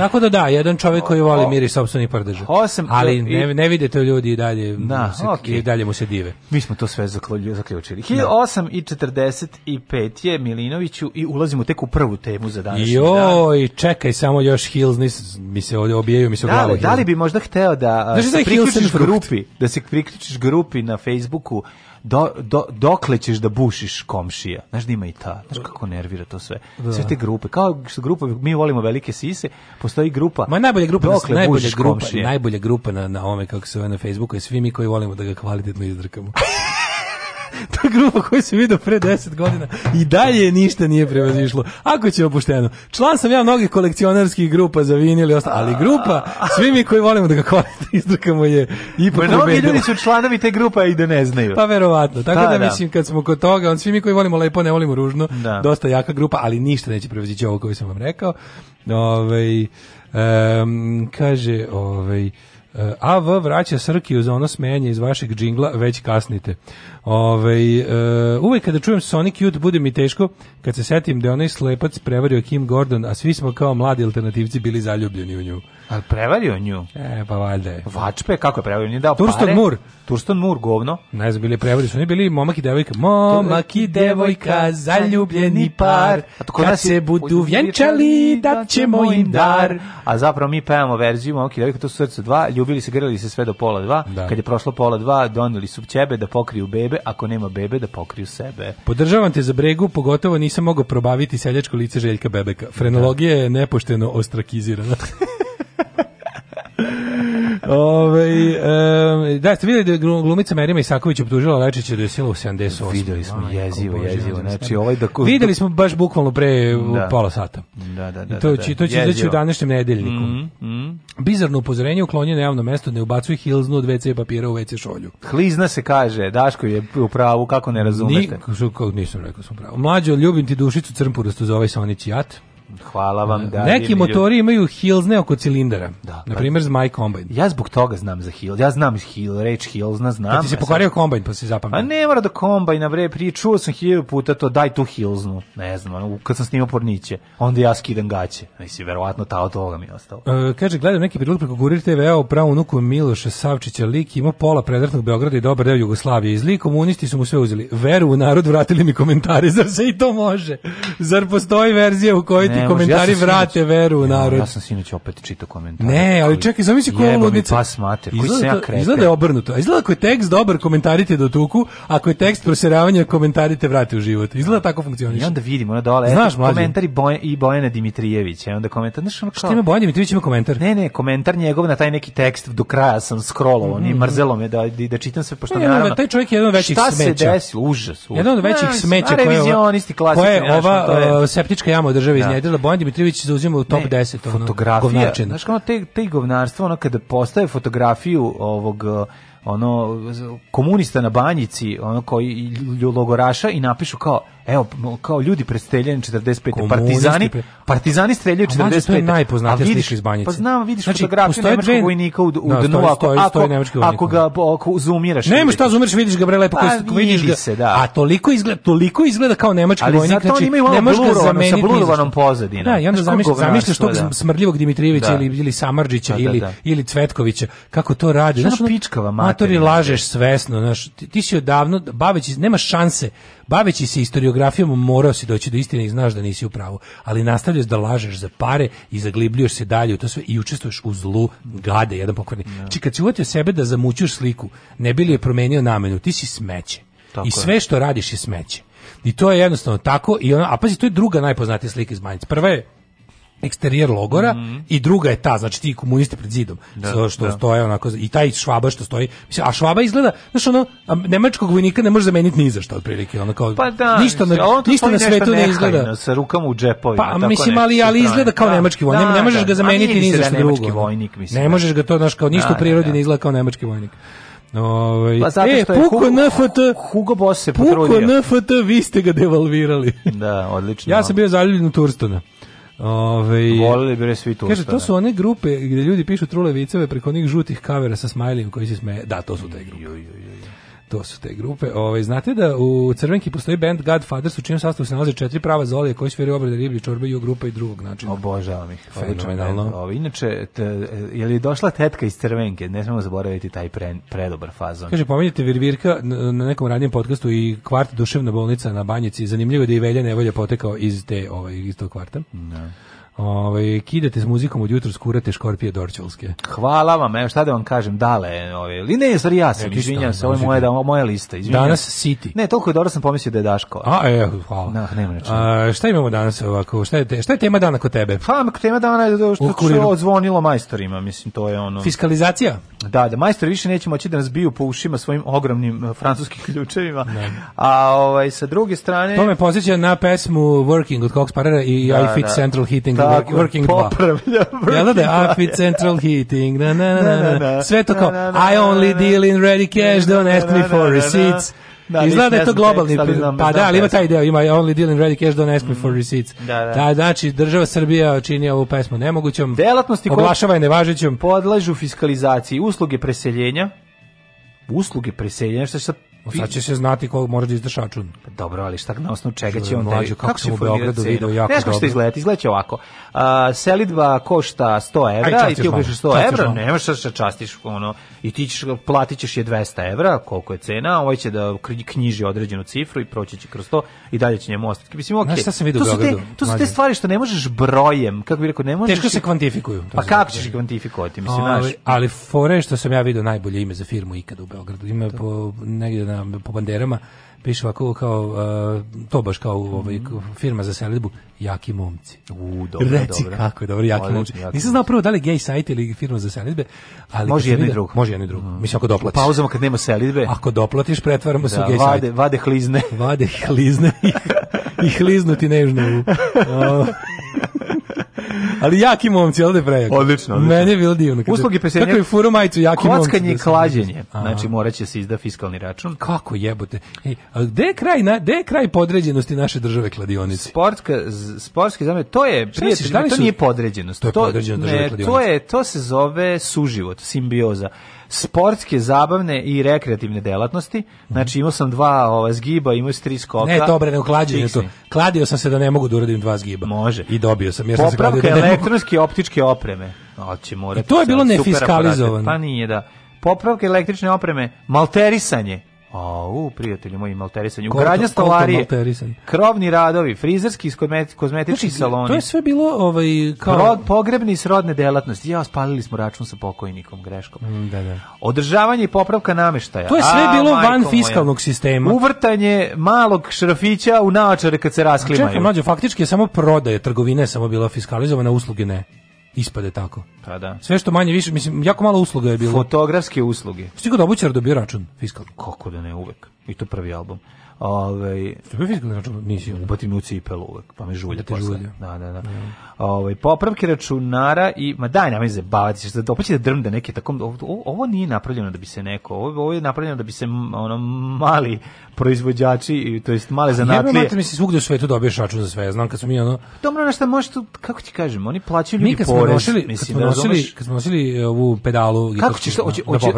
Tako da da, jedan čovjek koji voli miri sopstvenih pardeža. Ali ne, ne vidite ljudi i dalje, da, se, okay. i dalje mu se dive. Mi smo to sve zaključili. 8 i 45 je Milinoviću i ulazimo tek u prvu temu za danas. Joj, čekaj samo još Hills, nis, mi se ovdje obijaju, mi se da, glava. Da li da bi možda hteo da, da se priključiš grupi, da se priključiš grupi na Facebooku do, do, dokle ćeš da bušiš komšija. Znaš da ima i ta, znaš kako nervira to sve. Da. Sve te grupe, kao što grupe, mi volimo velike sise, postoji grupa. Ma najbolja grupa, dokle na, najbolja grupa, komšije. najbolja grupa na, na ome, kako se zove na Facebooku, je svi mi koji volimo da ga kvalitetno izdrkamo. ta grupa koju se vidio pre 10 godina i dalje ništa nije prevazišlo. Ako će opušteno. Član sam ja mnogih kolekcionarskih grupa za vinil i ostalo, ali grupa, svi mi koji volimo da ga koriste izdrkamo je ipak Mnogi ljudi su članovi te grupa i da ne znaju. Pa verovatno. Tako da, da, da, mislim kad smo kod toga, on svi mi koji volimo lepo, ne volimo ružno, da. dosta jaka grupa, ali ništa neće prevazići ovo koju sam vam rekao. Ovaj um, kaže, ovaj e, AV vraća Srkiju za ono smenje iz vašeg džingla, već kasnite. Ovaj uh, uvek kada čujem Sonic Youth bude mi teško kad se setim da je onaj slepac prevario Kim Gordon, a svi smo kao mladi alternativci bili zaljubljeni u nju. Al prevario nju? E, pa valjda je. Vačpe, kako je prevario? Nije dao Turston pare? Mur. Turston Mur, govno. Ne znam, bili prevario su. Oni bili momak i devojka. Momak i devojka, zaljubljeni par. A to kad se budu vjenčali, dat ćemo im dar. A zapravo mi pevamo verziju momak i devojka, to su srce dva. Ljubili se, grlili se sve do pola dva. Da. Kad je prošlo pola dva, doneli su ćebe da pokriju bebe bebe, ako nema bebe, da pokriju sebe. Podržavam te za bregu, pogotovo nisam mogao probaviti seljačko lice Željka Bebeka. Frenologija je nepošteno ostrakizirana. Ove, e, da, ste videli da je glumica Merima Isaković optužila Lečića da je sila u 78. Videli smo Aj, jezivo, bože, jezivo. Da, da, da. Znači, ovaj da ko... Vidjeli smo baš bukvalno pre da. pola sata. Da, da, da. I to, će, to će izaći u današnjem nedeljniku. Mm, mm. Bizarno upozorenje uklonjeno javno mesto, ne ubacuj hilznu od WC papira u WC šolju. Hlizna se kaže, Daško je u pravu, kako ne razumete? Ni, nisam rekao sam pravo. Mlađo, ljubim ti dušicu crmpurastu za ovaj Sonić jat. Hvala vam, da. Neki motori imaju hills ne oko cilindara. Da, na da. primjer Zmaj kombajn. Ja zbog toga znam za hill. Ja znam hill, reč hill, zna, znam. Kad ti se pokvario kombajn, pa si zapamtio. A pa ne mora da kombajna, bre, prije čuo sam hiljadu puta to, daj tu hillsnu. Ne znam, kad sam snimao porniće, onda ja skidam gaće. Mislim, verovatno ta od toga mi je ostalo. E, kaže, gledam neki prilog preko Gurir TV-a o unuku Miloša Savčića, lik ima pola predratnog Beograda i dobar deo Jugoslavije. Iz lik komunisti su mu sve uzeli. Veru u narod vratili mi komentare, zar se i to može? Zar postoji verzija u kojoj ti ne, komentari ja vrate sinoć, veru u narod. Ja sam sinoć opet čitao komentare. Ne, ali čekaj, zamisli koja ludnica. Pas mater, koji se ja da krete. Izgleda da je obrnuto. Izgleda ako je tekst dobar, komentarite do tuku, ako je tekst proseravanja, komentarite vrate u život. Izgleda tako funkcioniše. I onda vidim, onda dole, Znaš, eto, komentari Boj, i Bojana Dimitrijević. I onda komentar, znaš, ono kao... Šta ima Bojana Dimitrijević, ima komentar? Ne, ne, komentar njegov na taj neki tekst do kraja sam scrollovao, mm -hmm. mrzelo me da, da, da, čitam sve, pošto ne, naravno... Taj čovjek je jedan od većih smeća. Šta se desilo? Užas. Jedan od većih smeća koje je ova uh, septička jama od države iz radila Bojan Dimitrijević zauzima u top ne, 10 ono, fotografija, govnarčina. Znaš kao te, te govnarstvo, ono kada postaje fotografiju ovog ono komunista na banjici, ono koji logoraša i napišu kao Evo, kao ljudi prestreljeni 45. Komunisti partizani, pre... partizani streljaju 45. To je najpoznatija slika iz Banjice. Pa znam, vidiš znači, fotografiju nemačkog dve... vojnika u, u da, dnu, ako, stoji, ako, stoji ako da. ga ako uzumiraš. Nema šta uzumiraš, vidiš ga bre lepo. Pa, koji, vidiš ga, se, da. A toliko izgleda, toliko izgleda kao nemački Ali vojnik. Ali zato znači, imaju ono blurovano, sa blurovanom pozadinom. Da, i onda zamišljaš zamišljaš tog da. da. Dimitrijevića da. ili, ili Samarđića ili, ili Cvetkovića. Kako to radi? Znaš, pičkava mater. Matori lažeš svesno. Znaš, ti si odavno, baveći, nema šanse Baveći se historiografijom morao si doći do istine i znaš da nisi u pravu, ali nastavljaš da lažeš za pare i zaglibljuješ se dalje u to sve i učestvuješ u zlu gade, jedan pokorni. Ja. Da. Či znači, kad si uvatio sebe da zamućuješ sliku, ne bi li je da. promenio namenu, ti si smeće. Tako I sve je. što radiš je smeće. I to je jednostavno tako i ona, a pazi, to je druga najpoznatija slika iz Manjice. Prva je eksterijer logora mm -hmm. i druga je ta, znači ti komunisti pred zidom, da, što da. stoje onako, i taj švaba što stoji, mislim, a švaba izgleda, znaš ono, nemačkog vojnika ne može zameniti ni za šta otprilike, ono kao, pa da, ništa, na, ništa na svetu ne izgleda. Sa rukama u džepovima. Pa, tako mislim, ali, ali izgleda kao da, nemački vojnik, ne, ne da, možeš da, ga da. zameniti ni za šta drugo. Vojnik, mislim, ne možeš ga to, znaš, kao ništa u prirodi ne izgleda kao nemački vojnik. Ovaj pa zato e, što e, Puko NFT Hugo Boss se potrudio. Puko NFT vi ste ga devalvirali. Da, odlično. Ja sam bio zaljubljen u Turstona. Ove, Volili bi svi tu. Kaže, to su one grupe gde ljudi pišu trule viceve preko onih žutih kavera sa smajlijem koji se smeje. Da, to su te grupe. To su te grupe. Ove, ovaj, znate da u Crvenki postoji band Godfathers u čijem sastavu se nalaze četiri prava zolije koji su sviraju obrade riblje čorbe i grupa i drugog načina. Obožavam ih. Fenomenalno. Ovo, ovaj, inače, te, je li došla tetka iz Crvenke? Ne smemo zaboraviti taj pre, predobar fazon. Kaže, pominjate Virvirka na nekom radnjem podcastu i kvart duševna bolnica na Banjici. Zanimljivo je da i Velja Nevolja potekao iz, te, ovaj, iz tog kvarta. Ne. Da. Ovaj kidate s muzikom od jutros kurate škorpije dorčulske. Hvala vam, evo šta da vam kažem, dale, ovaj ne, sorry, ja sam, e, izvinjavam se, ovo je moja da moja lista, izvinjavam. Danas City. Ne, toliko je dobro sam pomislio da je Daško. A, e, hvala. Na, da, nema nečega. A, šta imamo danas ovako? Šta je šta je tema dana kod tebe? Pa, tema dana je to što je odzvonilo majstorima, mislim to je ono. Fiskalizacija? Da, da majstori više neće moći da nas biju po ušima svojim ogromnim eh, francuskim ključevima. Da. A ovaj sa druge strane To me podsjeća na pesmu Working od Cox Parera i da, I Fit da. Central Heating da, Tako, working 2. Popravlja working Jel da, da? je central heating, na, na, na, na, na. Sve to kao, I only deal in ready cash, don't ask me for receipts. Da, Izgleda da je to globalni, tekst, znam, pa da, ali ima taj deo, ima only deal in ready cash, don't ask me for receipts. Da, da. da znači, država Srbija čini ovu pesmu nemogućom, Delatnosti oglašava je nevažećom. Podlažu fiskalizaciji, usluge preseljenja, usluge preseljenja, što se Pa sad će se znati kog mora da izda šačun. Pa dobro, ali šta na osnovu čega će on da... Kako, kako se u Beogradu video jako dobro. Nešto što izgleda, izgleda ovako. Uh, selidba košta 100 evra Aj, i ti upišeš 100 evra, nemaš šta se častiš, ono, i ti ćeš, platit ćeš je 200 evra, koliko je cena, ovaj će da knjiži određenu cifru i proći će kroz to i dalje će njemu ostati. Mislim, okej. Okay. Šta sam vidio to su, te, to su te stvari što ne možeš brojem, kako bi rekao, ne možeš... Teško se kvantifikuju. Pa kako ćeš kvantifikovati, mislim, znaš? Ali, ali fore što sam ja vidio najbolje ime za firmu ikada u Beogradu. Ima po negde na, po banderama, piše ovako kao, uh, to baš kao mhm. ovaj, mm -hmm. firma za selidbu, Jaki momci. U, dobro, Reci dobro. kako je dobro, Jaki Odlično, momci. Jaki Nisam znao prvo da li gay sajt ili firma za selidbe. Ali može jedno i drugo. Može jedno i drugo. Mm. Mislim, ako doplatiš. pauzama kad nema selidbe. Ako doplatiš, pretvaramo da, se u da, gay vade, sajt. Vade hlizne. Vade hlizne i, i hliznuti nežno. Ali jaki momci, ali prejako. Odlično, odlično. Meni je bilo divno. Usluge pesenja. Kako je furo majicu, jaki momci. Da Kockanje i klađenje. Aha. Znači, morat će se izda fiskalni račun. Kako jebote. Ej, a gde je kraj, na, gde je kraj podređenosti naše države kladionice? Sportka, sportski zamet, to je, prijatelj, da to nije podređenost. To je podređenost države kladionice. To, je, to se zove suživot, simbioza sportske, zabavne i rekreativne delatnosti. Znači imao sam dva ova zgiba, imao sam tri skoka. Ne, to bre, ne uklađenje to. Kladio sam se da ne mogu da uradim dva zgiba. Može. I dobio sam, jer sam se da ne mogu. optičke opreme. Oće, morate. I e, to je bilo nefiskalizovano. Pa nije da. Popravke električne opreme, malterisanje Au, prijatelji moji, malterisanje. Ugradnja stolarije, krovni radovi, frizerski i kozmetički znači, saloni. To je sve bilo ovaj, kao... Rod, pogrebni srodne delatnosti. Ja, spalili smo račun sa pokojnikom, greškom. Mm, da, da. Održavanje i popravka nameštaja. To je sve A, bilo van fiskalnog moja. sistema. Uvrtanje malog šrafića u naočare kad se rasklimaju. Čekaj, mlađo, faktički je samo prodaje, trgovine je samo bila fiskalizovana, usluge ne ispade tako. Pa da. Sve što manje više, mislim, jako malo usluga je bilo. Fotografske usluge. Stigo da obućar dobio račun fiskalni. Kako da ne uvek. I to prvi album. Ovaj fiskalni račun nisi ono. Batim u cipelu uvek, pa me žulja posle. Žulja. Da, da, da. Mm. Ovaj popravke računara i ma daj nema nam izbavati se da opet da drmde neke takom ovo, ovo nije napravljeno da bi se neko, ovo, ovo je napravljeno da bi se ono mali proizvođači, to jest male zanatlije. Ja mislim mi se svugde u svetu dobiješ račun za sve. Ja znam kad smo mi ono Dobro, na šta možeš tu, kako ti kažem, oni plaćaju ljudi mi kad porez. Smo nosili, mislim, kad smo da nosili, kad smo nosili e, ovu pedalu Kako ćeš,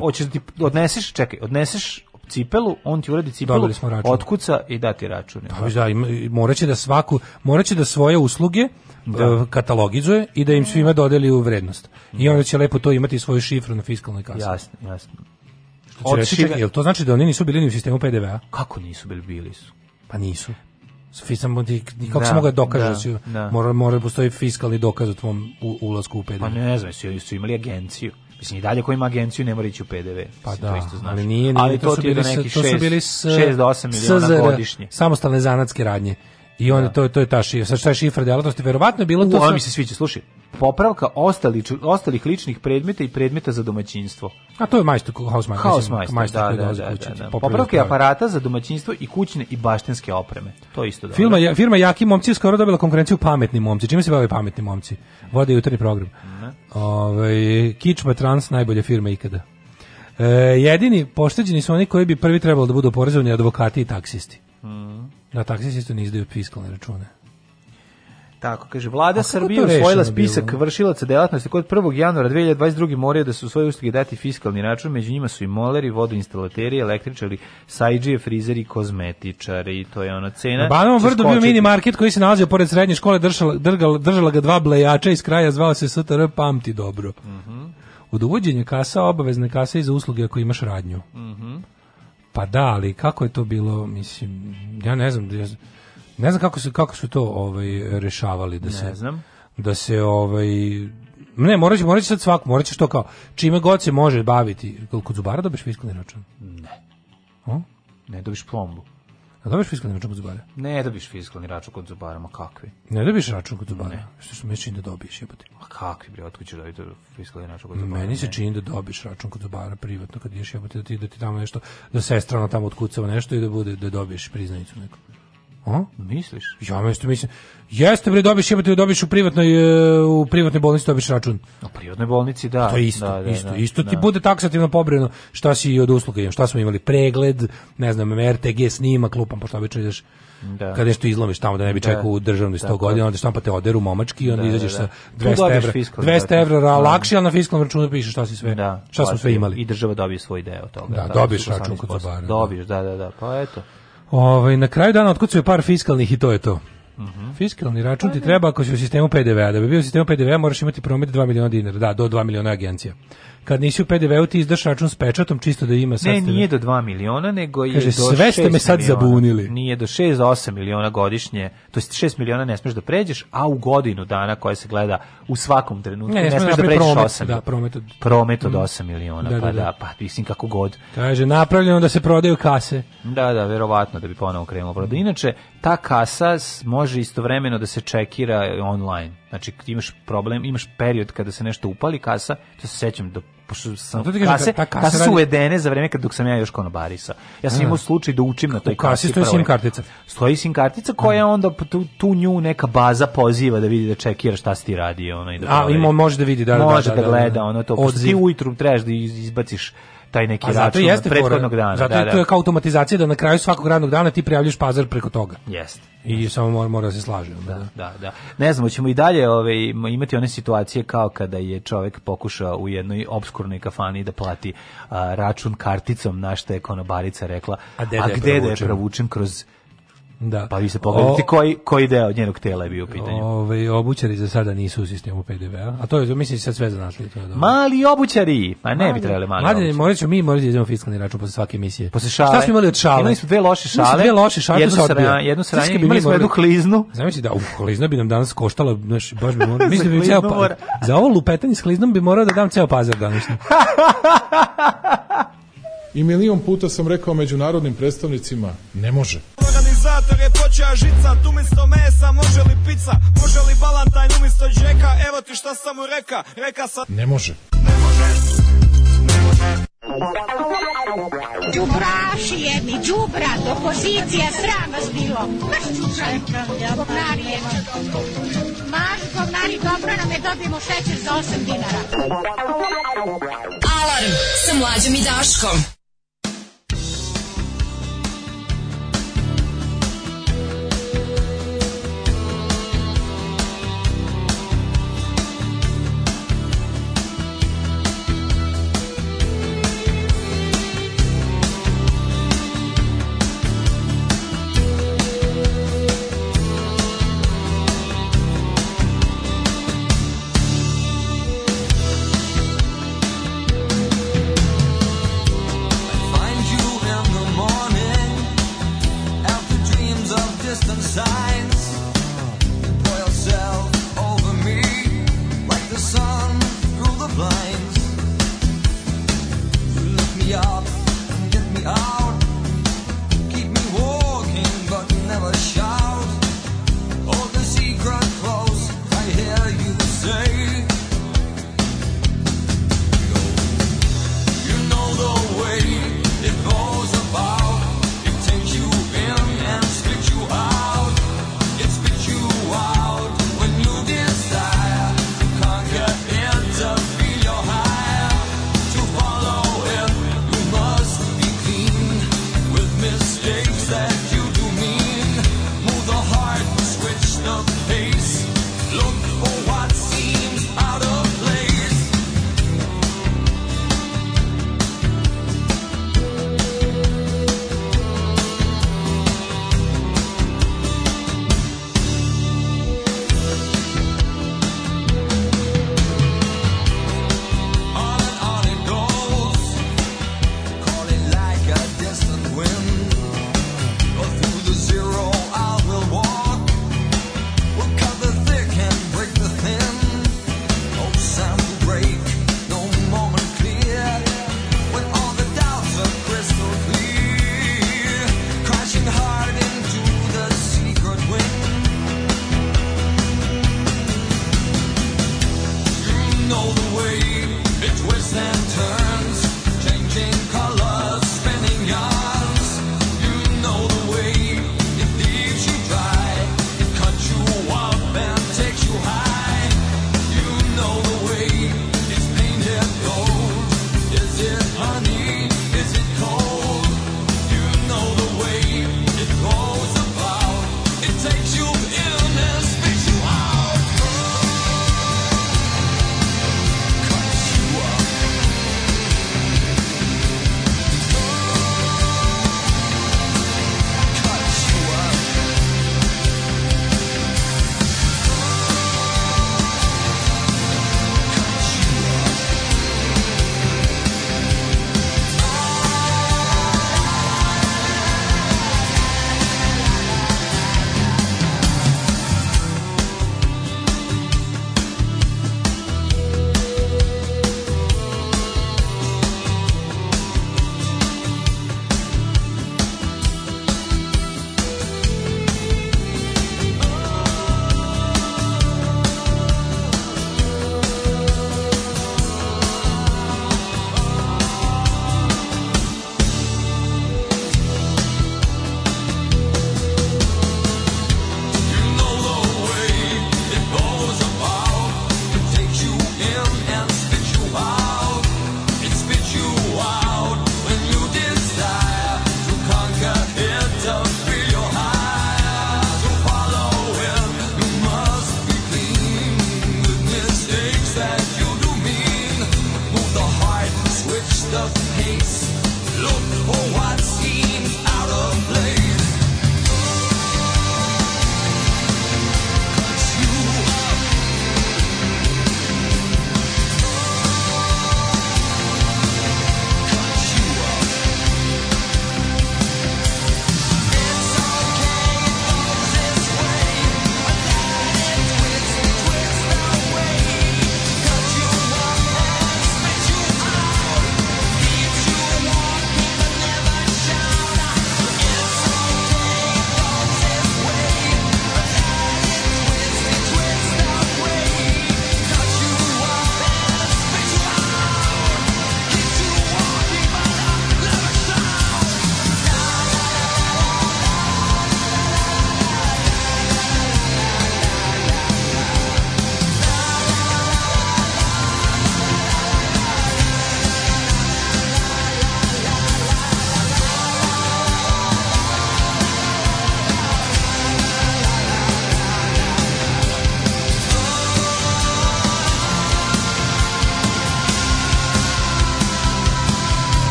hoćeš da ti odneseš, čekaj, odneseš cipelu, on ti uradi cipelu, Dobili smo račun. otkuca i dati račun. Da, pa, da, moraće da svaku, moraće da svoje usluge da. E, katalogizuje i da im svima dodeli u vrednost. I da. onda će lepo to imati svoju šifru na fiskalnoj kasi. Jasno, jasno. Reći, čega... jel to znači da oni nisu bili ni u sistemu PDV-a? Kako nisu bili? Bili su. Pa nisu. Fisam, ti, kako da, se mogu da dokažeš da, da, da. mora, mora da postoji fiskalni dokaz o tvom ulasku u PDV. Pa ne znam, su, su imali agenciju. Mislim, i dalje koji ima agenciju ne mora ići u PDV. Pa da, to isto znači. ali nije, nije ali to, to, su bili, neki to su bili 6 do 8 miliona SZR, godišnje. Samostalne zanatske radnje. I onda da. to, to je ta šifra, sad šta je šifra delatnosti, verovatno je bilo to... Ovo mi se sviđa, slušaj, popravka ostalih ostalih ličnih predmeta i predmeta za domaćinstvo. A to je majstor, housemeister. majstor da, da, da, kući, da, da. Popravke aparata za domaćinstvo i kućne i baštenske opreme. To je isto da. Firma, ja, firma Jaki momci je skoro dobila konkurenciju pametni momci. Čime se bave pametni momci? Vode jutarnji program. Ove, ovaj, Kičma Trans najbolja firma ikada. E, jedini pošteđeni su oni koji bi prvi trebalo da budu porezovni advokati i taksisti. Mm. Na da, taksisti isto ne izdaju fiskalne račune. Tako, kaže, vlada Srbije usvojila spisak bilo? vršilaca delatnosti kod 1. januara 2022. moraju da su svoje usluge dati fiskalni račun, među njima su i moleri, vodoinstalateri, električari, sajđije, frizeri, kozmetičari i to je ona cena. Na Banovom vrdu bio mini market koji se nalazio pored srednje škole, držala, drgal, držala ga dva blejača iz kraja, zvao se STR, pamti dobro. Mm -hmm. Od uvođenja kasa, obavezne kase i za usluge ako imaš radnju. Mm -hmm. Pa da, ali kako je to bilo, mislim, ja ne znam, ja znam Ne znam kako su, kako su to ovaj, rešavali. Da se, ne znam. Da se, ovaj, ne, morat će, morat će sad svako, morat ćeš kao, čime god se može baviti. koliko zubara dobiješ fiskalni račun? Ne. O? Ne, dobiš plombu. A dobiš fiskalni račun kod zubara? Ne dobiš fiskalni račun kod zubara, ma kakvi? Ne dobiš račun kod zubara? Ne. Što se mi čini da dobiješ, jebote? Ma kakvi, bre, otkud ćeš dobiti fiskalni račun kod zubara? Meni se ne. čini da dobiš račun kod zubara privatno, kad ideš jebote, da ti, da ti tamo nešto, da sestrana tamo otkucava nešto i da bude, da dobiješ priznanicu nekom. A? Misliš? Ja mislim, mislim. Jeste bre dobiš, imate dobiš u privatnoj e, u privatnoj bolnici dobiš račun. U privatnoj bolnici da. To je isto, da, da, isto, da, isto ti da. bude taksativno pobrojeno šta si od usluga, šta smo imali pregled, ne znam, RTG snima klupom pošto obično ideš da. kada nešto izlomiš tamo da ne bi da. čekao u državnoj 100 godina, onda štampate oderu momački i onda da, izađeš sa 200 evra. 200 evra lakše, ali na fiskalnom računu piše šta si sve, šta smo sve imali. I država dobije svoj deo toga. Da, dobiješ račun kod Dobiješ, da, da, da. Pa eto. Ovaj na kraju dana otkucuje par fiskalnih i to je to. Mm Fiskalni račun ti pa treba ako si u sistemu PDV-a. Da bi bio u sistemu PDV-a moraš imati promet 2 miliona dinara. Da, do 2 miliona agencija kad nisi u PDV-u ti izdaš račun s pečatom čisto da ima sad Ne, nije do 2 miliona, nego je Kaže, do 6 Sve ste me sad miliona. zabunili. Nije do 6 do 8 miliona godišnje, to jest 6 miliona ne smeš da pređeš, a u godinu dana koja se gleda u svakom trenutku ne, ne, ne smeš da pređeš promet, 8. Da, promet od, promet od 8 mm. miliona, da, da pa da, da. da, pa mislim kako god. Kaže, napravljeno da se prodaju kase. Da, da, verovatno da bi ponovo krenulo prodaj. Inače, ta kasa može istovremeno da se čekira online. Znači imaš problem, imaš period kada se nešto upali kasa, to se sećam da pošto sam kase, kase, ta kasa, kasa su uvedene za vreme kad dok sam ja još konobarisao. Ja sam imao slučaj da učim na toj kasi. U kasi stoji sim kartica. Stoji sim kartica koja mm. onda tu, tu nju neka baza poziva da vidi da čekira šta si ti radio. Ono, i da A, ima, može da vidi. Da, da može da, da, da, da gleda ono to. Odziv. Ti ujutru trebaš da izbaciš taj neki račun zato jeste prethodnog dana. Zato da, je da, to je kao automatizacija da na kraju svakog radnog dana ti prijavljuš pazar preko toga. Jeste. I samo mora, mora da se slaže. Da, da, da. Ne znamo, ćemo i dalje ove, ovaj, imati one situacije kao kada je čovek pokušao u jednoj obskurnoj kafani da plati a, račun karticom, na što je konobarica rekla, a, a gde da je provučen kroz Da. Pa vi se pogledajte o, koji, koji deo njenog tela je bio u pitanju. Ove, obućari za sada nisu u sistemu PDV-a, a to je, mislim, sad sve zanatli. To je da. dobro. Mali obućari! Pa ne mali, bi trebali mali Mladine, obućari. Morat ću, mi morati da idemo fiskalni račun posle svake emisije. Posle šale. Šta smo imali od šale? Imali smo dve loše šale. Imali smo dve loše šale, jednu se odbija. Jednu sranje, imali, imali smo jednu kliznu. Znači da, uf, klizna bi nam danas koštala, znaš, baš bi morao, mislim da bi ceo, pa, za ovo lupetanje s kliznom bi morao da dam ceo pazar danas. i milion puta sam rekao međunarodnim predstavnicima, ne može. Organizator je počeo žica, tu misto mesa, može li pizza, može li balantajn umisto džeka, evo ti šta sam mu reka, reka sa... Ne može. Ne može. Ne jedni, džubra, opozicija, sram vas bilo. Maš čučaj, govnarije. Maš govnari, dobro nam je, dobijemo šećer za 8 dinara. Alarm sa mlađom i Daškom.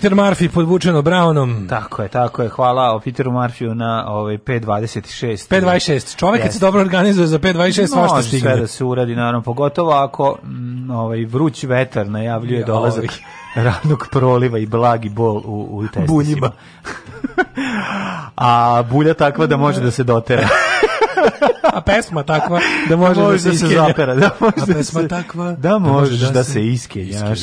Peter Murphy podvučeno Brownom. Tako je, tako je. Hvala o Peteru Murphyu na ovaj 526. 526. Čovjek yes. se dobro organizuje za 526 svašta stigne. Može sve da se uradi, naravno, pogotovo ako m, mm, ovaj vruć vetar najavljuje dolazak ovaj. radnog proliva i blagi bol u, u testicima. Buljima. A bulja takva da može da se dotera. A pesma takva da, da, da možeš da, se, da se zapera. Da može A pesma se, takva da, da možeš da, da se iskenjaš.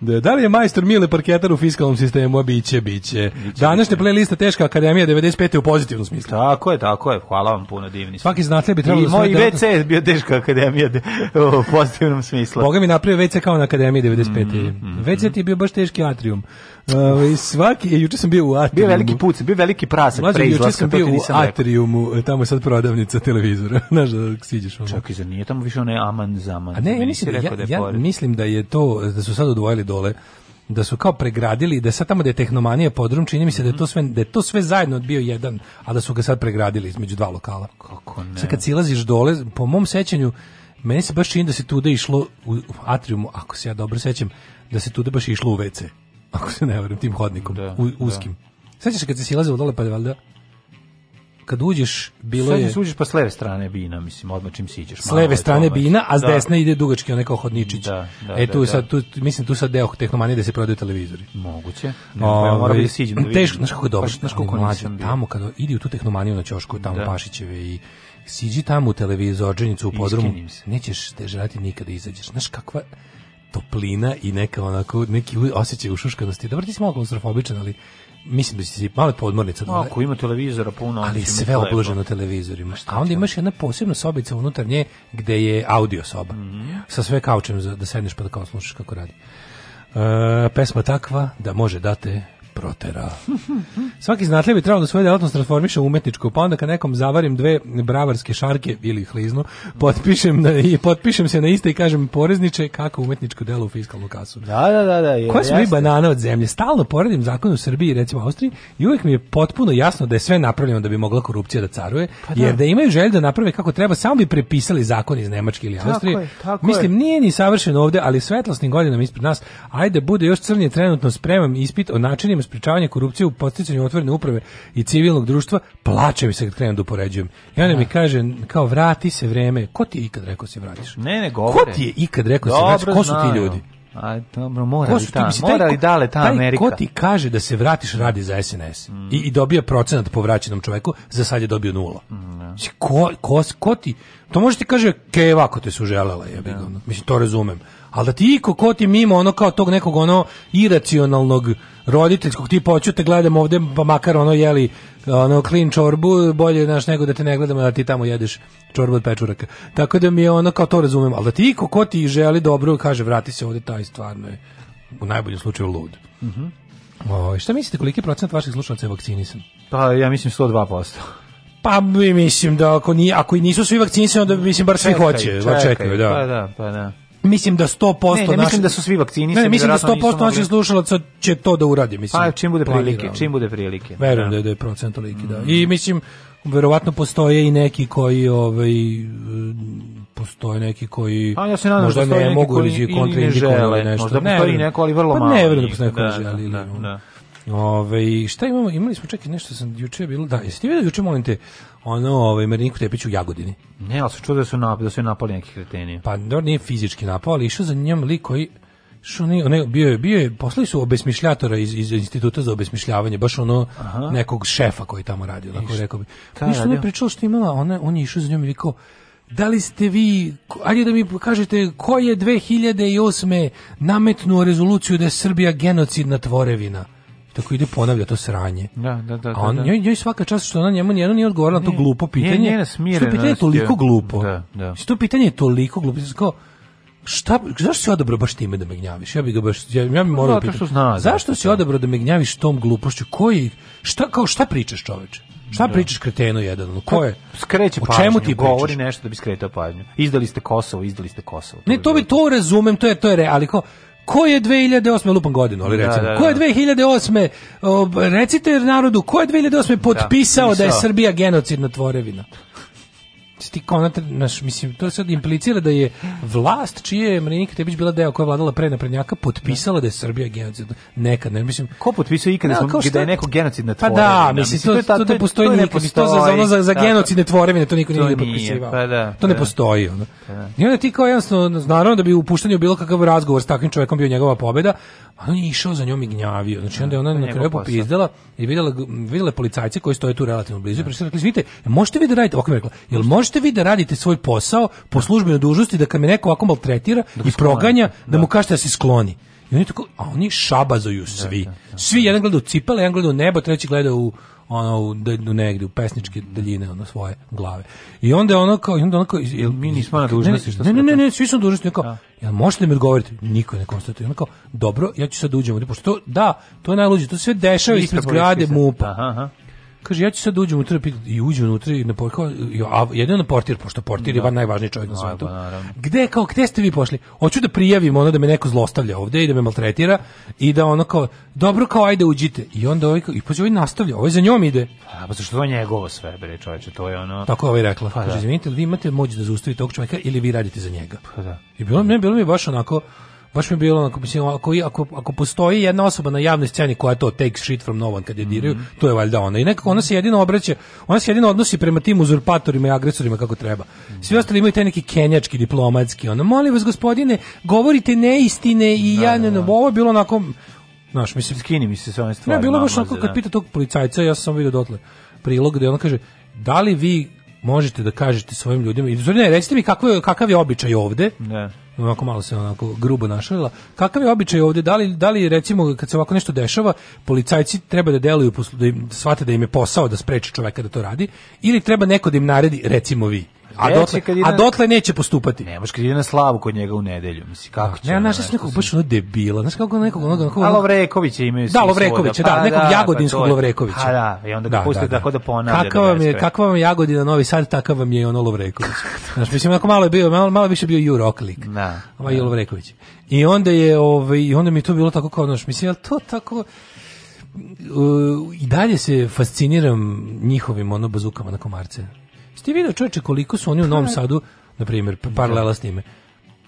Da, da li je majstor Mile parketar u fiskalnom sistemu? A biće, biće. Današnja playlista Teška akademija 95. u pozitivnom smislu. Tako je, tako je. Hvala vam puno, divni. Svaki znatelj bi trebalo I da moj WC je bio Teška akademija de, u pozitivnom smislu. Boga mi napravio WC kao na akademiji 95. Mm, mm, WC ti je bio baš teški atrium. Uh, svaki, juče sam bio u atrijumu. Bio veliki puc, bio veliki prasak Mlađe, pre izlaska, juče sam bio u atriumu, e, tamo je sad prodavnica televizora. Znaš da siđeš ono. Čak i za nije tamo više onaj aman zaman. A ne, ja mislim, ja, da, da je ja mislim da je to, da su sad odvojili dole, da su kao pregradili da sad tamo da je tehnomanija podrum čini mi se da je to sve da je to sve zajedno bio jedan a da su ga sad pregradili između dva lokala kako ne sad kad silaziš dole po mom sećanju meni se baš čini da se tude išlo u atriumu ako se ja dobro sećam da se tude baš išlo u WC ako se ne varam, tim hodnikom, da, u, da. uskim. Da. Sećaš kad se silazilo dole pa valjda kad uđeš, bilo Sada je... Sada uđeš pa s leve strane bina, mislim, odmah čim siđeš. S leve strane odmah. Ovaj. bina, a s da. desne ide dugački onaj kao hodničić. Da, da, e, da, tu da, sad, tu, mislim, tu sad deo tehnomanije da se prodaju televizori. Moguće. Ne, o, pa ja moram ovaj, da siđem da vidim. Teško, znaš kako je dobro, pa, znaš kako mlađe. Tamo, kada ide u tu tehnomaniju na Ćošku, tamo da. Pašićeve i siđi tamo u televizorđenicu u podrumu. Nećeš te želati nikada da izađeš. Znaš kakva toplina i neka onako, neki osećaj ušuškanosti. Dobro, ti si malo klaustrofobičan, ali mislim da si malo podmornica. Malo, ako ima televizora puno... Ali sve obloženo televizorima. A onda imaš jedna posebna sobica unutar nje gde je audio soba. Mm -hmm. Sa sve kaučem za, da sedneš pa da kao slušaš kako radi. E, pesma takva da može da te protera. Svaki znatljiv bi trebalo da svoje delatnost transformiše u umetničku, pa onda kad nekom zavarim dve bravarske šarke ili hliznu, potpišem, na, i potpišem se na iste i kažem porezniče kako umetničko delo u fiskalnu kasu. Da, da, da. da je, Koja su mi banana od zemlje? Stalno poredim zakon u Srbiji i recimo Austriji i uvijek mi je potpuno jasno da je sve napravljeno da bi mogla korupcija da caruje, pa da. jer da imaju želju da naprave kako treba, samo bi prepisali zakon iz Nemačke ili Austrije. Tako je, tako Mislim, nije ni savršeno ovde, ali svetlosnim godinama ispred nas, ajde bude još crnije trenutno spremam ispit o načinima programima sprečavanja korupcije u podsticanju otvorene uprave i civilnog društva, plaćaju se kad krenem da upoređujem. I onda mi da. kaže, kao vrati se vreme. Ko ti je ikad rekao da se vratiš? Ne, ne govore. Ko ti je ikad rekao da se vratiš? Ko su ti ljudi? A dobro, mora li ta, mora li dale ta Amerika? Ko ti kaže da se vratiš radi za SNS mm. i, i dobija procenat po vraćenom čoveku, za sad je dobio nula. Mm, ko, ko, ko ti, to možete ti kaže Keva ako te su želela, jebigovno. Mislim, to razumem ali da ti iko ko ti mimo ono kao tog nekog ono iracionalnog roditeljskog tipa hoću te gledam ovde pa makar ono jeli ono klin čorbu bolje naš nego da te ne gledamo da ti tamo jedeš čorbu od pečuraka tako da mi je ono kao to razumem ali da ti iko ko ti želi dobro kaže vrati se ovde taj stvarno je u najboljem slučaju lud mm -hmm. O, ovaj, šta mislite koliki procenat vaših slušalaca je vakcinisan? Pa ja mislim 102%. Pa mi mislim da ako, ni, ako nisu svi vakcinisani, onda mislim bar svi čekaj, hoće. Čekaj, čekaj, da. Pa da, pa da mislim da 100% ne, ne, naši... mislim da su svi vakcinisani. Ne, mislim da 100% naših slušalaca će to da uradi, mislim. Pa čim bude prilike, čim bude prilike. Verujem da. da je, da je procent toliki, da. Mm. I mislim verovatno postoje i neki koji ovaj postoje neki koji A pa, ja se nadam da možda da ne mogu ili kontraindikuju nešto. Možda postoji ne, neko, ali vrlo pa malo. Ne, verujem da postoji da, neko da, želi. Da, da, da. Ove, šta imamo? Imali smo čekaj nešto sam juče bilo. Da, jeste ti vidio juče molim te ono ovaj Mariniku Tepić u Jagodini? Ne, al se čuo da su nap, da su je napali neki kreteni. Pa dobro, nije fizički napao, ali išao za njom lik koji što ne, ne, bio je, bio je, poslali su obesmišljatora iz, iz instituta za obesmišljavanje, baš ono Aha. nekog šefa koji tamo radi, onako rekao bi. Ništa ne pričao što imala, ona, on je išao za njom i rekao, da li ste vi, ajde da mi kažete, ko je 2008. nametnuo rezoluciju da je Srbija genocidna tvorevina? tako ide ponavlja to sranje. Da, da, da. A da, on, da, da. Njoj, njoj svaka čast što ona njemu nijedno nije odgovorila na to glupo pitanje. Nije, nije smirena. Što da, da. pitanje je toliko glupo. Da, da. Što pitanje je toliko glupo. Kao, šta, zašto si odabrao baš time da me gnjaviš? Ja bih ga baš, ja, ja bih morao pitati. Zna, zašto si odabrao da me gnjaviš tom glupošću? Koji, šta, kao, šta pričaš čoveče? Šta da. pričaš kretenu jedan? Ko pa, je? Skreće pažnju. O čemu ti pričaš? Govori nešto da bi skretao pažnju. Izdali ste Kosovo, izdali ste Kosovo. To ne, to bi to razumem, to je to je, ali kao ko je 2008. lupam godinu, ali da, recimo, da, da, da. ko je 2008. Da. O, recite narodu, ko je 2008. Da, potpisao da, da je Srbija genocidna tvorevina? ti naš, mislim, to sad implicira da je vlast čije je Marinika Tepić bila deo koja je vladala pre naprednjaka potpisala da je Srbija genocid. Nekad, ne mislim. Ko potpisao ikad da, da je neko genocid na tvorevina? Pa da, mislim, to, to, to, to ne postoji to, ne postoji, to za, ono, za, za genocidne tvorevine, to niko nije, nije potpisivao. Pa da, to pa da. ne postoji. Ono. Pa da. I onda ti kao jednostavno, naravno da bi u puštanju bilo kakav razgovor s takvim čovekom bio njegova pobeda, a on je išao za njom i gnjavio. Znači onda je ona da, na kraju popizdala i videla, videla policajce koji stoje tu relativno blizu i rekli, vidite, možete vi da radite, ovako rekla, jel možete možete vi da radite svoj posao po da. službenoj dužnosti da kad me neko ovako maltretira da i proganja, da, da mu kažete da se skloni. I oni tako, a oni šabazuju da, svi. Da, da, da. Svi, jedan gleda u cipele, jedan gleda u nebo, treći gleda u ono u, u negde u pesničke da. daljine na svoje glave. I onda je ono kao i onda ono kao jel mi nismo na dužnosti što Ne, ne, ne, ne, svi su dužnosti kao. Ja. Jel možete mi odgovoriti? Niko ne konstatuje. Ono kao dobro, ja ću sad uđem, pošto to da, to je najluđe, to sve dešava ispred zgrade mup Aha, aha. Kaže, ja ću sad uđem unutra da i uđem unutra i na pokao kao, jedan na portir, pošto portir da. je baš najvažniji čovjek na da, svetu. Pa, gde, kao, gde ste vi pošli? Hoću da prijavim ono da me neko zlostavlja ovdje i da me maltretira i da ono kao, dobro kao, ajde uđite. I onda ovaj, i pa ovaj nastavlja, ovaj za njom ide. A, pa, pa zašto to je njegovo sve, bre, čoveče, to je ono... Tako ovaj rekla. Pa, kaže, da. izvinite, vi imate moć da zaustavite tog čovjeka ili vi radite za njega? Pa, da. I bilo, mi bilo mi baš onako, baš mi je bilo onako, mislim, ako, ako, ako postoji jedna osoba na javnoj sceni koja to take shit from no one kad je diraju, mm -hmm. to je valjda ona. I nekako ona se jedino obraća, ona se jedino odnosi prema tim uzurpatorima i agresorima kako treba. Mhm. Svi ostali imaju taj neki kenjački, diplomatski, ona, molim vas gospodine, govorite neistine i da, ja da, ne, da, da. ovo je bilo onako, znaš, mislim... Skini mi se s ove stvari. Ne, bilo baš onako, kad da. pita tog policajca, ja sam vidio dotle prilog gde ona kaže, da li vi možete da kažete svojim ljudima i ne recite mi kako je kakav je običaj ovde. Ne. Da onako malo se onako grubo našalila. Kakav je običaj ovde? Da li, da li recimo kad se ovako nešto dešava, policajci treba da deluju da im da shvate da im je posao da spreči čoveka da to radi ili treba neko da im naredi recimo vi? A dotle, a dotle neće postupati. Nemaš baš na slavu kod njega u nedelju, misli kako da, će. Ja naš je nekog baš ono debila, znaš kako nekog onog da, kako Lovreković je ime. Da, Lovreković, pa da, nekog da, pa Jagodinskog Lovrekovića. A pa da, i onda ga pusti da da ponavlja. Kakva vam je, kakva vam Jagodina Novi Sad, takav vam je i ono Lovreković. Znaš, mislim onako malo je bio, malo, malo više bio Jurok lik. Da. Ovaj Lovreković. I onda je, ovaj, i onda mi to bilo tako kao, znaš, mislim, jel to tako uh, i dalje se fasciniram njihovim ono bazukama na komarce ti vidio čoveče koliko su oni u Novom da. Sadu, na primjer, pa- paralela s time?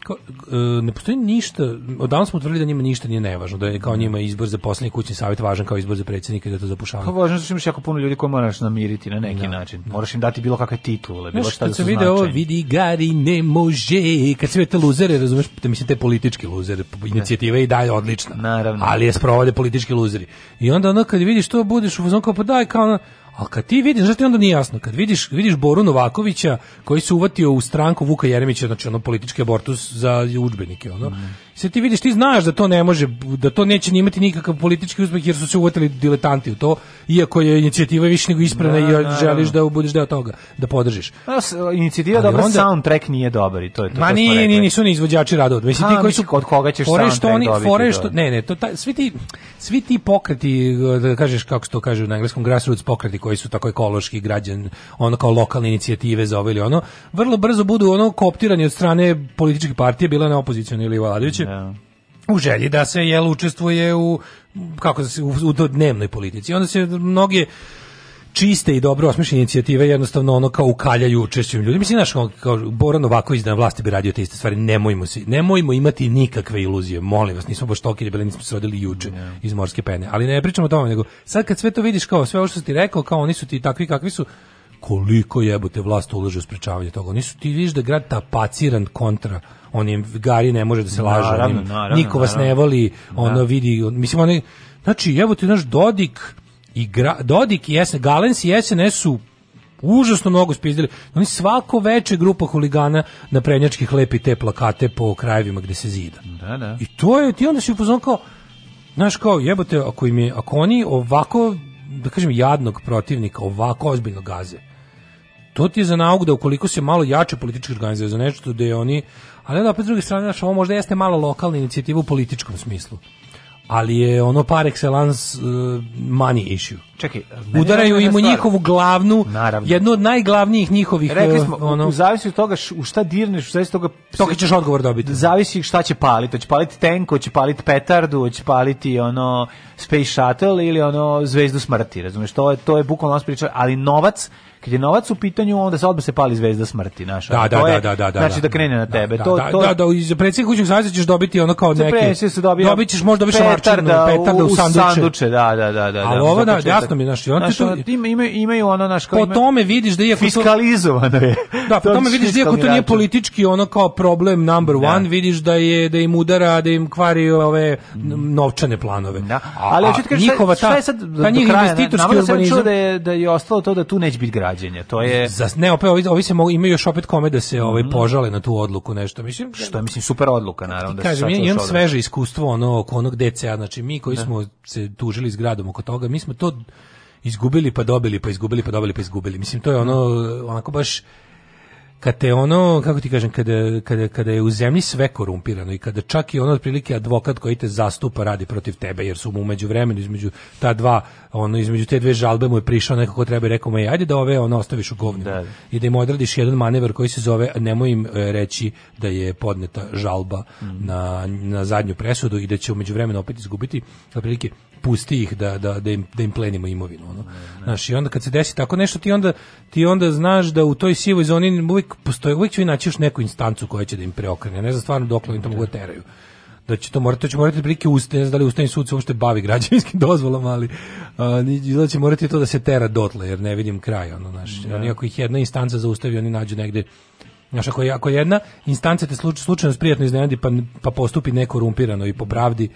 Kao, e, ne postoji ništa, odavno smo utvrdili da njima ništa nije nevažno, da je kao njima izbor za posljednji kućni savjet važan kao izbor za predsjednika i da to zapušavaju. Kao važno što imaš jako puno ljudi koje moraš namiriti na neki da. način. Moraš im dati bilo kakve titule, bilo šta da su video, ovo, vidi Gari ne može, kad se te luzere, razumeš, te da mislim te politički luzere, inicijativa je i dalje odlična. Naravno. Ali je sprovode politički luzeri. I onda ono kad vidiš to budeš u fazonu kao pa daj kao ono, A kad ti vidiš, znaš onda nije jasno, kad vidiš, vidiš Boru Novakovića koji se uvatio u stranku Vuka Jeremića, znači ono politički abortus za udžbenike, ono, mm. Sad ti vidiš, ti znaš da to ne može, da to neće ni imati nikakav politički uspeh jer su se uvatili diletanti u to, iako je inicijativa više nego ispravna i da, želiš da budeš deo toga, da podržiš. A, inicijativa dobra, onda, soundtrack nije dobar i to je to. Ma nije, nije, nisu ni izvođači rada od. Mislim ti koji su od koga ćeš fore što oni, fore da. što, ne, ne, to taj, svi ti svi ti pokreti, da kažeš kako se to kaže na engleskom grassroots pokreti koji su tako ekološki građan, ono kao lokalne inicijative za ovo ili ono, vrlo brzo budu ono koptirani od strane političke partije, bila na opozicioni ili vladajući Vučića. Da. U želji da se jel učestvuje u kako da se u, u dnevnoj politici. Onda se mnoge čiste i dobro osmišljene inicijative jednostavno ono kao ukaljaju učešćem ljudi. Mislim, znaš, kao Bora Novaković da na vlasti bi radio te iste stvari, nemojmo, se, nemojmo imati nikakve iluzije, molim vas, nismo baš toki bili, nismo se rodili juče yeah. iz morske pene. Ali ne pričamo o tome, nego sad kad sve to vidiš kao sve ovo što ti rekao, kao oni su ti takvi kakvi su, koliko jebote vlast ulaže u sprečavanje toga. Oni su ti, vidiš da grad tapaciran kontra on je gari ne može da se laže naravno, naravno, niko vas naravno. ne voli da. ono da. vidi mislim oni znači evo ti naš Dodik i gra, Dodik i Jesen Galens i SNS su užasno mnogo spizdili. Oni svako veče grupa huligana na prednjačkih lepi te plakate po krajevima gde se zida. Da, da. I to je, ti onda si upoznan kao, znaš kao, jebote, ako, im je, ako oni ovako, da kažem, jadnog protivnika, ovako ozbiljno gaze, to ti je za nauk da ukoliko se malo jače politički organizuju za nešto da je oni Ali onda opet s druge strane, znaš, ovo možda jeste malo lokalna inicijativa u političkom smislu. Ali je ono par excellence uh, money issue. Čekaj, udaraju im u njihovu glavnu, Naravno. jednu od najglavnijih njihovih Rekli uh, smo, ono, u zavisi od toga š, u šta dirneš, u zavisi od toga toga ćeš odgovor dobiti. Zavisi šta će paliti, hoće paliti tank, hoće paliti petardu, hoće paliti ono space shuttle ili ono zvezdu smrti, razumeš? To je to je bukvalno priča, ali novac Kad je novac u pitanju, onda se odmah se pali zvezda smrti, naša. Da, da, je, da, da, da, da, Znači da, da krene na da, tebe. Da, to, da, to, da, da, iz predsjednika kućnog savjeza ćeš dobiti ono kao neke. Se dobija dobićeš možda više marčinu, petarda u, u sanduče. sanduče. Da, da, da, da. Ali ovo, da, jasno mi, znači znaš, to, ima, ima, imaju ono, naš, kao, po tome vidiš da je... Fiskalizovano je. Da, po tome vidiš da je to nije politički ono kao problem number 1 vidiš da je da im udara, da im kvari ove novčane planove. Da. Ali hoćete kažem, njihova ta, ta njih investitorski urbanizam... Da je, da je ostalo to da tu neće biti građa gađenja. To je za ne opet ovi, ovi se mogu imaju još opet kome da se ovaj mhm. požale na tu odluku nešto. Mislim što je mislim super odluka naravno da kažem, ja imam sveže iskustvo ono oko onog DC-a, znači mi koji ne. Da. smo se tužili s gradom oko toga, mi smo to izgubili pa dobili, pa izgubili, pa dobili, pa izgubili. Mislim to je mhm. ono onako baš kad te ono, kako ti kažem, kada, kada, kada je u zemlji sve korumpirano i kada čak i ono otprilike advokat koji te zastupa radi protiv tebe, jer su mu umeđu vremenu između ta dva, ono, između te dve žalbe mu je prišao nekako treba i rekao mu je, ajde da ove ono ostaviš u govnju da, da. i da im odradiš jedan manevar koji se zove, nemoj im e, reći da je podneta žalba mm. na, na zadnju presudu i da će umeđu vremenu opet izgubiti otprilike pusti ih da, da, da, im, da im plenimo imovinu. Ono. Znaš, i onda kad se desi tako nešto, ti onda, ti onda znaš da u toj sivoj zoni uvijek postoje, uvijek će naći još neku instancu koja će da im preokrene. Ne znam stvarno dok oni tamo da. teraju da će to morati, to će morati prilike uste, ne znam da li ustavni sud se uopšte bavi građevinskim dozvolama, ali uh, da će morati to da se tera dotle, jer ne vidim kraj, ono, znaš, yeah. Da. oni ako ih jedna instanca zaustavi, oni nađu negde Znaš, ako, je, ako jedna instanca te slučajno sprijatno iznenadi pa, pa postupi nekorumpirano i po pravdi,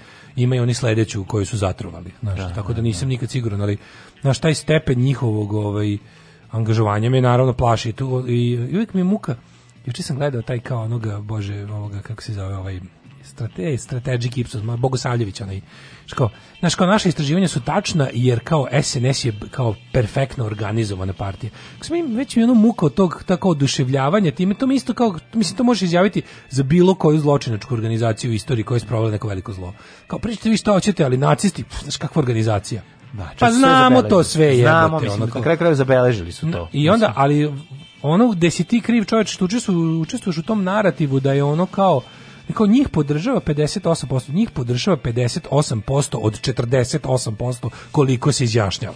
imaju oni sledeću koju su zatruvali, znaš, da, tako da, da nisam da. nikad siguran, ali znaš, taj stepen njihovog ovaj, angažovanja me naravno plaši tu, i, i uvijek mi je muka, juče sam gledao taj kao onoga, bože, ovoga, kako se zove, ovaj, strate, strategic Ipsos, ma Bogosavljević onaj. Što, znaš, kao naše istraživanja su tačna jer kao SNS je kao perfektno organizovana partija. Kako smo im već jednu muka od tog tako oduševljavanja time, to isto kao, mislim, to može izjaviti za bilo koju zločinačku organizaciju u istoriji koja je sprovela neko veliko zlo. Kao pričate vi šta hoćete, ali nacisti, pff, znaš kakva organizacija. Da, pa znamo to sve je. Znamo, mislim, ono, kao... kraj kraju zabeležili su to. I onda, ali ono gde si ti kriv čovječ, što učestvuješ u tom narativu da je ono kao kao njih podržava 58%, njih podržava 58% od 48% koliko se izjašnjava.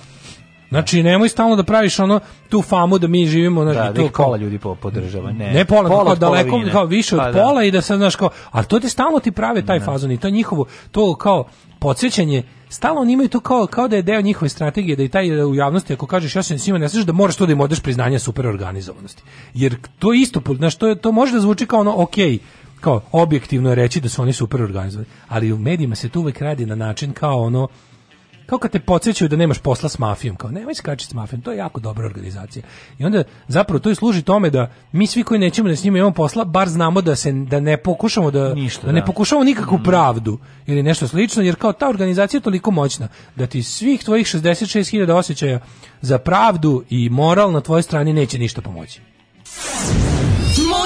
Znači nemoj stalno da praviš ono tu famu da mi živimo znači da, da to pola ljudi podržava ne. Ne pola, pola kao daleko kao više od pa, da. pola da. i da se znaš kao ali to ti stalno ti prave taj ne. Da. fazon i to njihovo to kao podsjećanje stalno oni imaju to kao kao da je deo njihove strategije da i taj u javnosti ako kažeš ja sam s njima ne znaš da moraš to da im odeš priznanje organizovanosti. jer to isto znaš to, to može da zvuči kao ono okej okay, kao objektivno je reći da su oni super organizovani, ali u medijima se to uvek radi na način kao ono kao kad te podsjećaju da nemaš posla s mafijom, kao nemoj skačiti s mafijom, to je jako dobra organizacija. I onda zapravo to i služi tome da mi svi koji nećemo da s njima imamo posla, bar znamo da se da ne pokušamo da, Ništa, da ne da. pokušamo nikakvu mm. pravdu ili nešto slično, jer kao ta organizacija je toliko moćna da ti svih tvojih 66.000 osjećaja za pravdu i moral na tvojoj strani neće ništa pomoći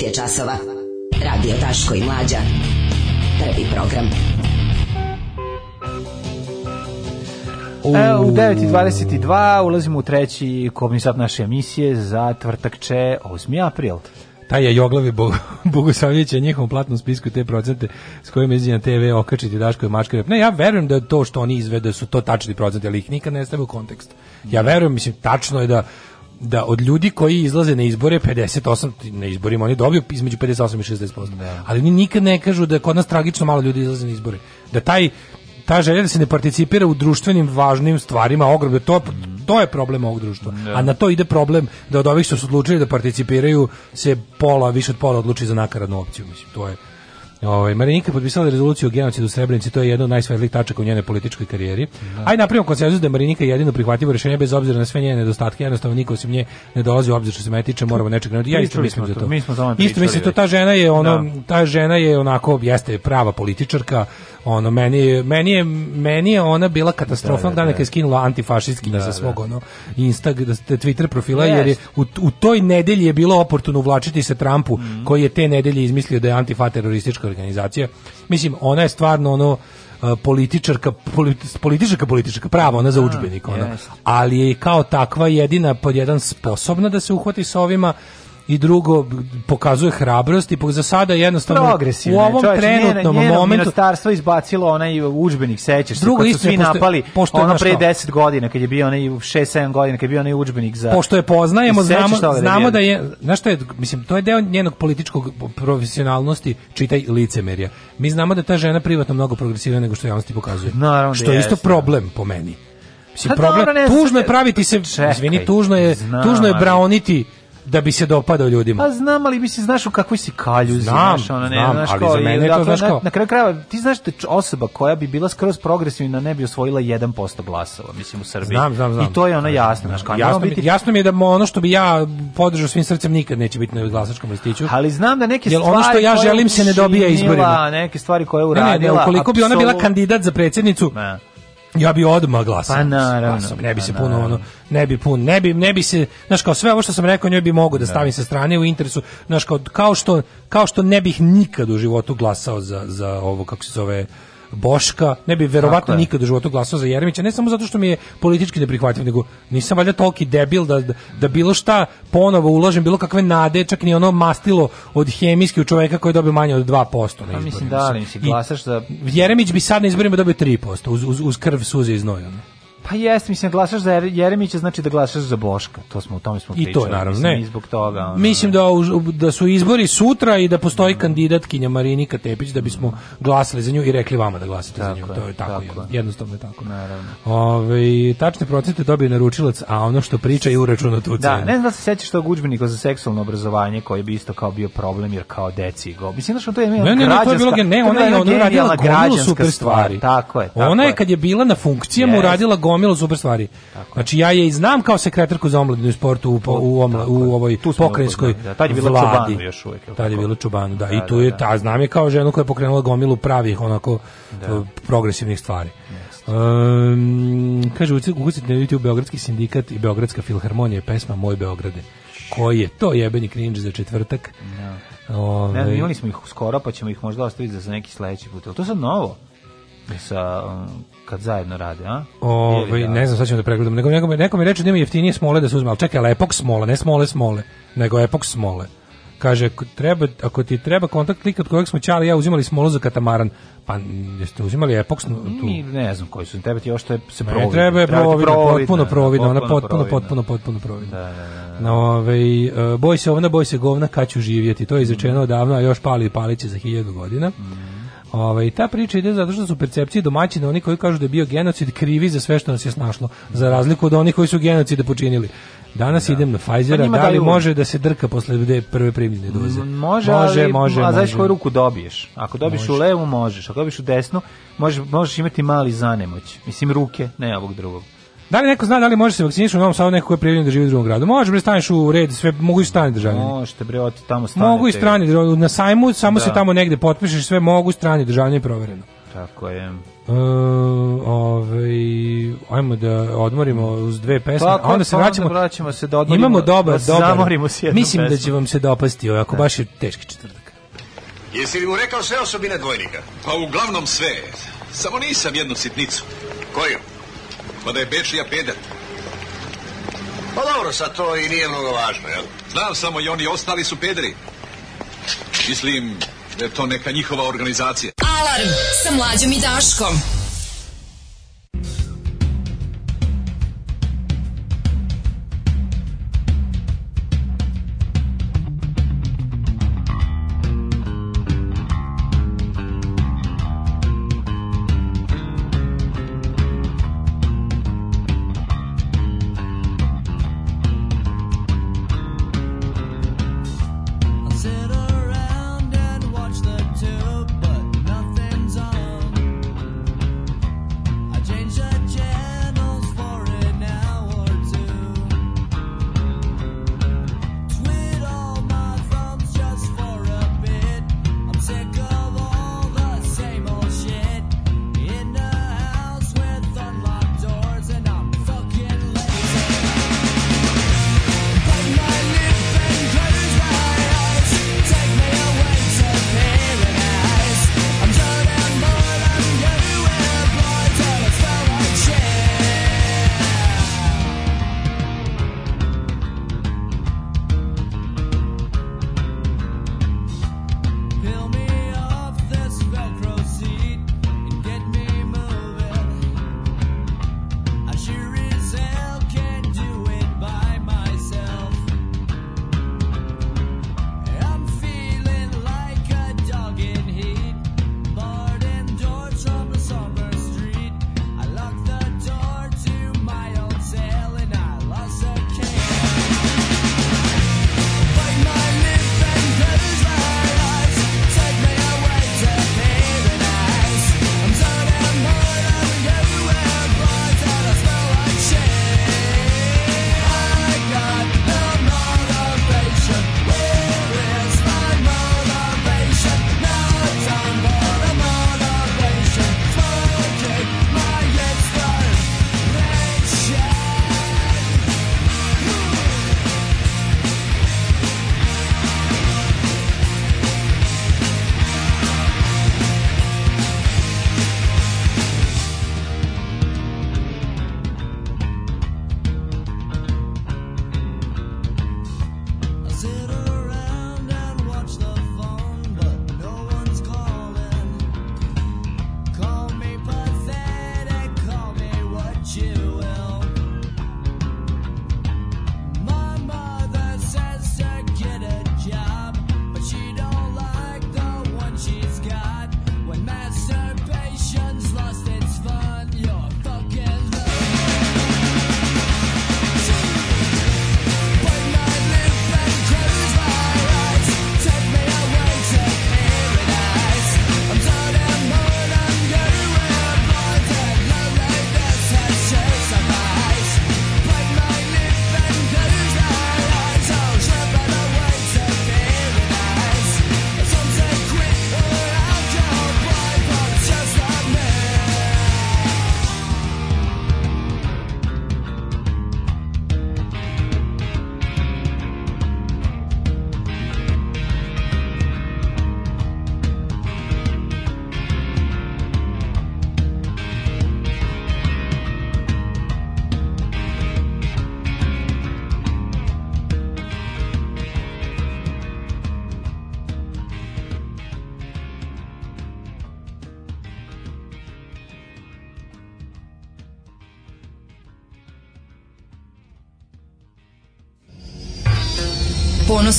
9 je časova. Radio Taško i Mlađa. Prvi program. E, u 9.22 ulazimo u treći kobni sat naše emisije za tvrtak će 8. april. Taj je Joglavi bog, Bogosavljević je njihovom platnom spisku te procente s kojima izđe na TV okačiti Daško i Mačka. Ne, ja verujem da to što oni izvede su to tačni procenti, ali ih nikad ne stave u kontekst. Ja verujem, mislim, tačno je da da od ljudi koji izlaze na izbore 58 na izborima oni dobiju između 58 i 60%. Da. Ali oni nikad ne kažu da kod nas tragično malo ljudi izlaze na izbore. Da taj ta želja da se ne participira u društvenim važnim stvarima ogromno to to je problem ovog društva da. a na to ide problem da od ovih što su odlučili da participiraju se pola više od pola odluči za nakaradnu opciju mislim to je Ovaj Marinika je potpisala rezoluciju o genocidu u Srebrenici, to je jedno od najsvetlijih tačaka u njenoj političkoj karijeri. Da. Aj napravimo konsenzus da je Marinika jedino prihvatljivo rješenje bez obzira na sve njene nedostatke, jednostavno niko osim nje ne dolazi u obzir što se mene tiče, moramo nečeg krenuti. Ja isto mislim za to. Mi smo isto mislim to ta žena je ono, da. ta žena je onako jeste prava političarka, Ono meni meni je meni je ona bila katastrofa da, da, da. kad je skinula antifašistkinja da, sa da. svog ono Instag da, Twitter profila yes. jer je u, u, toj nedelji je bilo oportuno uvlačiti se Trumpu mm -hmm. koji je te nedelje izmislio da je antifa teroristička organizacija. Mislim ona je stvarno ono uh, političarka politi, političarka političarka prava ona za udžbenik ona. Yes. Ali je kao takva jedina pod jedan sposobna da se uhvati sa ovima i drugo pokazuje hrabrost i za sada jednostavno u ovom čovječ, trenutnom njeno, njeno momentu ministarstvo izbacilo onaj udžbenik sećaš se drugo kad su svi pošto, napali pošto ono pre 10 godina kad je bio onaj 6 7 godina kad je bio onaj udžbenik za Pošto je poznajemo znamo da znamo da je znaš šta je mislim to je deo njenog političkog profesionalnosti čitaj licemerja mi znamo da ta žena privatno mnogo progresivnija nego što javnosti pokazuje Naravno da što je isto jesna. problem po meni Mislim, pa problem, tužno je praviti se, izvini, tužno je, znam, tužno je braoniti da bi se dopadao ljudima. Pa znam, ali mislim, znaš u kakvoj si kaljuzi, znam, znaš, ona ne, znam, znaš, ali za mene je to, dakle, znaš, ko? Na, kraju krajeva, ti znaš da osoba koja bi bila skroz progresivna ne bi osvojila 1% glasova, mislim, u Srbiji. Znam, znam, znam. I to je ono jasno, znaš, kao, jasno, mi, biti... jasno mi je da ono što bi ja podržao svim srcem nikad neće biti na glasačkom listiću. Ali znam da neke stvari ono što ja želim se ne dobija izborima. Neke stvari koje je uradila. Ne, ne, ukoliko bi ona bila kandidat za predsjednicu, Ja bi odmah glasao. Pa naravno. Glasao. Pa ne bi se puno ono, ne bi pun, ne bi, ne bi se, znaš kao sve ovo što sam rekao njoj bi mogu da, da stavim sa strane u interesu, znaš kao, kao, što, kao što ne bih nikad u životu glasao za, za ovo, kako se zove, Boška, ne bi verovatno nikad u životu glasao za Jeremića, ne samo zato što mi je politički neprihvatljiv, nego nisam valjda toliki debil da, da, da bilo šta ponovo uložim, bilo kakve nade, čak ni ono mastilo od hemijski u čoveka koji je dobio manje od 2%. Na pa mislim da, ali mislim, glasaš za... Jeremić bi sad na izborima dobio 3% uz, uz, uz krv, suze i znoj. Ono. Pa jes, mislim, glasaš za Jeremića, znači da glasaš za Boška. To smo, u tome smo pričali. I to, naravno, mislim, ne. Zbog toga, ono... Mislim da, da su izbori sutra i da postoji mm. kandidatkinja Marinika Tepić da bismo glasali za nju i rekli vama da glasate tako za nju. Je, to je tako, tako je. jednostavno je tako. Naravno. Ovaj tačne procente dobije naručilac, a ono što priča je uračuno tu Da, ne znam da se sećaš tog udžbenika za seksualno obrazovanje koji bi isto kao bio problem jer kao deci go. Mislim da to je ne, ne, ne, to je bilo, ne, ona je, ona radila gomilu super stvari. Tako je, tako Ona je kad je bila na funkcijama uradila gomilu super stvari. Tako znači ja je i znam kao sekretarku za omladinu i sportu u, u, omla, u ovoj pokrajinskoj da, tad je bilo Čubanu još uvijek. Tad je bilo Čubanu, da, da, i da, tu da, je, da. ta znam je kao ženu koja je pokrenula gomilu pravih onako progresivnih stvari. Um, kaže, ukusite na YouTube Beogradski sindikat i Beogradska filharmonija pesma Moj Beograde. Koji je to jebeni cringe za četvrtak? No. Ove... Ne, ovaj, imali smo ih skoro, pa ćemo ih možda ostaviti za neki sledeći put. To sad novo? Sa um, kad zajedno rade, a? Ovaj da. ne znam, sad ćemo da pregledam. Nekom nekome nekom reče da ima jeftinije smole da se uzme, al čekaj, ali epok smola, ne smole smole, nego epok smole. Kaže, ako, treba, ako ti treba kontakt klik od kojeg smo Ćali ja uzimali smolu za katamaran, pa jeste uzimali epoks tu? Mi ne znam koji su, tebe ti još je se providno. Ne, treba je providno, potpuno da, providno, ona potpuno, potpuno, potpuno providno. Da, da, da. da no, ove, ovaj, boj se ovna, boj se govna, kad ću živjeti, to je izrečeno mm. odavno, a još pali i paliće za hiljadu godina. Mm. Ovaj ta priča ide zato što su percepcije domaćina oni koji kažu da je bio genocid krivi za sve što nas je snašlo, za razliku od onih koji su genocide počinili. Danas da. idem na pa Pfizera, pa da li može da se drka posle prve primljene doze? Može, može, ali, može. A znaš koju ruku dobiješ? Ako dobiješ može. u levu, možeš. Ako dobiješ u desnu, možeš, možeš imati mali zanemoć. Mislim, ruke, ne ovog drugog. Da li neko zna da li može se vakcinisati u Novom Sadu neko ko je prijavljen da živi u drugom gradu? Može, bre, staneš u red, sve, mogu i strani državljani. Možete, bre, oti tamo stanete. Mogu i strani državljani, na sajmu, samo da. se tamo negde potpišeš, sve mogu strani državljani provereno. Tako je. Uh, ovaj, ajmo da odmorimo uz dve pesme, pa, a onda se vraćamo. vraćamo se da odmorimo, imamo dobar, da dobar. Se Mislim pesmu. da će vam se dopasti, ovako, ne. Da. baš je teški četvrtak. Jesi li mu rekao sve osobine dvojnika? Pa uglavnom sve, samo nisam jednu sitnicu. Koju? Mada pa je Bečija pedat. Pa dobro, sad to i nije mnogo važno, jel? Znam samo i oni ostali su pederi. Mislim da je to neka njihova organizacija. Alarm sa mlađom i Daškom.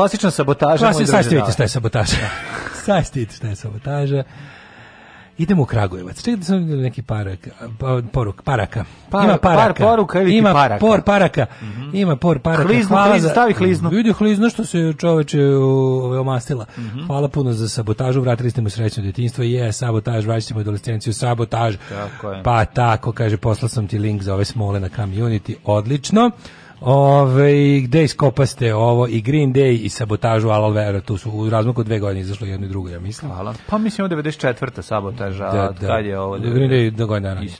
klasična sabotaža. Klasi, sad ste vidite šta je sabotaža. Da. sad ste vidite šta je sabotaža. Idemo u Kragujevac. Čekaj da sam neki parak, pa, poruk, paraka. Par, ima paraka. Par poruka ili ima paraka. por paraka. Mm -hmm. Ima por paraka. Kliznu, Hvala kliznu, stavi kliznu. Mhm. Vidi kliznu što se čoveče omastila. Mm -hmm. Hvala puno za sabotažu. Vratili ste mu srećno detinjstvo. Je, sabotaž, vraćate ćemo adolescenciju. Sabotaž. Tako je. Pa tako, kaže, poslao sam ti link za ove smole na Community. Odlično. Ove, gde iskopaste ovo i Green Day i sabotažu Alalvera, tu su u razmaku dve godine izašlo jedno i drugo, ja mislim. Hvala. Pa mislim od 94. sabotaža, da, da. kad je ovo... Green Day da Isto, ranije.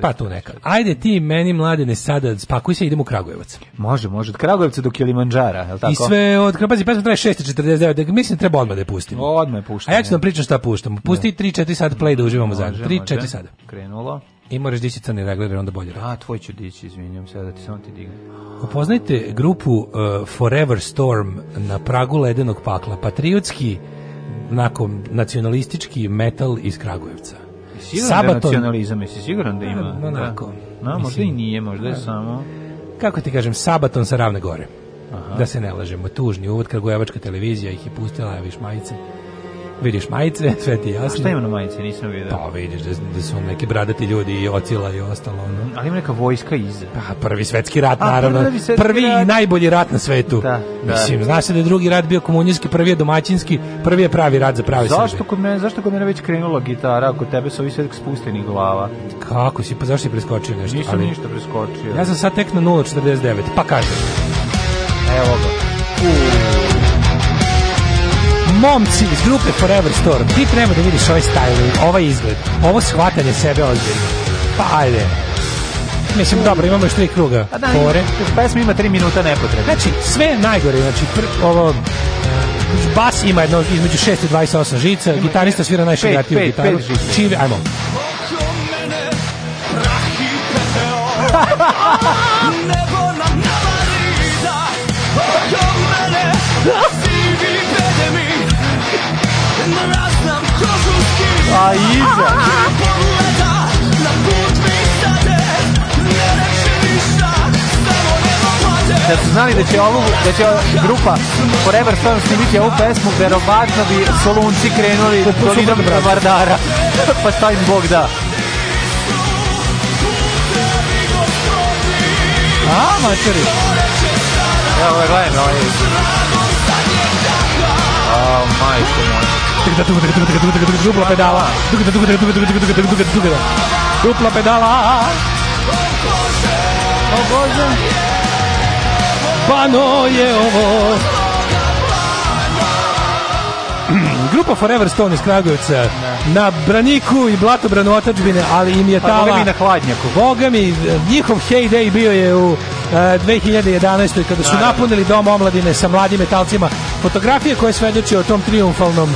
Pa tu neka. Ajde ti meni mladene sada, spakuj se idemo u Kragujevac. Može, može, od Kragujevca do Kilimanđara, je tako? I sve od Krapazi, pesma traje 649, da, mislim da treba odmah da pustimo. Odmah je puštamo. A ja ću da vam pričam šta puštamo. Pusti 3-4 da. sata play da uživamo zajedno. 3-4 sata. Krenulo. I moraš dići crni regler, onda bolje A, tvoj ću dići, izvinjam se, da ti samo ti dignem. Upoznajte grupu uh, Forever Storm na pragu ledenog pakla. Patriotski, nakon nacionalistički metal iz Kragujevca. Siguran Sabaton... da je nacionalizam, jesi siguran da ima? A, onako. Da. No, možda i nije, možda je da. samo... Kako ti kažem, Sabaton sa Ravne gore. Aha. Da se ne lažemo, tužni uvod, Kragujevačka televizija ih je pustila, viš majice Vidiš majice, sve ti jasno. A šta ima na majice, nisam vidio. Pa vidiš da, da su neki bradati ljudi i ocila i ostalo. No. Ali ima neka vojska iza. Pa prvi svetski rat, A, naravno. Prvi, svetski prvi rat. i najbolji rat na svetu. Da, da. Mislim, znaš se da je drugi rat bio komunijski, prvi je domaćinski, prvi je pravi rat za pravi zašto Srbije. Kod mene, zašto kod mene već krenula gitara, kod tebe su ovi svetk spustenih glava? Kako si, pa zašto si preskočio nešto? Nisam ali, ništa preskočio. Ja sam sad tek na 0.49, pa kažem. Evo ga. Uuu momci iz grupe Forever Storm, ti treba da vidiš ovaj styling, ovaj izgled, ovo shvatanje sebe ozbiljno. Pa ajde. Mislim, dobro, imamo još tri kruga. Pa da, Pore. pesma ima tri minuta nepotrebno. Znači, sve najgore, znači, pr, ovo, e, bas ima jedno između 6 i 28 žica, ima, gitarista svira najšigatiju gitaru. Pet, pet Čive, ajmo. A pa iza. Da su znali da će ovu, da će grupa Forever Storm snimiti ovu pesmu, verovatno bi solunci krenuli dolinom Vardara. pa šta im Bog da. A, mačeri. Evo ga, gledam, ovaj. O, majko moj. Dupla pedala. Dupla pedala. O Bože. Pano je ovo. Grupa Forever Stone iz Kragujevca na braniku i blatobranu otačbine, ali im je tala... Pa mi na hladnjaku. Boga mi, njihov heyday bio je u 2011. kada su napunili dom omladine sa mladim metalcima Fotografije koje svedoče o tom triumfalnom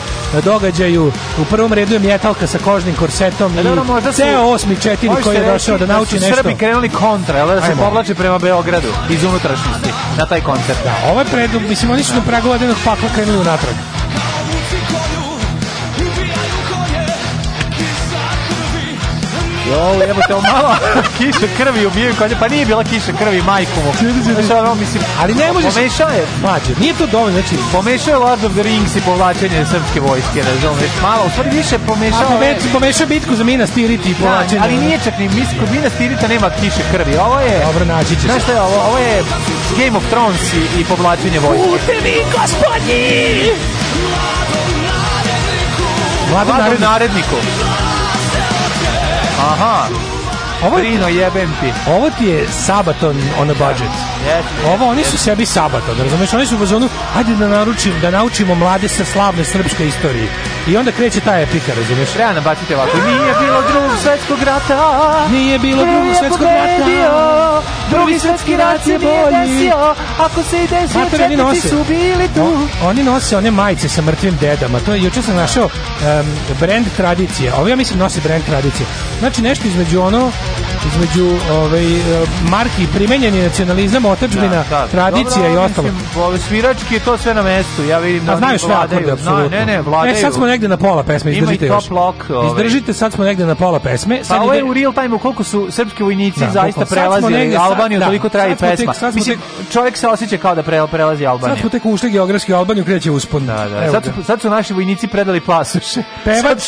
događaju, u prvom redu je mjetalka sa kožnim korsetom e, i dobro, ceo osmi četiri koji je došao da nauči da su nešto. Srbi krenuli kontra, da se povlače prema Beogradu iz unutrašnjosti na taj koncert. Da, ovaj je predlog, mislim oni su do Pragova jednog pakla krenuli unatrag. Jo, evo te malo kiša krvi ubijaju konje, pa nije bila kiša krvi majkom. Znači, ono, mislim, ali ne možeš. Pomešao je, mađe, nije to dovoljno, znači, pomešao je Lord of the Rings i povlačenje srpske vojske, razumeš? Malo, u stvari više pomešao. A već pomešao bitku za Minas Tirith i da, povlačenje. ali nije čak ni mislim kod Minas Tiritha nema kiše krvi. Ovo je Dobro naći ćeš. Znaš šta je ovo? Ovo je Game of Thrones i, i povlačenje vojske. Putevi, gospodji! Mladom naredniku. Mladom naredniku. Aha. Ovo je, Prino, jebem ti. Ovo ti je Sabaton on a budget. Ovo oni su sebi sabato, da razumeš? Oni su u fazonu, ajde da naručim, da naučimo mlade sa slavne srpske istorije. I onda kreće ta epika, razumeš? Treba nabaciti ovako. Nije bilo drugog svetskog rata. Nije bilo drugog svetskog rata. Drugi svetski rat je bolji. Ako se i desio, četnici su bili tu. O, oni nose one majice sa mrtvim dedama. To je, juče sam našao um, brand tradicije. Ovo ja mislim nose brand tradicije. Znači nešto između ono, između ovaj, e, marki primenjeni nacionalizam, otadžbina, da, da. tradicija Dobro, i ostalo. Mislim, svirački je to sve na mestu. Ja vidim da A znaš sve akorde, apsolutno. Ne, ne, vladaju. E, sad smo negde na pola pesme, izdržite Ima i top lock, ovaj. Izdržite, sad smo negde na pola pesme. Pa sad pa ovo je u real time, koliko su srpski vojnici da, zaista prelazili Albaniju, da, toliko traje pesma. Mislim, čovjek se osjeća kao da prelazi Albaniju. Sad smo tek ušli geografski Albaniju, kreće uspon. Da, da. Sad, su, sad su naši vojnici predali pasuše. Pevač,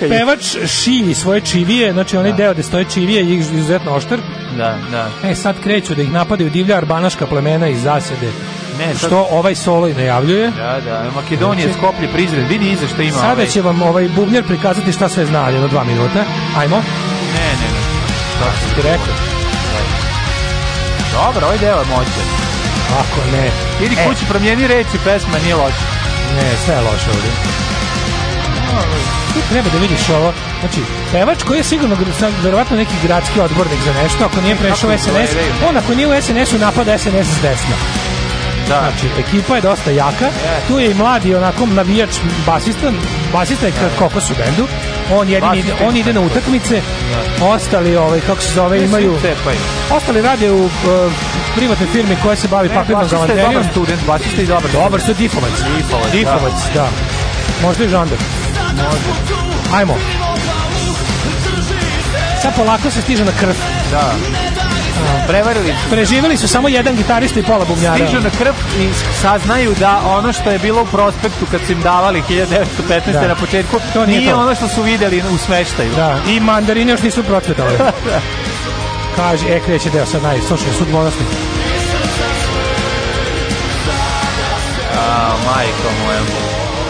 pevač šilji svoje čivije, znači onaj da. deo gde stoje čivije je izuzetno oštar. Da, da. E, sad kreću da ih napadaju divljar banaška plemena iz zasede ne, sad... što ovaj solo i najavljuje. Da, da, Makedonije, znači, Skoplje, Prizren, vidi iza što ima. Sada ovaj... će vam ovaj bubnjar prikazati šta sve zna, jedno dva minuta. Ajmo. Ne, ne, ne. Šta si ti rekao? Dobro, ovaj deo je moće. Ako ne. Idi e. kući, promijeni reći, pesma nije loša. Ne, sve je loše ovdje. No, to treba da vidiš ovo. Znači, pevač koji je sigurno verovatno neki gradski odbornik za nešto, ako nije prešao SNS, on ako nije u SNS-u napada SNS s desna. Da. Znači, ekipa je dosta jaka. Tu je i mladi onako navijač basista, basista je kako su bendu. On jedini ide, on ide na utakmice. Ostali ovaj kako se zove imaju. Pa ostali rade u uh, privatnoj firmi koja se bavi papirnom galanterijom. Basista je dobar student, basista je dobar. Dobar su difovac. Da. Difovac, da. Možda i žandar. Može. Ajmo. Sad polako se stiže na krv. Da. Prevarili su. Preživeli su samo jedan gitarista i pola bumljara. Stižu na krv i saznaju da ono što je bilo u prospektu kad su im davali 1915. Da. na početku, to nije, nije to. ono što su videli u smeštaju. Da. I mandarine još nisu procvetale. Da. Kaže, e, kreće deo sad naj, slušaj, sud bolesti. A, majko moja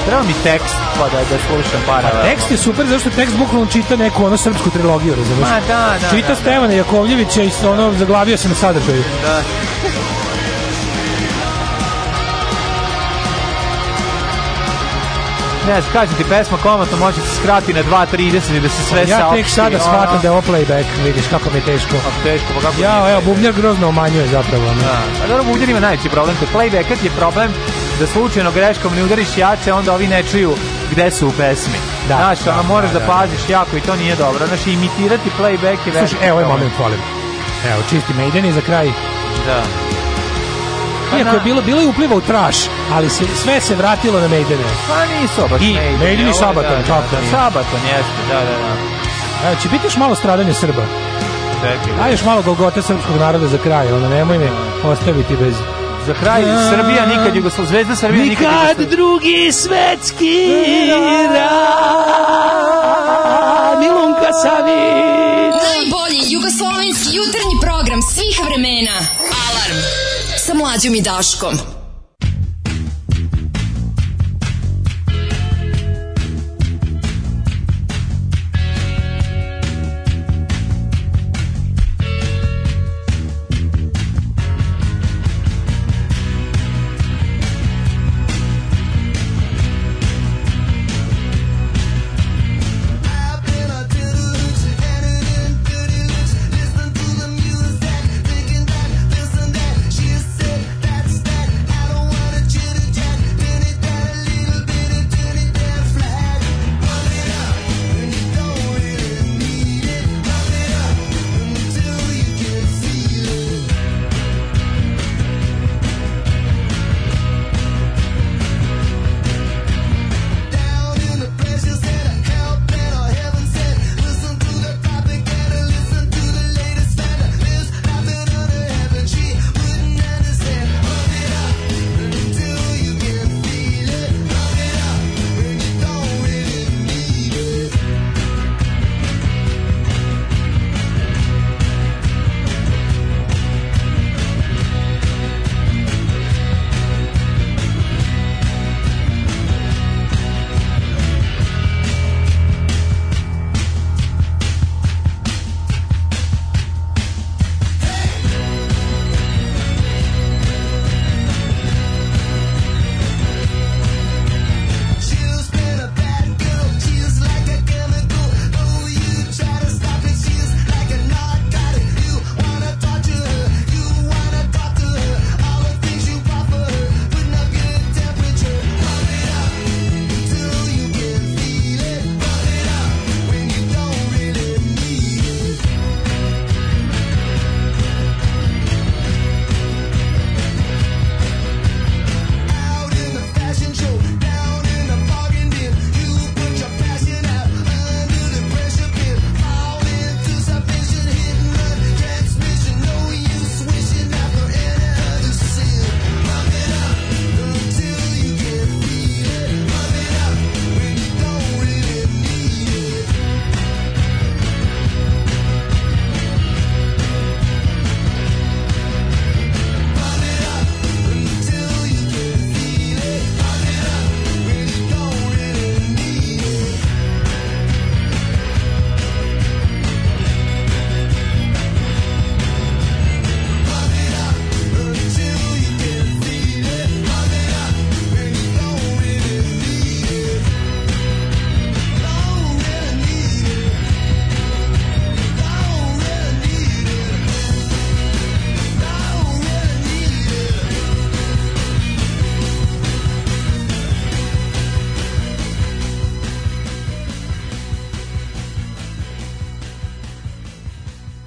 treba mi tekst pa da, da slušam paralelno. Pa tekst je super zato što tekst bukvalno čita neku ono srpsku trilogiju, razumeš? Ma da, da. da čita da, da. Stevana Jakovljevića i ono zaglavio se na sadržaju. Da. ne znam, kažem ti, pesma komatno može se skrati na 2.30 i da se sve saopšti. Ja tek sada shvatam da je ovo playback, vidiš kako mi je teško. A teško, pa kako ja, evo, bubnjar grozno umanjuje zapravo. Ne? Da. A pa dobro, bubnjar ima najveći problem, kod playbacka ti je problem da slučajno greškom ne udariš jače, onda ovi ne čuju gde su u pesmi. Da, znaš, da, ono, moraš da, da, da, da. paziš jako i to nije dobro. Znaš, imitirati playback je Slušaj, evo je ovaj moment, volim. Evo, čisti Maiden i za kraj. Da. Pa Iako je bilo, bilo je upliva u traš, ali se, sve se vratilo na Maidene. Pa nisu baš I Maidene. Maidene i Sabaton, da, da, da, Sabaton jeste, da, da, da. Evo, će biti još malo stradanje Srba. Čekaj. Da. A još malo golgote srpskog naroda za kraj, ono nemoj me da. ostaviti bez... Za kraj, Srbija nikad Jugoslavija, Zvezda Srbija nikad Nikad Jugoslavija. drugi svetski rad, Milunka Savić. Najbolji jugoslovenski jutarnji program svih vremena. Alarm sa mlađom i Daškom.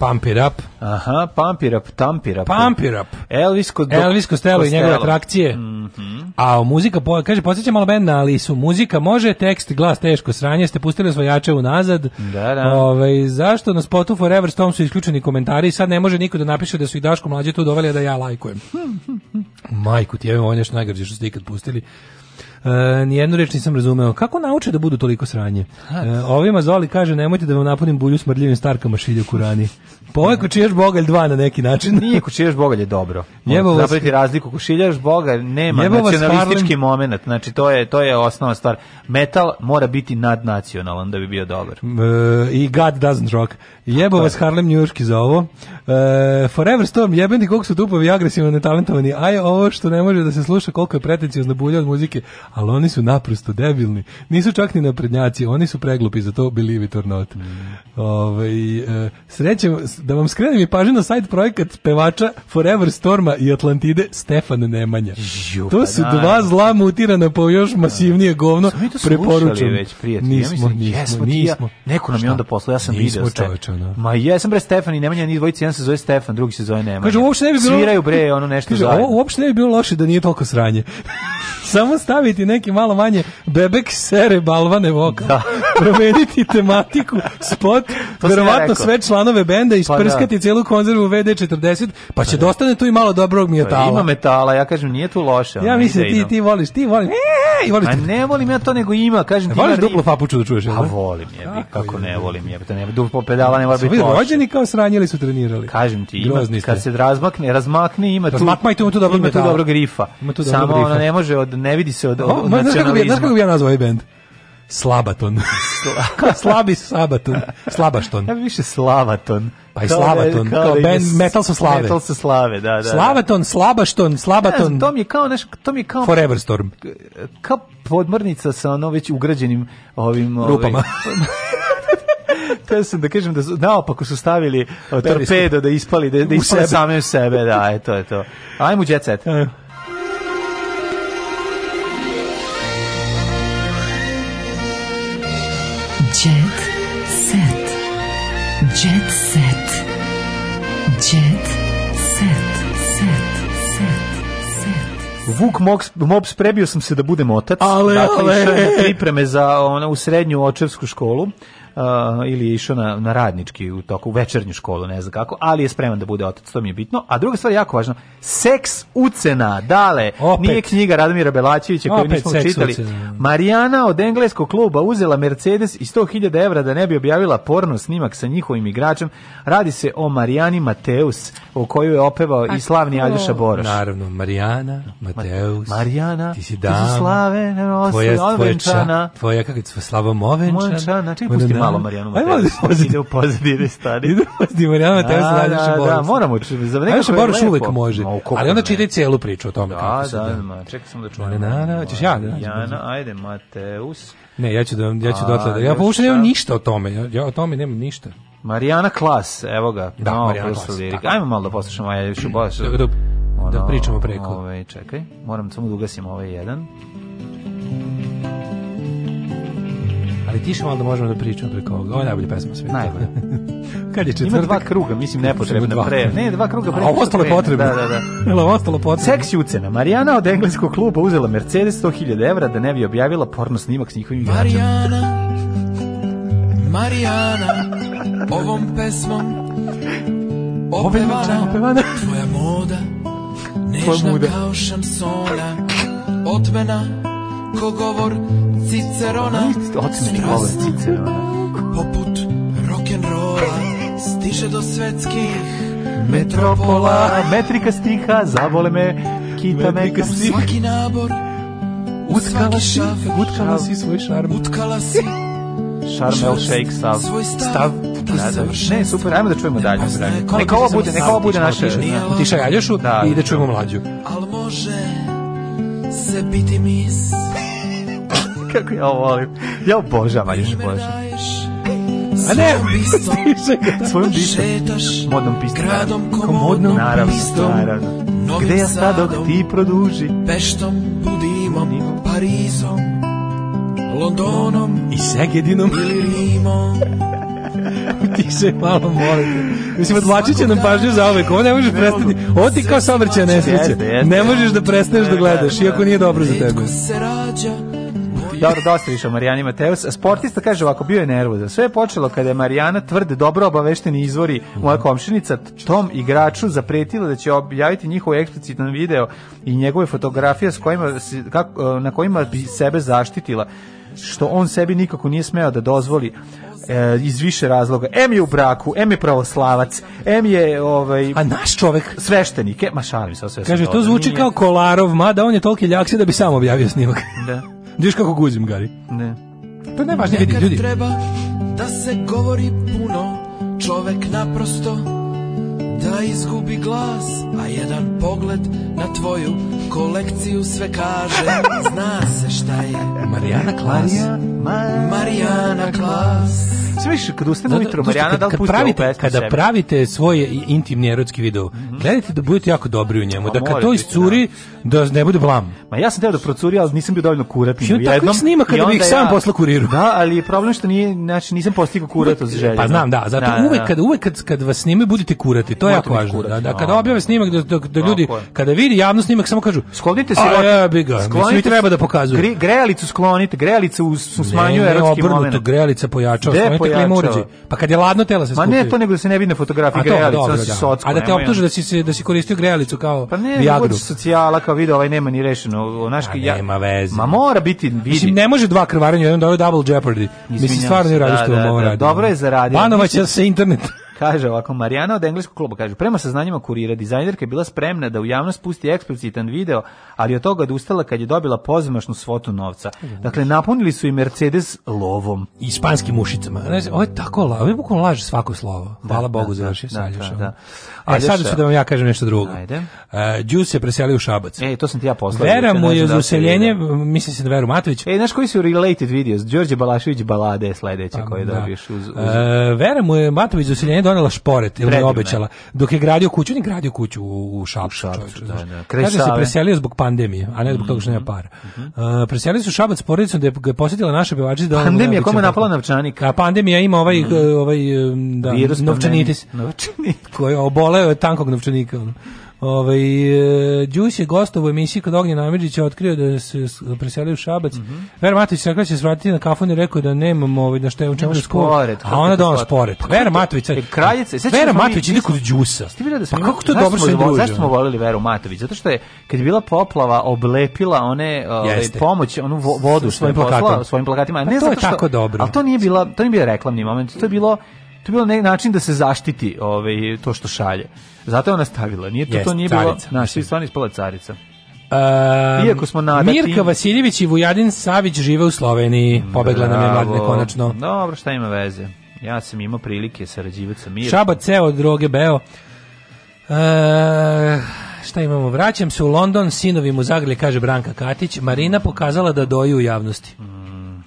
Pump It Up. Aha, Pump It Up, Tump It Up. Pump It Up. Elvis, kod Elvis Costello i njegove atrakcije. Mm -hmm. A muzika, po, kaže, podsjeća malo benda, ali su muzika može, tekst, glas, teško sranje, ste pustili osvajače unazad. Da, da. Ove, ovaj, zašto na spotu Forever Storm su isključeni komentari i sad ne može niko da napiše da su i Daško mlađe tu doveli, da ja lajkujem. Majku ti, evo, imam ono nešto najgrđe što ste ikad pustili. E, nijednu reč nisam razumeo. Kako nauče da budu toliko sranje? E, ovima Zoli kaže, nemojte da vam napunim bulju smrdljivim starkama šilja kurani. Pa ovo je kučijaš bogalj dva na neki način. Nije kučijaš bogalj je dobro. Jebo vas... Napraviti razliku. Kušiljaš bogalj nema nacionalistički moment. Znači, to je, to je osnovna stvar. Metal mora biti nadnacionalan da bi bio dobar. E, I God doesn't rock. Jebo vas Harlem Njurški za ovo. E, Forever Storm, jebeni koliko su dupovi agresivno talentovani. Aj ovo što ne može da se sluša koliko je pretencijozna bulja od muzike, ali oni su naprosto debilni. Nisu čak ni naprednjaci, oni su preglupi, za to believe it or not. Mm. Ove, ovaj, e, srećem, da vam skrenem i pažnju na sajt projekat pevača Forever Storma i Atlantide Stefan Nemanja. Jupa, to pa su da. dva zla mutirana po još da. masivnije govno. Preporučujem. Već, nismo, ja mislim, nismo, jesmo, nismo. Ja, neko nam je onda poslao, ja sam nismo, video. Nismo Da. Ma jesam bre Stefan i Nemanja, ni dvojica, jedan se zove Stefan, drugi se zove Nemanja. Kaže, uopšte ne bi bilo... Sviraju bre, ono nešto za. zajedno. uopšte ne bi bilo loše da nije toliko sranje. Samo staviti neki malo manje bebek sere balvane voka. Da. Promeniti tematiku, spot, verovatno sve članove benda, pa da. isprskati pa celu konzervu VD40, pa će pa dostane da tu i malo dobrog metala. Pa ima metala, ja kažem, nije tu loše. Ja mislim, ti, ti voliš, ti voliš. E, e voliš. A ne volim ja to, nego ima, kažem. E, ti. Voliš duplo papuču da čuješ? A pa volim je, kako ne volim je, to ne, duplo pedala ne mora biti loše. rođeni kao sranjili su trenirali. Kažem ti, ima, kad ste. se razmakne, razmakne, ima tu, Razmakmajte mu tu dobro, ima tu dobro grifa. Ima tu Samo grifa. ona ne može, od, ne vidi se od, od, od nacionalizma. Znaš kako, bi, ja nazvao ovaj bend? Slabaton. Slabi Sabaton. Slabašton. Ja više Slavaton. Pa i Slavaton, kao, kao da ben, metal sa slave. Metal sa slave, da, da. da. Slavaton, Slabašton, Slabaton. Ja, to mi je kao, neš, to mi je kao... Forever Storm. Kao podmornica sa ono već ugrađenim ovim... Ovaj- Rupama. Ovim, Htio sam da kažem da su, naopako su stavili uh, torpedo da ispali, da, da ispali same u sebe, da, je to je to. Ajmo u e. jet set. Jet set. Jet set. set. Set. Set. set. Vuk Mops, Mops prebio sam se da budem otac. Ale, dakle, ale. Išao pripreme za ona, u srednju očevsku školu uh, ili je išao na, na radnički u toku, u večernju školu, ne znam kako, ali je spreman da bude otac, to mi je bitno. A druga stvar, je jako važna, seks ucena, dale, Opet. nije knjiga Radomira Belačevića koju Opet nismo čitali. Ucena. Da. Marijana od engleskog kluba uzela Mercedes i 100.000 evra da ne bi objavila porno snimak sa njihovim igračem. Radi se o Marijani Mateus, o koju je opevao A, i slavni Aljoša Boroš. Naravno, Marijana Mateus. Marijana, ti si dam, ti si slave, tvoja, tvoja, ča, tvoja, kako je, slava movenčana, movenčana, čekaj, pusti malo Marijanu Mateus. Da Ide u pozadine stari. Ide u pozadine Marijanu da, Mateus, najljepši da, Borac. Da, moramo čuti. Za nekako je lepo. uvek može. Ali onda čitaj celu priču o tome. Da, da, da, čekaj samo da čujem. Na, na, ćeš ja. Da Jana, ajde, Mateus. Ne, ja ću da ja ću dotle da ja pošto nemam ništa o tome. Ja, ja o tome nemam ništa. Marijana Klas, evo ga. Da, no, Marijana Klas. Ajmo malo da poslušamo ajde, Ljušu Boš. Da, da, pričamo preko. Ove, ovaj, čekaj, moram samo da ugasim ovaj jedan. Ali tiše malo da možemo da pričamo preko ovoga. Ovo je najbolja pesma sveta. Najbolja. Kad je četvrtak? Ima dva kruga, mislim nepotrebno pre. Ne, dva kruga pre. A ostalo je potrebno. Da, da, da. Jel ostalo potrebno? Seksi ucena. Marijana od engleskog kluba uzela Mercedes 100.000 evra da ne bi objavila porno snimak s njihovim igračem. Marijana, Marijana, ovom pesmom opevana, opevana. tvoja moda, nežna kao šansona, otmena, ko govor Cicerona Strasno, poput rock'n'rolla Stiže do svetskih metropola Metrika stiha, zavole me, kita meka stiha Svaki nabor, u utkala svaki si, šaf Utkala si svoj šarm Utkala si Šarmel Shake stav. Svoj stav. Da, da, ne, super, ajmo da čujemo ne dalje. Neka ovo bude, neka ovo bude naše. Utiša Galjošu da, i da čujemo mlađu. Al može se biti mis Kako ja volim. Ja obožavam, još obožavam. A ne, svojom bisom. Da modnom pistom. Gradom komodnom naravno, pistom. Naravno. Gde ja stadok ti produži? Peštom, Budimom, Parizom, Londonom i Segedinom ili Rimom. Tiše malo, molim. Mislim, odvlačit će nam pažnju za uvek. Ovo ne možeš prestati. Ovo ti kao saobraćaj nesreće. Ne možeš da prestaneš da, da, da gledaš, da. iako nije dobro za tebe. Dobro, dosta više o Marijani Mateus. Sportista kaže ovako, bio je nervozan. Sve je počelo kada je Marijana tvrde, dobro obavešteni izvori moja mhm. komšinica tom igraču zapretila da će objaviti njihov eksplicitan video i njegove fotografije s kojima, na kojima bi sebe zaštitila što on sebi nikako nije smeo da dozvoli e, iz više razloga. M je u braku, M je pravoslavac, M je ovaj A naš čovjek sveštenik, e, ma šalim se, sve. Kaže to zvuči nije. kao Kolarov, mada on je toliki ljaksi da bi sam objavio snimak. Da. Viš kako guzim, Gari. Ne. To ne važno, vidi ljudi. treba da se govori puno, čovjek naprosto da izgubi glas A jedan pogled na tvoju kolekciju sve kaže Zna se šta je Marijana Klas Marijana Klas sve više kad ustane ujutro Marijana da li pusti pravite, kada sebi. pravite svoje intimni erotski video mm -hmm. gledajte da budete jako dobri u njemu pa da kad to iscuri da. da ne bude blam ma ja sam teo da procuri ali nisam bio dovoljno u jednom tako snima kada bih ja, sam posla kuriru da ali je problem što nije znači nisam postigao kurat od želje pa da. znam da zato da, uvek da. kad uvek kad, kad vas snime budete kurati to je jako važno. Da, da, kada objave snimak, da, da, da ljudi, kada vidi javno snimak, samo kažu, sklonite se, a ja bi ga, treba da pokazuju. Gre, grejalicu sklonite, grejalica smanjuje ne, erotski moment. Ne, obrnuto, grejalica pojačava, sklonite klima uređaj. Pa kad je ladno tela se skupio. Ma ne, to nego da se ne vidi na fotografiji grejalica, da si socko. A da te optuže da si, da si koristio grejalicu kao pa ne, Viagru. Pa socijala kao video, ovaj nema ni rešeno. Naš, pa ja, nema veze. Ma mora biti, vidi. Mislim, ne može dva krvaranja, jedan da je double jeopardy. Mislim, stvarno je radiš što da, da, ovo da, radi. Dobro je zaradio. Banova će se internet. Kaže ovako, Marijana od engleskog kluba kaže, prema saznanjima kurira, dizajnerka je bila spremna da u javnost pusti eksplicitan video, ali od toga odustala kad je dobila pozmašnu svotu novca. Dakle, napunili su i Mercedes lovom. I španskim ušicama. Ovo je tako, ovo je bukvalno laže svako slovo. Da, Hvala da, Bogu, da, završio da, da, da, da. A sad ću da vam ja kažem nešto drugo. Ajde. E, uh, je preselio u Šabac. E, to sam ti ja poslao. Vera mu je uz da useljenje, mislim se da Veru Matović. E, znaš koji su related videos? Đorđe Balašević balade sledeće sledeća pa, da. koje dobiješ uz... uz... Uh, Vera mu je Matović useljenje donela šporet, ili je obećala. Dok je gradio kuću, ni gradio kuću u, u Šapcu. Da, da, Kaže se preselio zbog pandemije, a ne zbog mm -hmm. toga što nema mhm, para. Mm -hmm. uh, preselili su Šabac porodicom da je ga posjetila naša pevačica. Da pandemija, kome napala novčanik? A da, pandemija ima ovaj, mm -hmm. ovaj um, da, Virus novčanitis. Novčanik. Koji je oboleo tankog novčanika. Ovaj e, Đus je gostovao u emisiji kod Ognjena Amidžića otkrio da se preselio u Šabac. Mm -hmm. Vera Matović rekla će se vratiti na kafanu i rekao da nemamo ovaj da što je u čemu spored. A ona da on spored. Pa Vera Matović. E, kraljica, sećaš Vera da Matović ide kod Đusa. Ste videli da smo pa kako to da dobro se druži. Zašto smo voleli Veru Matović? Zato što je kad je bila poplava oblepila one ovaj pomoć, onu vodu svojim plakatima, svojim plakatima. Ne pa zato što, tako dobro. Al to nije bila, to nije bio reklamni moment. To je bilo To je bilo neki način da se zaštiti ovaj, to što šalje. Zato je ona stavila. Nije to, Jest, to nije bilo... carica. Naš, svi stvarno ispala carica. Um, Iako smo nadati- Mirka Vasiljević i Vujadin Savić žive u Sloveniji. Mm, Pobegla nam je mladne konačno. Dobro, šta ima veze? Ja sam imao prilike sarađivati sa Mirkom. Šaba ceo droge beo. E, šta imamo? Vraćam se u London, sinovi mu zagrli, kaže Branka Katić. Marina pokazala da doji u javnosti. Mm.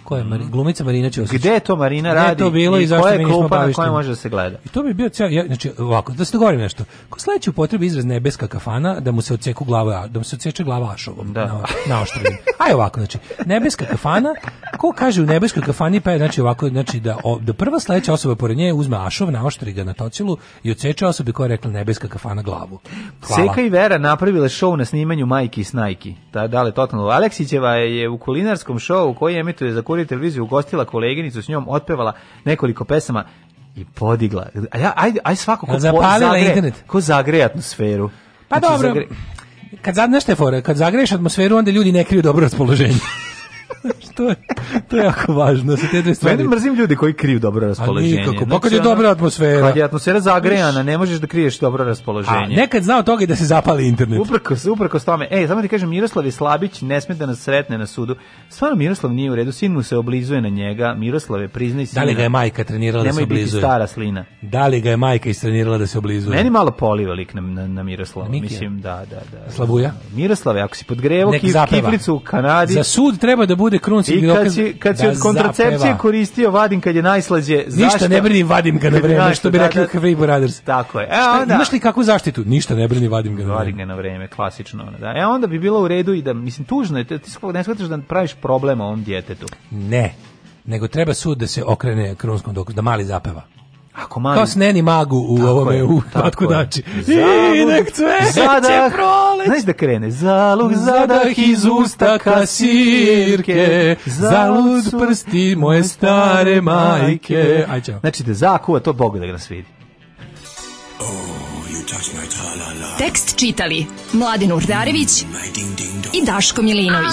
Ko je Marina? Glumica Marina Ćosić. Gde je to Marina Gde radi? Je to bilo i, i zašto mi nismo bavili? Koja može da se gleda? I to bi bio ceo, ja, znači ovako, da se dogovorim nešto. Ko sledeći upotrebi izraz nebeska kafana da mu se odseku glava, da mu se odseče glava ašovom da. na, na oštrini. Aj ovako, znači, nebeska kafana, ko kaže u nebeskoj kafani pa je, znači ovako, znači da, o, da prva sledeća osoba pored nje uzme ašov, naoštri ga na tocilu i odseče osobi koja je rekla nebeska kafana glavu. Hvala. Seka i Vera napravile show na snimanju Majki i Snajki. Da, da li totalno Aleksićeva je u kulinarskom šovu koji emituje za kurir televiziju ugostila koleginicu, s njom otpevala nekoliko pesama i podigla. A ja, ajde, aj svako ko, zagre, internet. ko zagreje atmosferu. Pa znači, dobro, zagre... kad, znaš te fore, kad zagreješ atmosferu, onda ljudi ne kriju dobro raspoloženje. što je, to je jako važno. Sa da te dve stvari. Mene mrzim ljudi koji kriju dobro raspoloženje. A nikako, pa znači, kad je dobra atmosfera. Kad je atmosfera zagrejana, ne možeš da kriješ dobro raspoloženje. A nekad znao toga i da se zapali internet. Uprkos, s tome. Ej, samo ti kažem, Miroslav je slabić, ne sme da nas sretne na sudu. Stvarno Miroslav nije u redu, sin mu se oblizuje na njega. Miroslav je priznaj sin. Da li ga je da- majka trenirala Nemoj da se oblizuje? Biti stara slina. Da li ga je majka istrenirala da se oblizuje? Meni malo poli velik na, na, na Miroslava. Mikija. Mislim, da, da, da. Slabuja? Miroslave, ako si podgrevao kif, kiflicu u Kanadi... Za sud treba da bude krunci I kad si, kad si da od kontracepcije zapeva. koristio vadim kad je najslađe, zašto? Ništa ne brini vadim ga na vreme, što bi rekli da, da, Free Brothers. Tako je. E, Šta, imaš li kakvu zaštitu? Ništa ne brini vadim ga na vreme. Vadim ga na vreme, klasično. Da. E onda bi bilo u redu i da, mislim, tužno je, ti ne shvataš da praviš problem ovom djetetu. Ne, nego treba sud da se okrene krunskom doku, da mali zapeva. Ako mali... Kao sneni magu u tako ovome, je, u potkudači. I nek cveće proleć. Znaš da krene? Zalog zadah iz usta kasirke, zalud prsti moje stare majke. Ajde, čao. Znači da zakuva to Bogu da ga nas vidi. Oh, Tekst čitali Mladin Urdarević i Daško Milinović